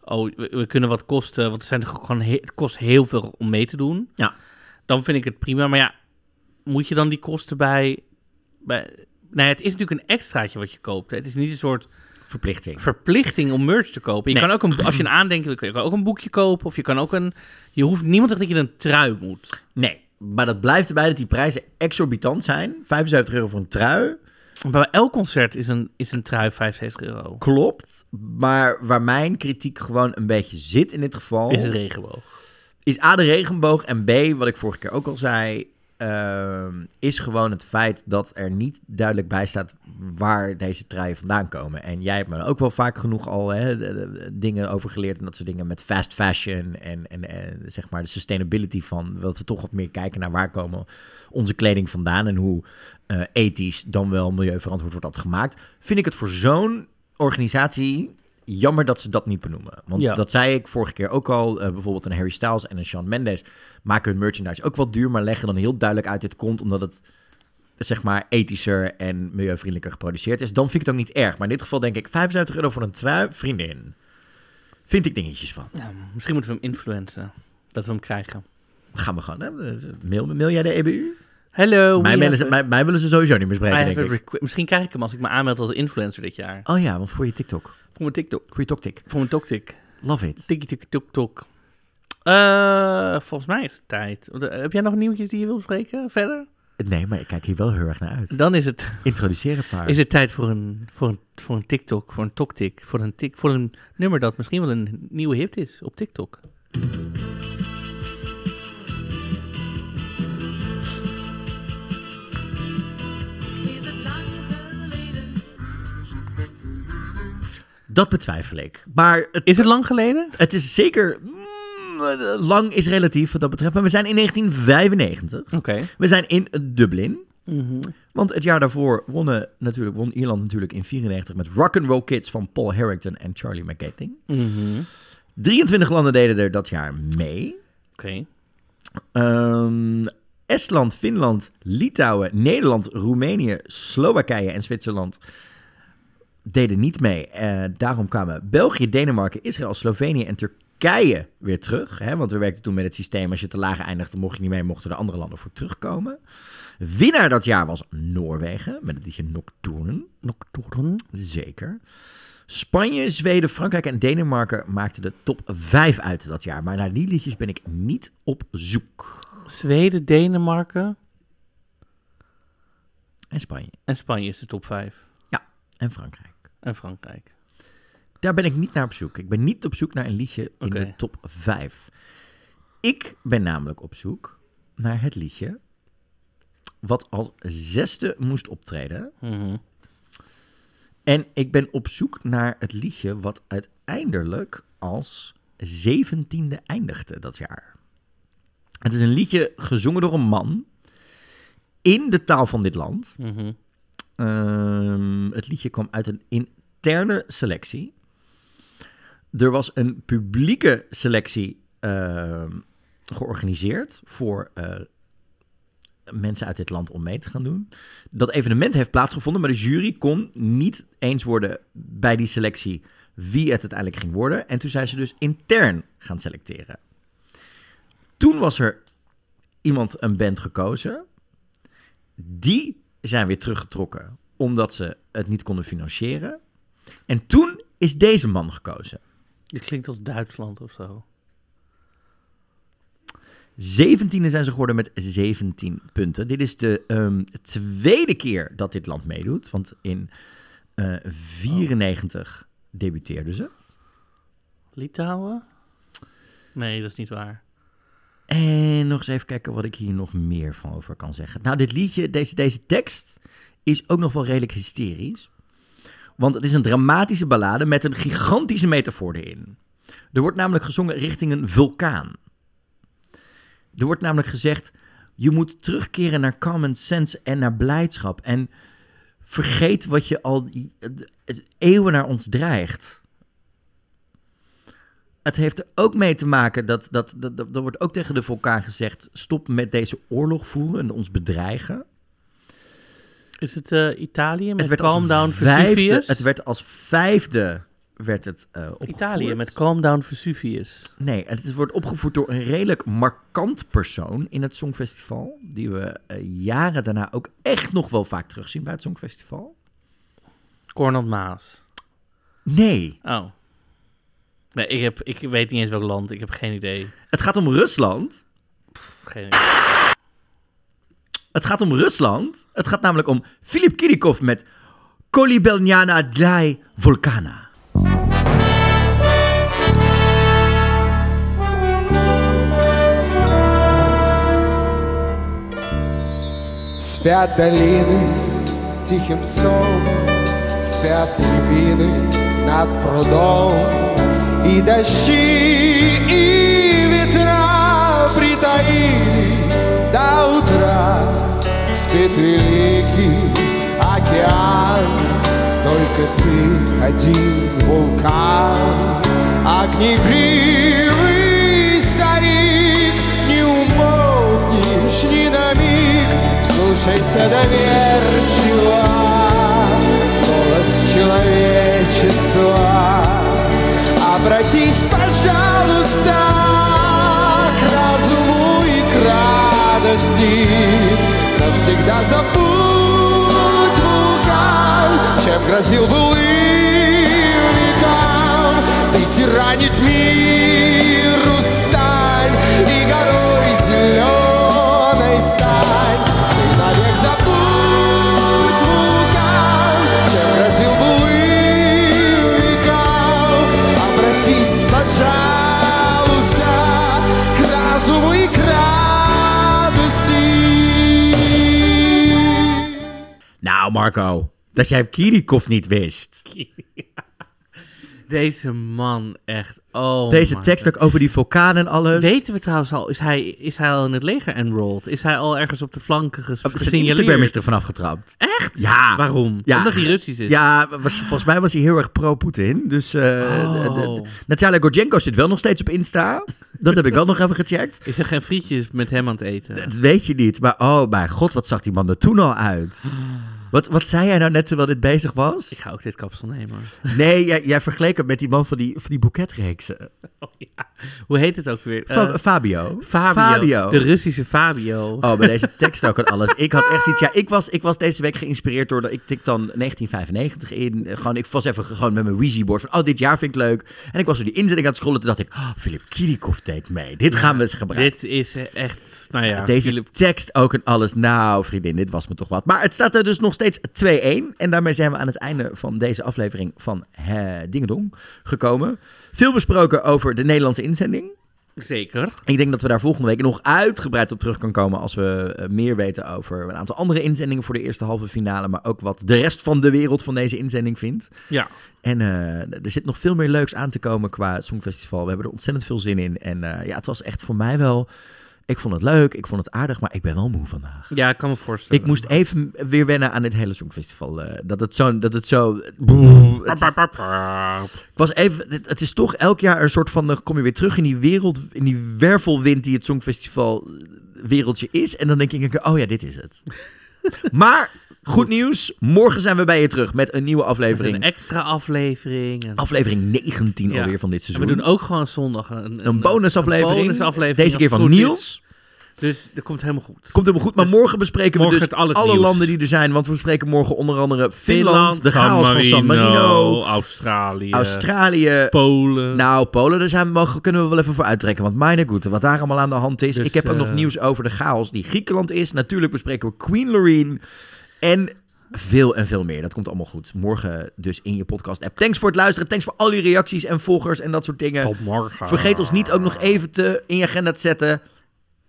oh, we, we kunnen wat kosten, want er zijn gewoon he- het kost heel veel om mee te doen. Ja. Dan vind ik het prima, maar ja, moet je dan die kosten bij, bij ja, het is natuurlijk een extraatje wat je koopt. hè. Het is niet een soort verplichting, verplichting om merch te kopen. Je Nee. kan ook een, als je een aandenken wil, kun je kan ook een boekje kopen of je kan ook een, je hoeft niemand zegt dat je een trui moet. Nee, maar dat blijft erbij dat die prijzen exorbitant zijn. 75 euro voor een trui. Bij elk concert is een, is een trui 75 euro. Klopt. Maar waar mijn kritiek gewoon een beetje zit in dit geval... Is het regenboog. Is A, de regenboog. En B, wat ik vorige keer ook al zei... ehm, is gewoon het feit dat er niet duidelijk bij staat waar deze truien vandaan komen. En jij hebt me ook wel vaak genoeg al hè, dingen over geleerd en dat soort dingen met fast fashion en, en, en zeg maar de sustainability van dat we toch wat meer kijken naar waar komen onze kleding vandaan en hoe eh, ethisch dan wel milieuverantwoord wordt dat gemaakt. Vind ik het voor zo'n organisatie jammer dat ze dat niet benoemen. Want Ja. dat zei ik vorige keer ook al. eh, bijvoorbeeld een Harry Styles en een Shawn Mendes maken hun merchandise ook wel duur, maar leggen dan heel duidelijk uit dit komt omdat het zeg maar ethischer en milieuvriendelijker geproduceerd is. Dan vind ik het ook niet erg. Maar in dit geval denk ik 75 euro voor een trui, vriendin. Vind ik dingetjes van. Misschien moeten we hem influencen. Dat we hem krijgen. Gaan we gewoon. Hè? Mail, mail jij de EBU? Hello. Mij, willen mij, mij willen ze sowieso niet meer spreken, Misschien krijg ik hem als ik me aanmeld als influencer dit jaar. Oh ja, want voor je TikTok. Voor mijn TikTok. Voor je TokTik. Voor mijn TokTik. Love it. Tikkie tikkie tok tok. Eh, volgens mij is het tijd. Eh, Heb jij nog nieuwtjes die je wil bespreken verder? Nee, maar ik kijk hier wel heel erg naar uit. Dan is het, Introduceer het maar. is het tijd voor een, voor een, voor een TikTok, voor een TokTik, voor een, tik, voor een nummer dat misschien wel een nieuwe hit is op TikTok. Dat betwijfel ik. Maar het, Is het lang geleden? het is zeker... mm, eh, lang is relatief wat dat betreft. Maar we zijn in 1995. Oké. We zijn in Dublin. Mhm. Want het jaar daarvoor wonnen, natuurlijk, won Ierland natuurlijk in 94 met Rock'n'Roll Kids van Paul Harrington en Charlie McGetting. Mhm. 23 landen deden er dat jaar mee. Oké. Ehm, Estland, Finland, Litouwen, Nederland, Roemenië, Slowakije en Zwitserland deden niet mee. Eh, daarom kwamen België, Denemarken, Israël, Slovenië en Turkije weer terug. Hè? Want we werkten toen met het systeem, als je te laag eindigde, mocht je niet mee, mochten de andere landen voor terugkomen. Winnaar dat jaar was Noorwegen, met het liedje Nocturne. Nocturne. Zeker. Spanje, Zweden, Frankrijk en Denemarken maakten de top 5 uit dat jaar. Maar naar die liedjes ben ik niet op zoek. Zweden, Denemarken En Spanje. en Spanje is de top 5. Ja, en Frankrijk. En Frankrijk. Daar ben ik niet naar op zoek. Ik ben niet op zoek naar een liedje in de top 5. Ik ben namelijk op zoek naar het liedje wat als zesde moest optreden. Mhm. En ik ben op zoek naar het liedje wat uiteindelijk als zeventiende eindigde dat jaar. Het is een liedje gezongen door een man in de taal van dit land. Mhm. Ehm, het liedje kwam uit een interne selectie. Er was een publieke selectie ehm, georganiseerd voor eh, mensen uit dit land om mee te gaan doen. Dat evenement heeft plaatsgevonden, maar de jury kon niet eens worden bij die selectie wie het uiteindelijk ging worden. En toen zijn ze dus intern gaan selecteren. Toen was er iemand, een band gekozen. Die zijn weer teruggetrokken omdat ze het niet konden financieren. En toen is deze man gekozen. Dit klinkt als Duitsland of zo. Zeventiende zijn ze geworden met 17 punten. Dit is de ehm, tweede keer dat dit land meedoet. Want in eh 94 debuteerden ze. Litouwen? Nee, dat is niet waar. En nog eens even kijken wat ik hier nog meer van over kan zeggen. Nou, dit liedje, deze, deze tekst is ook nog wel redelijk hysterisch. Want het is een dramatische ballade met een gigantische metafoor erin. Er wordt namelijk gezongen richting een vulkaan. Er wordt namelijk gezegd, je moet terugkeren naar common sense en naar blijdschap. En vergeet wat je al eeuwen naar ons dreigt. Het heeft er ook mee te maken dat, dat, dat, dat er wordt ook tegen de vulkaan gezegd, stop met deze oorlog voeren en ons bedreigen. Is het eh, Italië met werd Calm Down vijfde- Vesuvius? Het werd als vijfde werd het eh opgevoerd. Italië met Calm Down Vesuvius. Nee, het wordt opgevoerd door een redelijk markant persoon in het Songfestival. Die we eh, jaren daarna ook echt nog wel vaak terugzien bij het Songfestival. Cornel Maas. Nee, Oh. Nee, ik, heb, ik weet niet eens welk land. Ik heb geen idee. het gaat om Rusland. Geen idee. Het gaat om Rusland. Het gaat namelijk om Filip Kirikov met Kolibelnyana Dlai Volkana. Спят долины тихим сном, Спят рябины над прудом, И дожди, и ветра притаились до утра. Спит великий океан, Только ты один вулкан, Огнегривый старик, Не умолкнешь ни на миг, Слушайся доверчиво Голос человечества. Обратись, пожалуйста Навсегда забудь вулкан Чем грозил былым векам Ты тиранить миру Marco, dat jij Kirikov niet wist. Deze man, echt. Oh Deze tekst God. ook over die vulkaan en alles. Weten we trouwens al, is hij, is hij al in het leger enrolled? Is hij al ergens op de flanken ges- Zijn gesignaleerd? Instagram is er vanaf getrapt. Echt? Ja. Waarom? Ja. Omdat hij Russisch is? Ja, was, volgens mij was hij heel erg pro-Poetin. Dus Oh. de- Natalia Gorjenko zit wel nog steeds op Insta. Dat heb ik wel nog even gecheckt. Is er geen frietjes met hem aan het eten? Dat weet je niet. Maar oh mijn god, wat zag die man er toen al uit. Wat, wat zei jij nou net terwijl dit bezig was? Ik ga ook dit kapsel nemen. Nee, jij, jij vergeleek het met die man van die, van die boeketreeksen. Hoe heet het ook weer? Fa- Eh, Fabio. Fabio. Fabio. De Russische Fabio. Oh, bij deze tekst ook en alles. Ik had echt iets. Ja, ik was, ik was deze week geïnspireerd door. dat Ik tik dan 1995 in. Gewoon, ik was even gewoon met mijn Ouija-board van. Oh, dit jaar vind ik leuk. En ik was door die inzetting aan het scrollen. Toen dacht ik. Oh, Philip Kirikov deed mee. Dit gaan we eens gebruiken. Dit is echt, nou ja. Deze Philip- tekst ook en alles. Nou, vriendin, dit was me toch wat. Maar het staat er dus nog steeds 2-1. En daarmee zijn we aan het einde van deze aflevering van eh, Dingedong gekomen. Veel besproken over de Nederlandse inzending. Zeker. Ik denk dat we daar volgende week nog uitgebreid op terug kan komen als we eh, meer weten over een aantal andere inzendingen voor de eerste halve finale, maar ook wat de rest van de wereld van deze inzending vindt. Ja. En eh, er zit nog veel meer leuks aan te komen qua Songfestival. We hebben er ontzettend veel zin in. En eh, ja, het was echt voor mij wel... Ik vond het leuk, ik vond het aardig, maar ik ben wel moe vandaag. Ja, ik kan me voorstellen. Ik moest even weer wennen aan dit hele Songfestival. eh, dat het zo... Dat het zo het is- ik was even, het, het is toch elk jaar een soort van, dan kom je weer terug in die wereld, in die wervelwind die het Songfestival wereldje is. En dan denk ik, oh ja, dit is het. maar, goed nieuws, morgen zijn we bij je terug met een nieuwe Met aflevering. een extra aflevering. En... Aflevering 19 Ja. alweer van dit En seizoen. we doen ook gewoon zondag een, Een bonusaflevering. een bonusaflevering Deze keer van goed Niels. Dus dat komt helemaal goed. Komt helemaal goed, maar morgen bespreken morgen we dus alle nieuws. landen die er zijn. Want we bespreken morgen onder andere Finland, Finland, de chaos van San Marino, Australië, Australië, Polen. Nou, Polen, daar zijn we, mogen, kunnen we wel even voor uittrekken. Want mijn goede, wat daar allemaal aan de hand is. Dus, ik heb ook nog eh, nieuws over de chaos die Griekenland is. Natuurlijk bespreken we Queen Loreen. En veel en veel meer. Dat komt allemaal goed. Morgen dus in je podcast app. Thanks voor het luisteren. Thanks voor al je reacties en volgers en dat soort dingen. Tot morgen. Vergeet ons niet ook nog even te, in je agenda te zetten.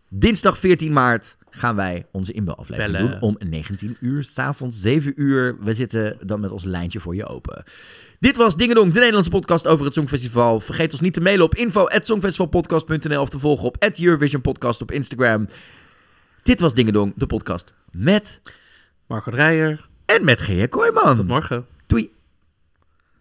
Dinsdag 14 maart gaan wij onze inbelaflevering doen. Om 19 uur, s'avonds 7 uur. We zitten dan met ons lijntje voor je open. Dit was Dingedong, de Nederlandse podcast over het Songfestival. Vergeet ons niet te mailen op info.songfestivalpodcast.nl of te volgen op Eurovision Podcast op Instagram. Dit was Dingedong, de podcast met... Marco Dreyer. En met Gea Kooijman. Tot morgen.